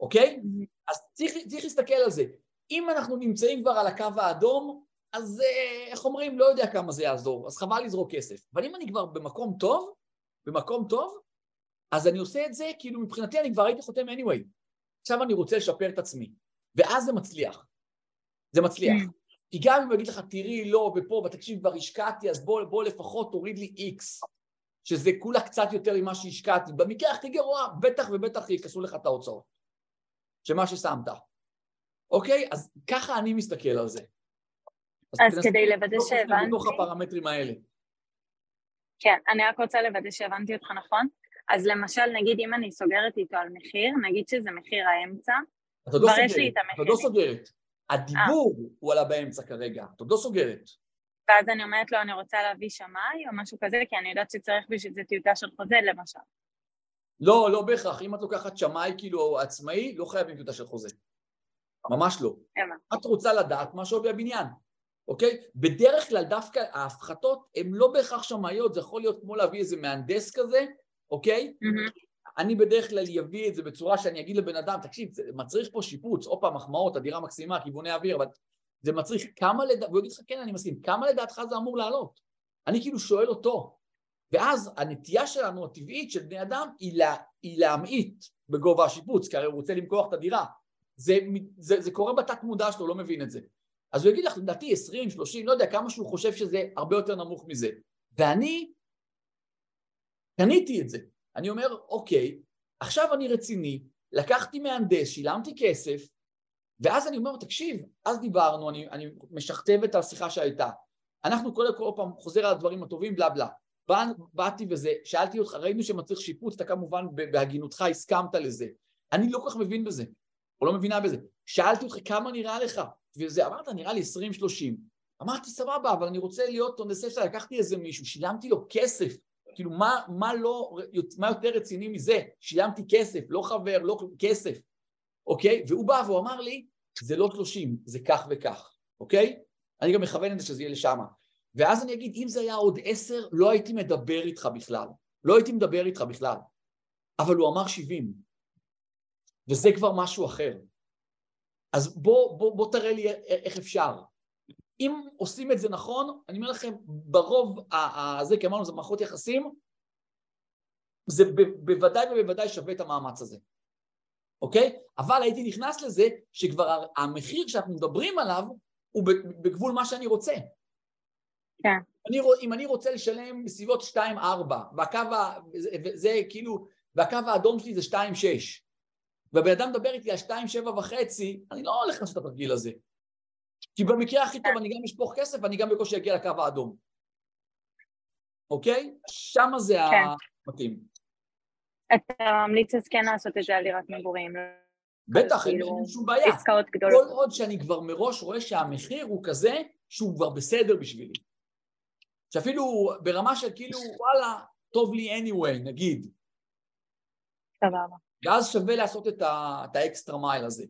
אוקיי? אז צריך, צריך להסתכל על זה. אם אנחנו נמצאים כבר על הקו האדום, אז אה, איך אומרים, לא יודע כמה זה יעזור, אז חבל לזרוק כסף. אבל אם אני כבר במקום טוב, במקום טוב, אז אני עושה את זה, כאילו מבחינתי אני כבר הייתי חותם anyway. עכשיו אני רוצה לשפר את עצמי, ואז זה מצליח. זה מצליח. כי גם אם הוא יגיד לך, תראי, לא, ופה, ותקשיב, כבר השקעתי, אז בוא, בוא לפחות תוריד לי איקס, שזה כולה קצת יותר ממה שהשקעתי. במקרה הכי גרוע, בטח ובטח יכנסו לך את ההוצאות. שמה ששמת. אוקיי? אז ככה אני מסתכל על זה. אז תנסו כדי לוודא שהבנתי, בתוך הפרמטרים האלה. כן, אני רק רוצה לוודא שהבנתי אותך נכון. אז למשל, נגיד אם אני סוגרת איתו על מחיר, נגיד שזה מחיר האמצע, עוד כבר לא יש לי את את עוד לא. סוגרת. הדיבור הוא על הבאמצע כרגע, את עוד לא סוגרת. ואז אני אומרת לו, אני רוצה להביא שמאי או משהו כזה, כי אני יודעת שצריך בשביל זה טיוטה של חוזה למשל. לא, לא בהכרח. אם את לוקחת שמאי כאילו עצמאי, לא חייבים טיוטה של חוזה. ממש לא. את רוצה לדעת מה שווי הבניין, אוקיי? בדרך כלל דווקא ההפחתות הן לא בהכרח שמאיות, זה יכול להיות כמו להביא איזה מהנדס כזה, אוקיי? אני בדרך כלל אביא את זה בצורה שאני אגיד לבן אדם, תקשיב, זה מצריך פה שיפוץ, עוד פעם מחמאות, הדירה מקסימה, כיווני אוויר, אבל זה מצריך כמה לדעתך, והוא יגיד לך, כן, אני מסכים, כמה לדעתך זה אמור לעלות? אני כאילו שואל אותו. ואז הנטייה שלנו, הטבעית של בני אדם, היא, לה, היא להמעיט בגובה השיפוץ, כי הרי הוא רוצה למכוח את הדירה. זה, זה, זה קורה בתת מודע שלו, לא מבין את זה. אז הוא יגיד לך, לדעתי 20, 30, לא יודע, כמה שהוא חושב שזה הרבה יותר נמוך מזה. ואני קניתי את זה. אני אומר, אוקיי, עכשיו אני רציני, לקחתי מהנדס, שילמתי כסף, ואז אני אומר, תקשיב, אז דיברנו, אני, אני משכתב את השיחה שהייתה. אנחנו כל פעם חוזר על הדברים הטובים, בלה בלה. בא, באתי וזה, שאלתי אותך, ראינו שמצריך שיפוץ, אתה כמובן בהגינותך הסכמת לזה. אני לא כל כך מבין בזה, או לא מבינה בזה. שאלתי אותך כמה נראה לך, וזה, אמרת, נראה לי 20-30. אמרתי, סבבה, אבל אני רוצה להיות אונסף שלה, לקחתי איזה מישהו, שילמתי לו כסף. כאילו, מה, מה, לא, מה יותר רציני מזה? שילמתי כסף, לא חבר, לא כסף, אוקיי? והוא בא והוא אמר לי, זה לא 30, זה כך וכך, אוקיי? אני גם מכוון את זה שזה יהיה לשמה. ואז אני אגיד, אם זה היה עוד עשר, לא הייתי מדבר איתך בכלל. לא הייתי מדבר איתך בכלל. אבל הוא אמר 70. וזה כבר משהו אחר. אז בוא, בוא, בוא תראה לי איך אפשר. אם עושים את זה נכון, אני אומר לכם, ברוב הזה, כי אמרנו, זה מערכות יחסים, זה בוודאי ובוודאי שווה את המאמץ הזה, אוקיי? אבל הייתי נכנס לזה שכבר המחיר שאנחנו מדברים עליו הוא בגבול מה שאני רוצה. כן. אני, אם אני רוצה לשלם בסביבות 2-4, והקו, זה כאילו, והקו האדום שלי זה 2-6, והבן אדם מדבר איתי על 2-7 וחצי, אני לא הולך לעשות את התרגיל הזה. כי במקרה הכי טוב אני גם אשפוך כסף ואני גם בקושי אגיע לקו האדום. אוקיי? שמה זה כן. המתאים. אתה ממליץ אז כן לעשות את זה על דירת מגורים. בטח, אין כאילו, אין שום בעיה. עסקאות גדולות. כל עוד שאני כבר מראש רואה שהמחיר הוא כזה שהוא כבר בסדר בשבילי. שאפילו ברמה של כאילו, וואלה, טוב לי anyway, נגיד. סבבה. ואז שווה לעשות את, ה, את האקסטרה מייל הזה.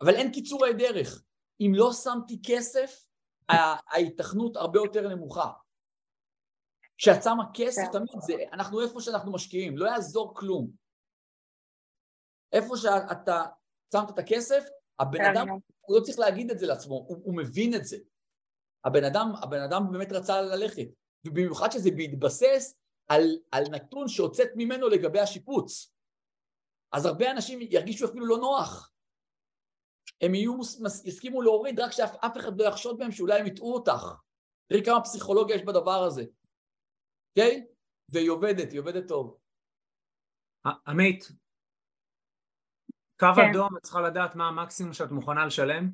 אבל אין קיצורי דרך. אם לא שמתי כסף, ההיתכנות הרבה יותר נמוכה. כשאת שמה כסף, תמיד זה, אנחנו איפה שאנחנו משקיעים, לא יעזור כלום. איפה שאתה שמת את הכסף, הבן אדם הוא לא צריך להגיד את זה לעצמו, הוא, הוא מבין את זה. הבן אדם, הבן אדם באמת רצה ללכת, ובמיוחד שזה בהתבסס על, על נתון שהוצאת ממנו לגבי השיפוץ. אז הרבה אנשים ירגישו אפילו לא נוח. הם יהיו, יסכימו להוריד רק שאף אחד לא יחשוד בהם שאולי הם יטעו אותך. תראי כמה פסיכולוגיה יש בדבר הזה, אוקיי? Okay? והיא עובדת, היא עובדת טוב. עמית, קו כן. אדום, את צריכה לדעת מה המקסימום שאת מוכנה לשלם.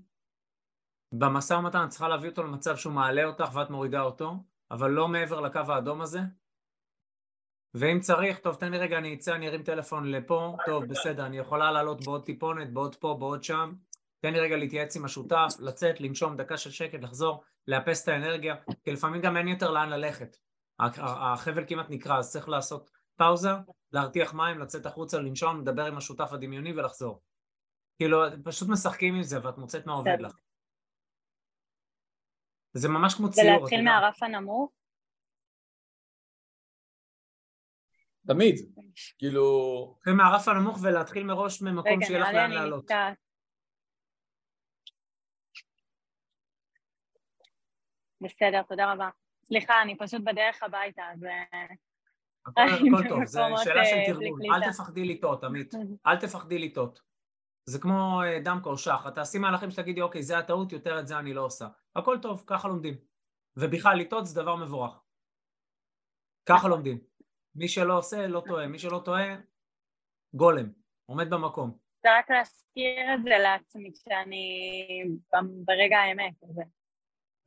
במשא ומתן את צריכה להביא אותו למצב שהוא מעלה אותך ואת מורידה אותו, אבל לא מעבר לקו האדום הזה. ואם צריך, טוב, תן לי רגע, אני אצא, אני ארים טלפון לפה, טוב, בסדר, אני יכולה לעלות בעוד טיפונת, בעוד פה, בעוד שם. תן לי רגע להתייעץ עם השותף, לצאת, לנשום דקה של שקט, לחזור, לאפס את האנרגיה, כי לפעמים גם אין יותר לאן ללכת. החבל כמעט נקרע, אז צריך לעשות פאוזה, להרתיח מים, לצאת החוצה, לנשום, לדבר עם השותף הדמיוני ולחזור. כאילו, פשוט משחקים עם זה ואת מוצאת מה עובד לך. זה ממש כמו ציור. ולהתחיל מהרף הנמוך? תמיד, כאילו... להתחיל מהרף הנמוך ולהתחיל מראש ממקום שיהיה לך לאן לעלות. בסדר, תודה רבה. סליחה, אני פשוט בדרך הביתה, אז... אה, הכל, טוב, זו שאלה של תרגול. אל תפחדי לטעות, עמית. אל תפחדי לטעות. זה כמו אה, דם קורשך, את תעשי מהלכים שתגידי, אוקיי, זה הטעות, יותר את זה אני לא עושה. הכל טוב, ככה לומדים. ובכלל, לטעות זה דבר מבורך. ככה לומדים. מי שלא עושה, לא טועה. מי שלא טועה, גולם. עומד במקום. זה רק להזכיר את זה לעצמי, שאני ברגע האמת. הזה.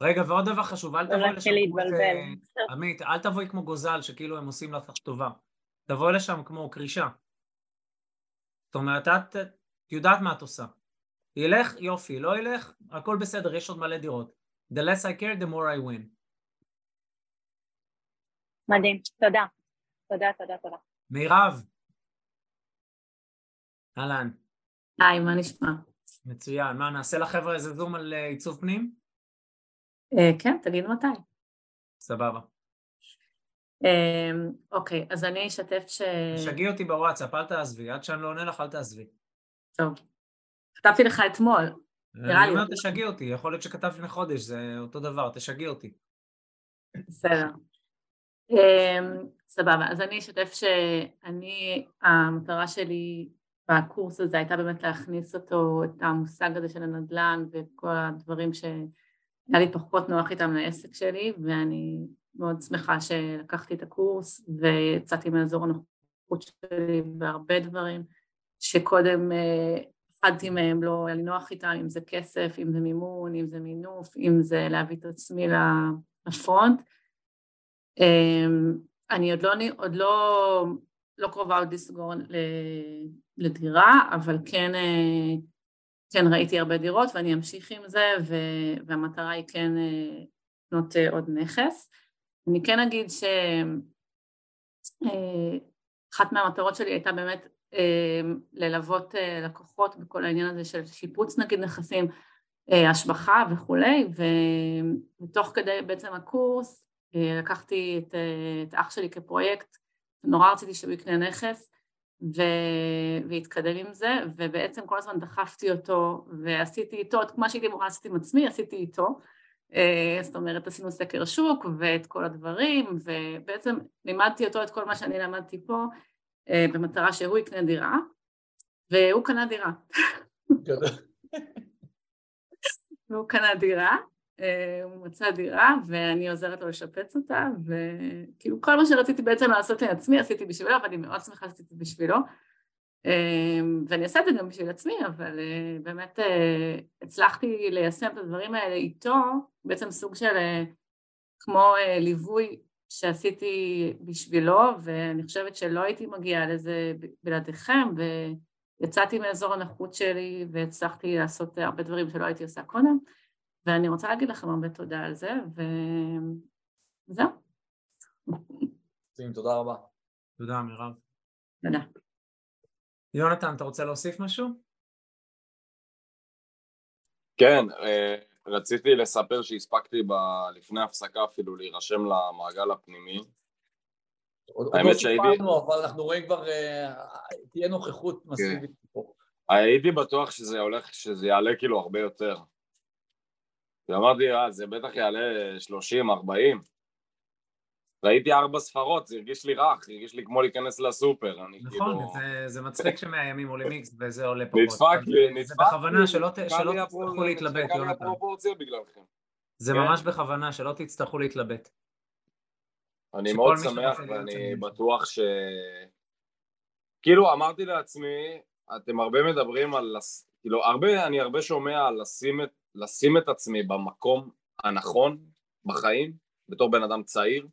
רגע, ועוד דבר חשוב, אל תבואי לשם כמו. עמית, אל תבואי כמו גוזל, שכאילו הם עושים לך טובה. תבואי לשם כמו קרישה. זאת אומרת, את יודעת מה את עושה. ילך, יופי, לא ילך, הכל בסדר, יש עוד מלא דירות. The less I care, the more I win. מדהים, תודה. תודה, תודה, תודה. מירב. אהלן. היי, מה נשמע? מצוין. מה, נעשה לחבר'ה איזה זום על אה, עיצוב פנים? אה, כן, תגיד מתי. סבבה. אמ, אוקיי, אז אני אשתף ש... תשגעי אותי בוואטסאפ, אל תעזבי. עד שאני לא עונה לך, אל תעזבי. טוב. כתבתי לך אתמול. נראה לי. אני אומר, תשגעי אותי. יכול להיות שכתבת לפני חודש, זה אותו דבר, תשגעי אותי. בסדר. אמ, סבבה, אז אני אשתף שאני, המטרה שלי בקורס הזה הייתה באמת להכניס אותו, את המושג הזה של הנדל"ן וכל הדברים ש... היה לי פחות נוח איתם לעסק שלי ואני מאוד שמחה שלקחתי את הקורס ויצאתי מאזור הנוחות שלי בהרבה דברים שקודם פחדתי אה, מהם, לא היה לי נוח איתם, אם זה כסף, אם זה מימון, אם זה מינוף, אם זה להביא את עצמי לפרונט. אמ, אני עוד לא, עוד לא, לא קרובה עוד לסגור לדירה, אבל כן אה, כן ראיתי הרבה דירות ואני אמשיך עם זה והמטרה היא כן אה, לקנות אה, עוד נכס. אני כן אגיד שאחת אה, מהמטרות שלי הייתה באמת ללוות לקוחות בכל העניין הזה של שיפוץ נגיד נכסים, השבחה וכולי ותוך כדי בעצם הקורס לקחתי את, את אח שלי כפרויקט, נורא רציתי שהוא יקנה נכס ו... והתקדם עם זה, ובעצם כל הזמן דחפתי אותו ועשיתי איתו את מה שהייתי אמורה לעשות עם עצמי, עשיתי איתו. אה, זאת אומרת, עשינו סקר שוק ואת כל הדברים, ובעצם לימדתי אותו את כל מה שאני למדתי פה, אה, במטרה שהוא יקנה דירה, והוא קנה דירה. והוא קנה דירה, אה, הוא מצא דירה ואני עוזרת לו לשפץ אותה וכאילו כל מה שרציתי בעצם לעשות לעצמי עשיתי בשבילו ואני מאוד שמחה שעשיתי בשבילו. אה, ואני אעשה את זה גם בשביל עצמי אבל אה, באמת הצלחתי ליישם את הדברים האלה איתו בעצם סוג של כמו ליווי שעשיתי בשבילו ואני חושבת שלא הייתי מגיעה לזה בלעדיכם ויצאתי מאזור הנוחות שלי והצלחתי לעשות הרבה דברים שלא הייתי עושה קודם ואני רוצה להגיד לכם הרבה תודה על זה, וזהו. תודה רבה. תודה, מירב. תודה. יונתן, אתה רוצה להוסיף משהו? כן, אה, רציתי לספר שהספקתי ב... לפני הפסקה אפילו להירשם למעגל הפנימי. עוד לא סיפרנו, אבל אנחנו רואים כבר, אה, תהיה נוכחות מסיבית כן. פה. הייתי בטוח שזה הולך, שזה יעלה כאילו הרבה יותר. ואמרתי, אה, זה בטח יעלה 30, 40. ראיתי ארבע ספרות, זה הרגיש לי רך, הרגיש לי כמו להיכנס לסופר, אני נכון, כאילו... זה- זה מצחיק שמאיימים עולים איקס וזה עולה פחות. נדפק לי, נדפק זה בכוונה לי, שלא שלא לי תצטרכו להתלבט, לי יונתן. זה כן. ממש בכוונה, שלא תצטרכו להתלבט. אני מאוד שמח ואני. בטוח ש... כאילו אמרתי לעצמי, אתם הרבה מדברים על, כאילו הרבה, אני הרבה שומע על לשים את, לשים את עצמי במקום הנכון בחיים, בתור בן אדם צעיר,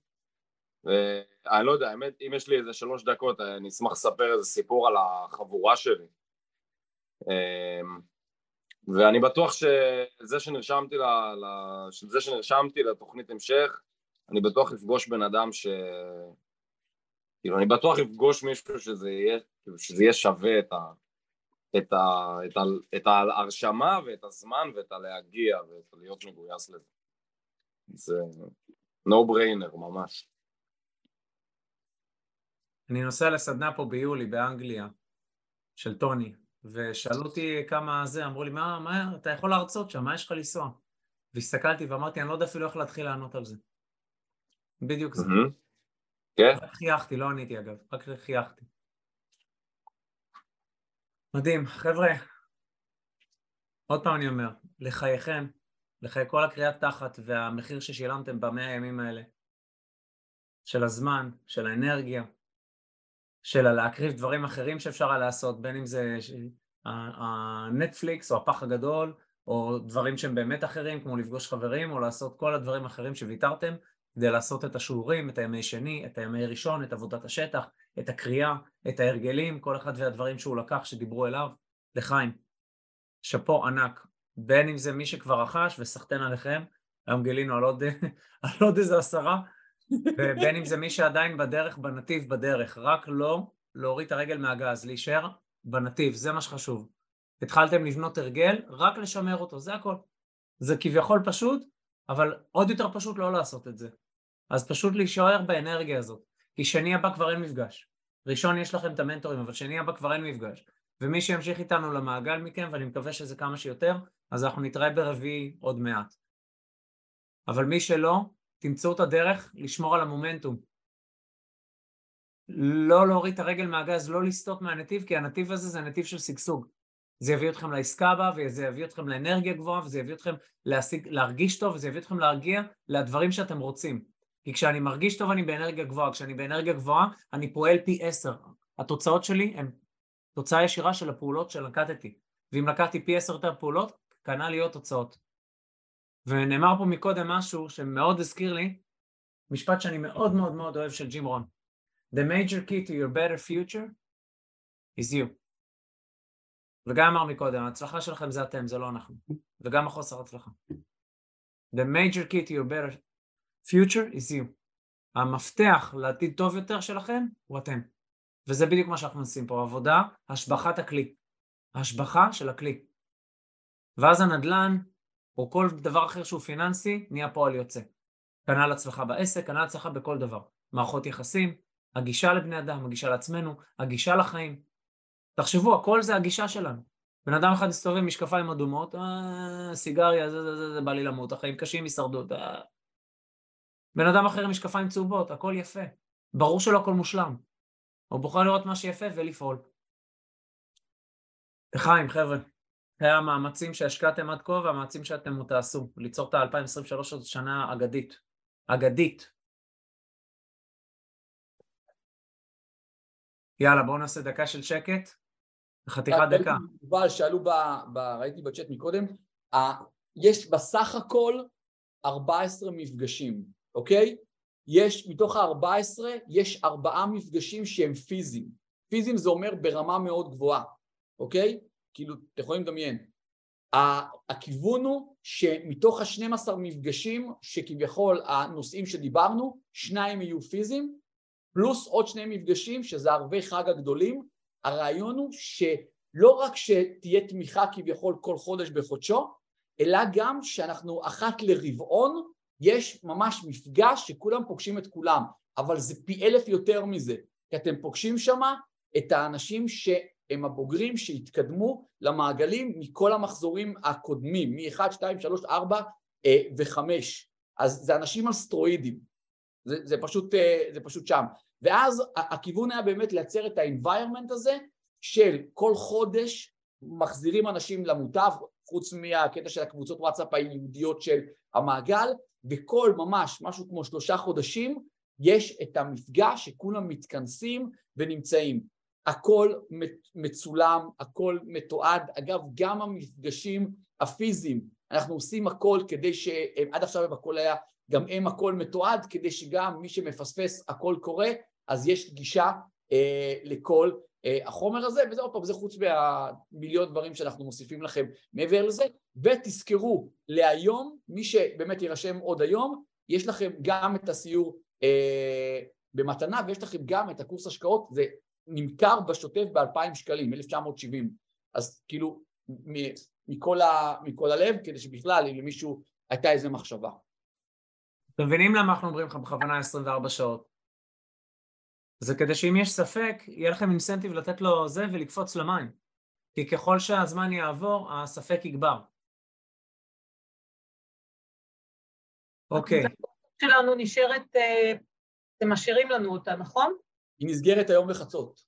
ואני לא יודע, האמת, אם יש לי איזה שלוש דקות, אני אשמח לספר איזה סיפור על החבורה שלי. אמ, ואני בטוח שזה שנרשמתי, ל, ל, שזה שנרשמתי לתוכנית המשך, אני בטוח לפגוש בן אדם ש... כאילו, אני בטוח לפגוש מישהו שזה יהיה, כאילו, שזה יהיה שווה את, ה, את, ה, את, ה, את ההרשמה ואת הזמן ואת הלהגיע ואת להיות מגויס לזה. זה no brainer ממש. אני נוסע לסדנה פה ביולי באנגליה, של טוני, ושאלו אותי כמה זה, אמרו לי, מה, מה, אתה יכול להרצות שם, מה יש לך לנסוע? והסתכלתי ואמרתי, אני לא יודע אפילו איך להתחיל לענות על זה. בדיוק זה. כן? רק חייכתי, לא עניתי אגב, רק חייכתי. מדהים, חבר'ה, עוד פעם אני אומר, לחייכם, לחיי כל הקריאת תחת והמחיר ששילמתם במאה הימים האלה, של הזמן, של האנרגיה, של להקריב דברים אחרים שאפשר היה לעשות, בין אם זה הנטפליקס או הפח הגדול, או דברים שהם באמת אחרים, כמו לפגוש חברים, או לעשות כל הדברים האחרים שוויתרתם, כדי לעשות את השיעורים, את הימי שני, את הימי ראשון, את עבודת השטח, את הקריאה, את ההרגלים, כל אחד והדברים שהוא לקח שדיברו אליו, לחיים. שאפו ענק, בין אם זה מי שכבר רכש וסחטיין עליכם, היום גילינו על עוד, על עוד איזה עשרה, ובין אם זה מי שעדיין בדרך, בנתיב, בדרך, רק לא להוריד את הרגל מהגז, להישאר בנתיב, זה מה שחשוב. התחלתם לבנות הרגל, רק לשמר אותו, זה הכל. זה כביכול פשוט, אבל עוד יותר פשוט לא לעשות את זה. אז פשוט להישאר באנרגיה הזאת, כי שני הבא כבר אין מפגש. ראשון יש לכם את המנטורים, אבל שני הבא כבר אין מפגש. ומי שימשיך איתנו למעגל מכם, ואני מקווה שזה כמה שיותר, אז אנחנו נתראה ברביעי עוד מעט. אבל מי שלא, תמצאו את הדרך לשמור על המומנטום. לא להוריד את הרגל מהגז, לא לסטות מהנתיב, כי הנתיב הזה זה נתיב של שגשוג. זה יביא אתכם לעסקה הבאה, וזה יביא אתכם לאנרגיה גבוהה, וזה יביא אתכם להשיג, להרגיש טוב, וזה יביא אתכם להרגיע לדברים שאתם רוצים. כי כשאני מרגיש טוב אני באנרגיה גבוהה, כשאני באנרגיה גבוהה אני פועל פי עשר. התוצאות שלי הן תוצאה ישירה של הפעולות שנקטתי. ואם לקחתי פי עשר יותר פעולות, כנ"ל להיות תוצאות. ונאמר פה מקודם משהו שמאוד הזכיר לי, משפט שאני מאוד מאוד מאוד אוהב של ג'ים רון. The major key to your better future is you. וגם אמר מקודם, ההצלחה שלכם זה אתם, זה לא אנחנו. וגם החוסר הצלחה. The major key to your better future is you. המפתח לעתיד טוב יותר שלכם הוא אתם. וזה בדיוק מה שאנחנו עושים פה, עבודה, השבחת הכלי. השבחה של הכלי. ואז הנדל"ן, או כל דבר אחר שהוא פיננסי, נהיה פועל יוצא. כנ"ל הצלחה בעסק, כנ"ל הצלחה בכל דבר. מערכות יחסים, הגישה לבני אדם, הגישה לעצמנו, הגישה לחיים. תחשבו, הכל זה הגישה שלנו. בן אדם אחד מסתובב עם משקפיים אדומות, אה, סיגריה, זה, זה, זה, זה בא לי למות, החיים קשים, הישרדות. אה. בן אדם אחר עם משקפיים צהובות, הכל יפה. ברור שלא הכל מושלם. הוא בוחר לראות מה שיפה ולפעול. לחיים, חבר'ה. זה המאמצים שהשקעתם עד כה והמאמצים שאתם עוד תעשו. ליצור את ה-2023 הזאת שנה אגדית. אגדית. יאללה, בואו נעשה דקה של שקט. חתיכת דקה. יובל, שאלו, ב, ב, ראיתי בצ'אט מקודם, ה, יש בסך הכל 14 מפגשים, אוקיי? יש, מתוך ה-14, יש ארבעה מפגשים שהם פיזיים. פיזיים זה אומר ברמה מאוד גבוהה, אוקיי? כאילו, אתם יכולים לדמיין. הכיוון הוא שמתוך ה-12 מפגשים, שכביכול הנושאים שדיברנו, שניים יהיו פיזיים, פלוס עוד שני מפגשים, שזה ערבי חג הגדולים, הרעיון הוא שלא רק שתהיה תמיכה כביכול כל חודש בחודשו, אלא גם שאנחנו אחת לרבעון, יש ממש מפגש שכולם פוגשים את כולם, אבל זה פי אלף יותר מזה, כי אתם פוגשים שמה את האנשים הם הבוגרים שהתקדמו למעגלים מכל המחזורים הקודמים, מ-1, 2, 3, 4 ו-5. אז זה אנשים על סטרואידים, זה, זה, פשוט, אה, זה פשוט שם. ואז הכיוון היה באמת לייצר את ה-environment הזה של כל חודש מחזירים אנשים למוטב, חוץ מהקטע של הקבוצות וואטסאפ הייעודיות של המעגל, וכל ממש משהו כמו שלושה חודשים יש את המפגש שכולם מתכנסים ונמצאים. הכל מצולם, הכל מתועד, אגב גם המפגשים הפיזיים, אנחנו עושים הכל כדי ש... עד עכשיו הכל היה, גם הם הכל מתועד, כדי שגם מי שמפספס הכל קורה, אז יש גישה אה, לכל החומר הזה, וזה עוד פעם, זה חוץ מהמיליון דברים שאנחנו מוסיפים לכם מעבר לזה, ותזכרו, להיום, מי שבאמת יירשם עוד היום, יש לכם גם את הסיור אה, במתנה, ויש לכם גם את הקורס השקעות, זה נמכר בשוטף ב-2,000 שקלים, 1970, אז כאילו מכל, ה, מכל הלב, כדי שבכלל אם למישהו הייתה איזה מחשבה. אתם מבינים למה אנחנו אומרים לך בכוונה 24 שעות? זה כדי שאם יש ספק, יהיה לכם אינסנטיב לתת לו זה ולקפוץ למים. כי ככל שהזמן יעבור, הספק יגבר. אוקיי. שלנו נשארת, אה, אתם משאירים לנו אותה, נכון? היא נסגרת היום בחצות.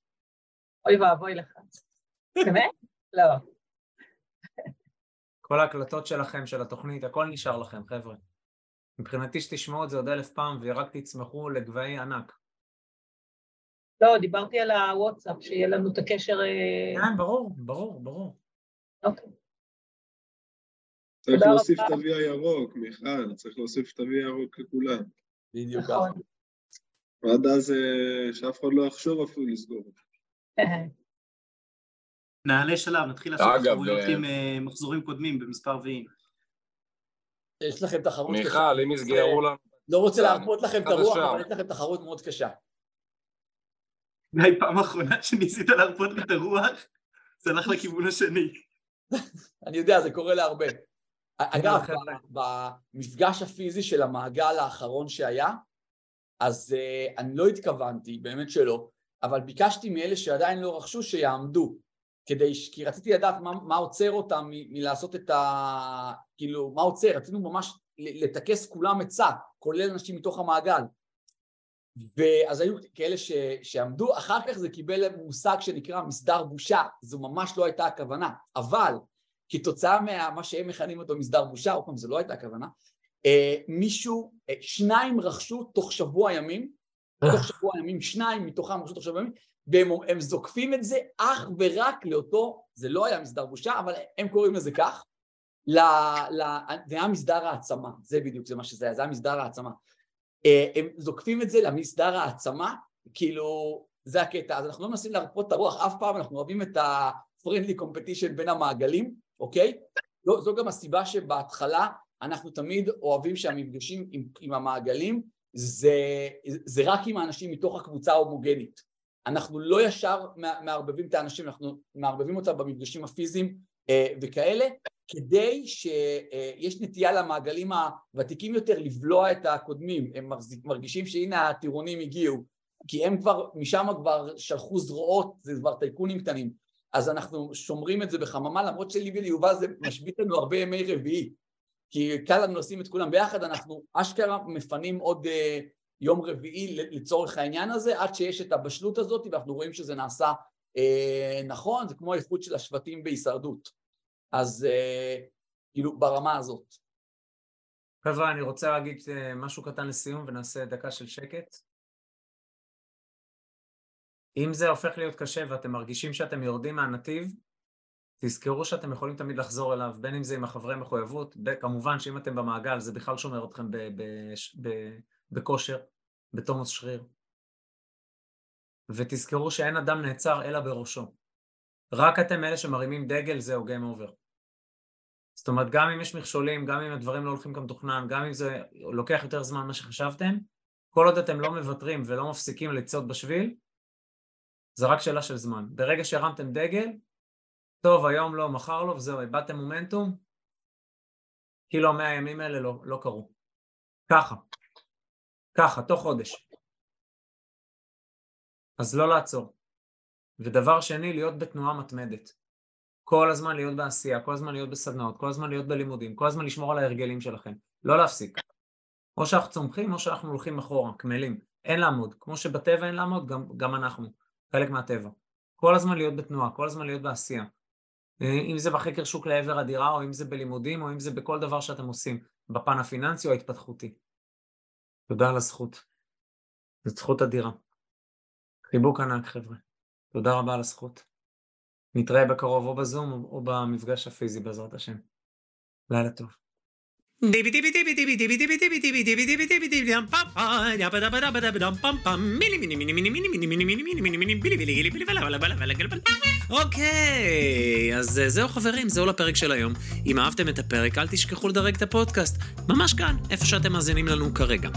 אוי ואבוי לך. באמת? לא. כל ההקלטות שלכם, של התוכנית, הכל נשאר לכם, חבר'ה. מבחינתי שתשמעו את זה עוד אלף פעם ורק תצמחו לגבהי ענק. לא, דיברתי על הוואטסאפ, שיהיה לנו את הקשר... אה, כן, ברור, ברור, ברור. אוקיי. צריך להוסיף את ה-V הירוק, מיכל, צריך להוסיף את ה-V הירוק לכולם. בדיוק ככה. נכון. ועד אז אה, שאף אחד לא יחשוב אפילו לסגור. נעלה שלב, נתחיל לעשות תחרויות אה, עם מחזורים קודמים במספר ויים. יש לכם תחרות קשה. מיכל, אם יסגרו לנו... לא רוצה להרפות לכם את הרוח. אבל יש לכם תחרות מאוד קשה. אולי פעם אחרונה שניסית להרפות לי את הרוח, זה הלך לכיוון השני. אני יודע, זה קורה להרבה. אגב, במפגש הפיזי של המעגל האחרון שהיה, אז uh, אני לא התכוונתי, באמת שלא, אבל ביקשתי מאלה שעדיין לא רכשו שיעמדו, כדי, כי רציתי לדעת מה, מה עוצר אותם מ- מלעשות את ה... כאילו, מה עוצר, רצינו ממש לטכס כולם עצה, כולל אנשים מתוך המעגל. ואז היו כאלה ש, שעמדו, אחר כך זה קיבל מושג שנקרא מסדר בושה, זו ממש לא הייתה הכוונה, אבל כתוצאה ממה שהם מכנים אותו מסדר בושה, עוד פעם זו לא הייתה הכוונה, אה, מישהו, אה, שניים רכשו תוך שבוע ימים, תוך שבוע ימים, שניים מתוכם רכשו תוך שבוע ימים, והם הם זוקפים את זה אך ורק לאותו, זה לא היה מסדר בושה, אבל הם קוראים לזה כך, ל, ל, זה היה מסדר העצמה, זה בדיוק, זה מה שזה היה, זה היה מסדר העצמה. אה, הם זוקפים את זה למסדר העצמה, כאילו, זה הקטע. אז אנחנו לא מנסים להרפות את הרוח אף פעם, אנחנו אוהבים את ה-friendly competition בין המעגלים, אוקיי? זו, זו גם הסיבה שבהתחלה אנחנו תמיד אוהבים שהמפגשים עם, עם המעגלים זה, זה רק עם האנשים מתוך הקבוצה ההומוגנית. אנחנו לא ישר מערבבים את האנשים, אנחנו מערבבים אותם במפגשים הפיזיים וכאלה, כדי שיש נטייה למעגלים הוותיקים יותר לבלוע את הקודמים, הם מרגישים שהנה הטירונים הגיעו, כי הם כבר, משם כבר שלחו זרועות, זה כבר טייקונים קטנים, אז אנחנו שומרים את זה בחממה, למרות שלי וליובל זה משבית לנו הרבה ימי רביעי, כי קל לנו לשים את כולם ביחד, אנחנו אשכרה מפנים עוד uh, יום רביעי לצורך העניין הזה, עד שיש את הבשלות הזאת, ואנחנו רואים שזה נעשה uh, נכון, זה כמו האיכות של השבטים בהישרדות. אז uh, כאילו ברמה הזאת. חבר'ה, אני רוצה להגיד uh, משהו קטן לסיום ונעשה דקה של שקט. אם זה הופך להיות קשה ואתם מרגישים שאתם יורדים מהנתיב, תזכרו שאתם יכולים תמיד לחזור אליו, בין אם זה עם החברי מחויבות, כמובן שאם אתם במעגל זה בכלל שומר אתכם בכושר, בתומוס שריר. ותזכרו שאין אדם נעצר אלא בראשו. רק אתם אלה שמרימים דגל, זהו game over. זאת אומרת, גם אם יש מכשולים, גם אם הדברים לא הולכים כמתוכנן, גם אם זה לוקח יותר זמן ממה שחשבתם, כל עוד אתם לא מוותרים ולא מפסיקים לצעוד בשביל, זה רק שאלה של זמן. ברגע שהרמתם דגל, טוב, היום לא, מחר לא, וזהו, איבדתם מומנטום, כאילו המאה הימים האלה לא, לא קרו. ככה. ככה, תוך חודש. אז לא לעצור. ודבר שני, להיות בתנועה מתמדת. כל הזמן להיות בעשייה, כל הזמן להיות בסדנאות, כל הזמן להיות בלימודים, כל הזמן לשמור על ההרגלים שלכם. לא להפסיק. או שאנחנו צומחים או שאנחנו הולכים אחורה, קמלים. אין לעמוד. כמו שבטבע אין לעמוד, גם, גם אנחנו. חלק מהטבע. כל הזמן להיות בתנועה, כל הזמן להיות בעשייה. אם זה בחקר שוק לעבר הדירה, או אם זה בלימודים, או אם זה בכל דבר שאתם עושים, בפן הפיננסי או ההתפתחותי. תודה על הזכות. זו זכות אדירה. חיבוק ענק, חבר'ה. תודה רבה על הזכות. נתראה בקרוב או בזום או במפגש הפיזי בעזרת השם. לילה טוב. אוקיי, אז זהו חברים, זהו לפרק של היום. אם אהבתם את הפרק, אל תשכחו לדרג את הפודקאסט, ממש כאן, איפה שאתם מאזינים לנו כרגע.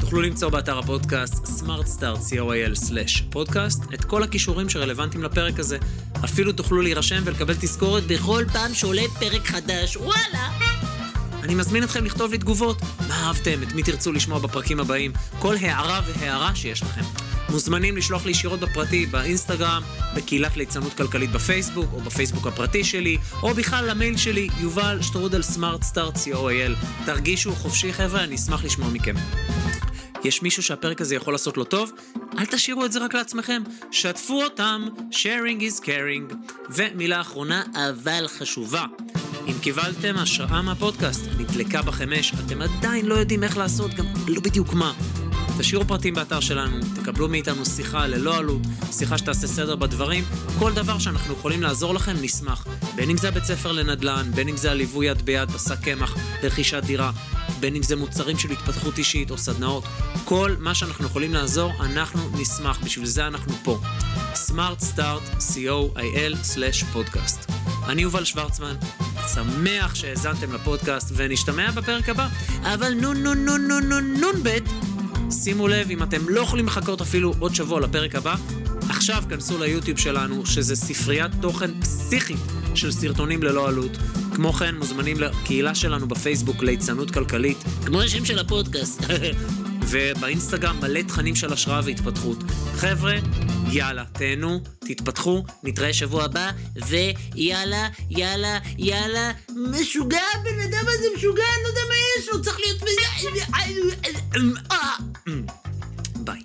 תוכלו למצוא באתר הפודקאסט smartstart.co.il/פודקאסט את כל הכישורים שרלוונטיים לפרק הזה. אפילו תוכלו להירשם ולקבל תזכורת בכל פעם שעולה פרק חדש, וואלה! אני מזמין אתכם לכתוב לי תגובות. מה אהבתם? את מי תרצו לשמוע בפרקים הבאים? כל הערה והערה שיש לכם. מוזמנים לשלוח לי ישירות בפרטי, באינסטגרם, בקהילת ליצנות כלכלית בפייסבוק, או בפייסבוק הפרטי שלי, או בכלל למייל שלי, יובל שטרודל סמארט סטארט co.il. תרגישו חופשי חבר'ה, אני אשמח לשמוע מכם. יש מישהו שהפרק הזה יכול לעשות לו טוב? אל תשאירו את זה רק לעצמכם, שתפו אותם, sharing is caring. ומילה אחרונה, אבל חשובה. אם קיבלתם השראה מהפודקאסט, נדלקה בכם אש, אתם עדיין לא יודעים איך לעשות, גם לא בדיוק מה. תשאירו פרטים באתר שלנו, תקבלו מאיתנו שיחה ללא עלות, שיחה שתעשה סדר בדברים, כל דבר שאנחנו יכולים לעזור לכם, נשמח. בין אם זה הבית ספר לנדל"ן, בין אם זה הליווי יד ביד בשק קמח לרכישת דירה, בין אם זה מוצרים של התפתחות אישית או סדנאות, כל מה שאנחנו יכולים לעזור, אנחנו נשמח, בשביל זה אנחנו פה. Smart Start, co.il/פודקאסט. אני יובל שוורצמן, שמח שהאזנתם לפודקאסט ונשתמע בפרק הבא, אבל נון נון נון נון נון נון בית. שימו לב, אם אתם לא יכולים לחכות אפילו עוד שבוע לפרק הבא, עכשיו כנסו ליוטיוב שלנו, שזה ספריית תוכן פסיכית של סרטונים ללא עלות. כמו כן, מוזמנים לקהילה שלנו בפייסבוק ליצנות כלכלית, כמו השם של הפודקאסט. ובאינסטגרם מלא תכנים של השראה והתפתחות. חבר'ה, יאללה, תהנו, תתפתחו, נתראה שבוע הבא, ויאללה, יאללה, יאללה, משוגע, הבן אדם הזה משוגע, אני לא יודע מה יש לו, צריך להיות... מזה... ביי.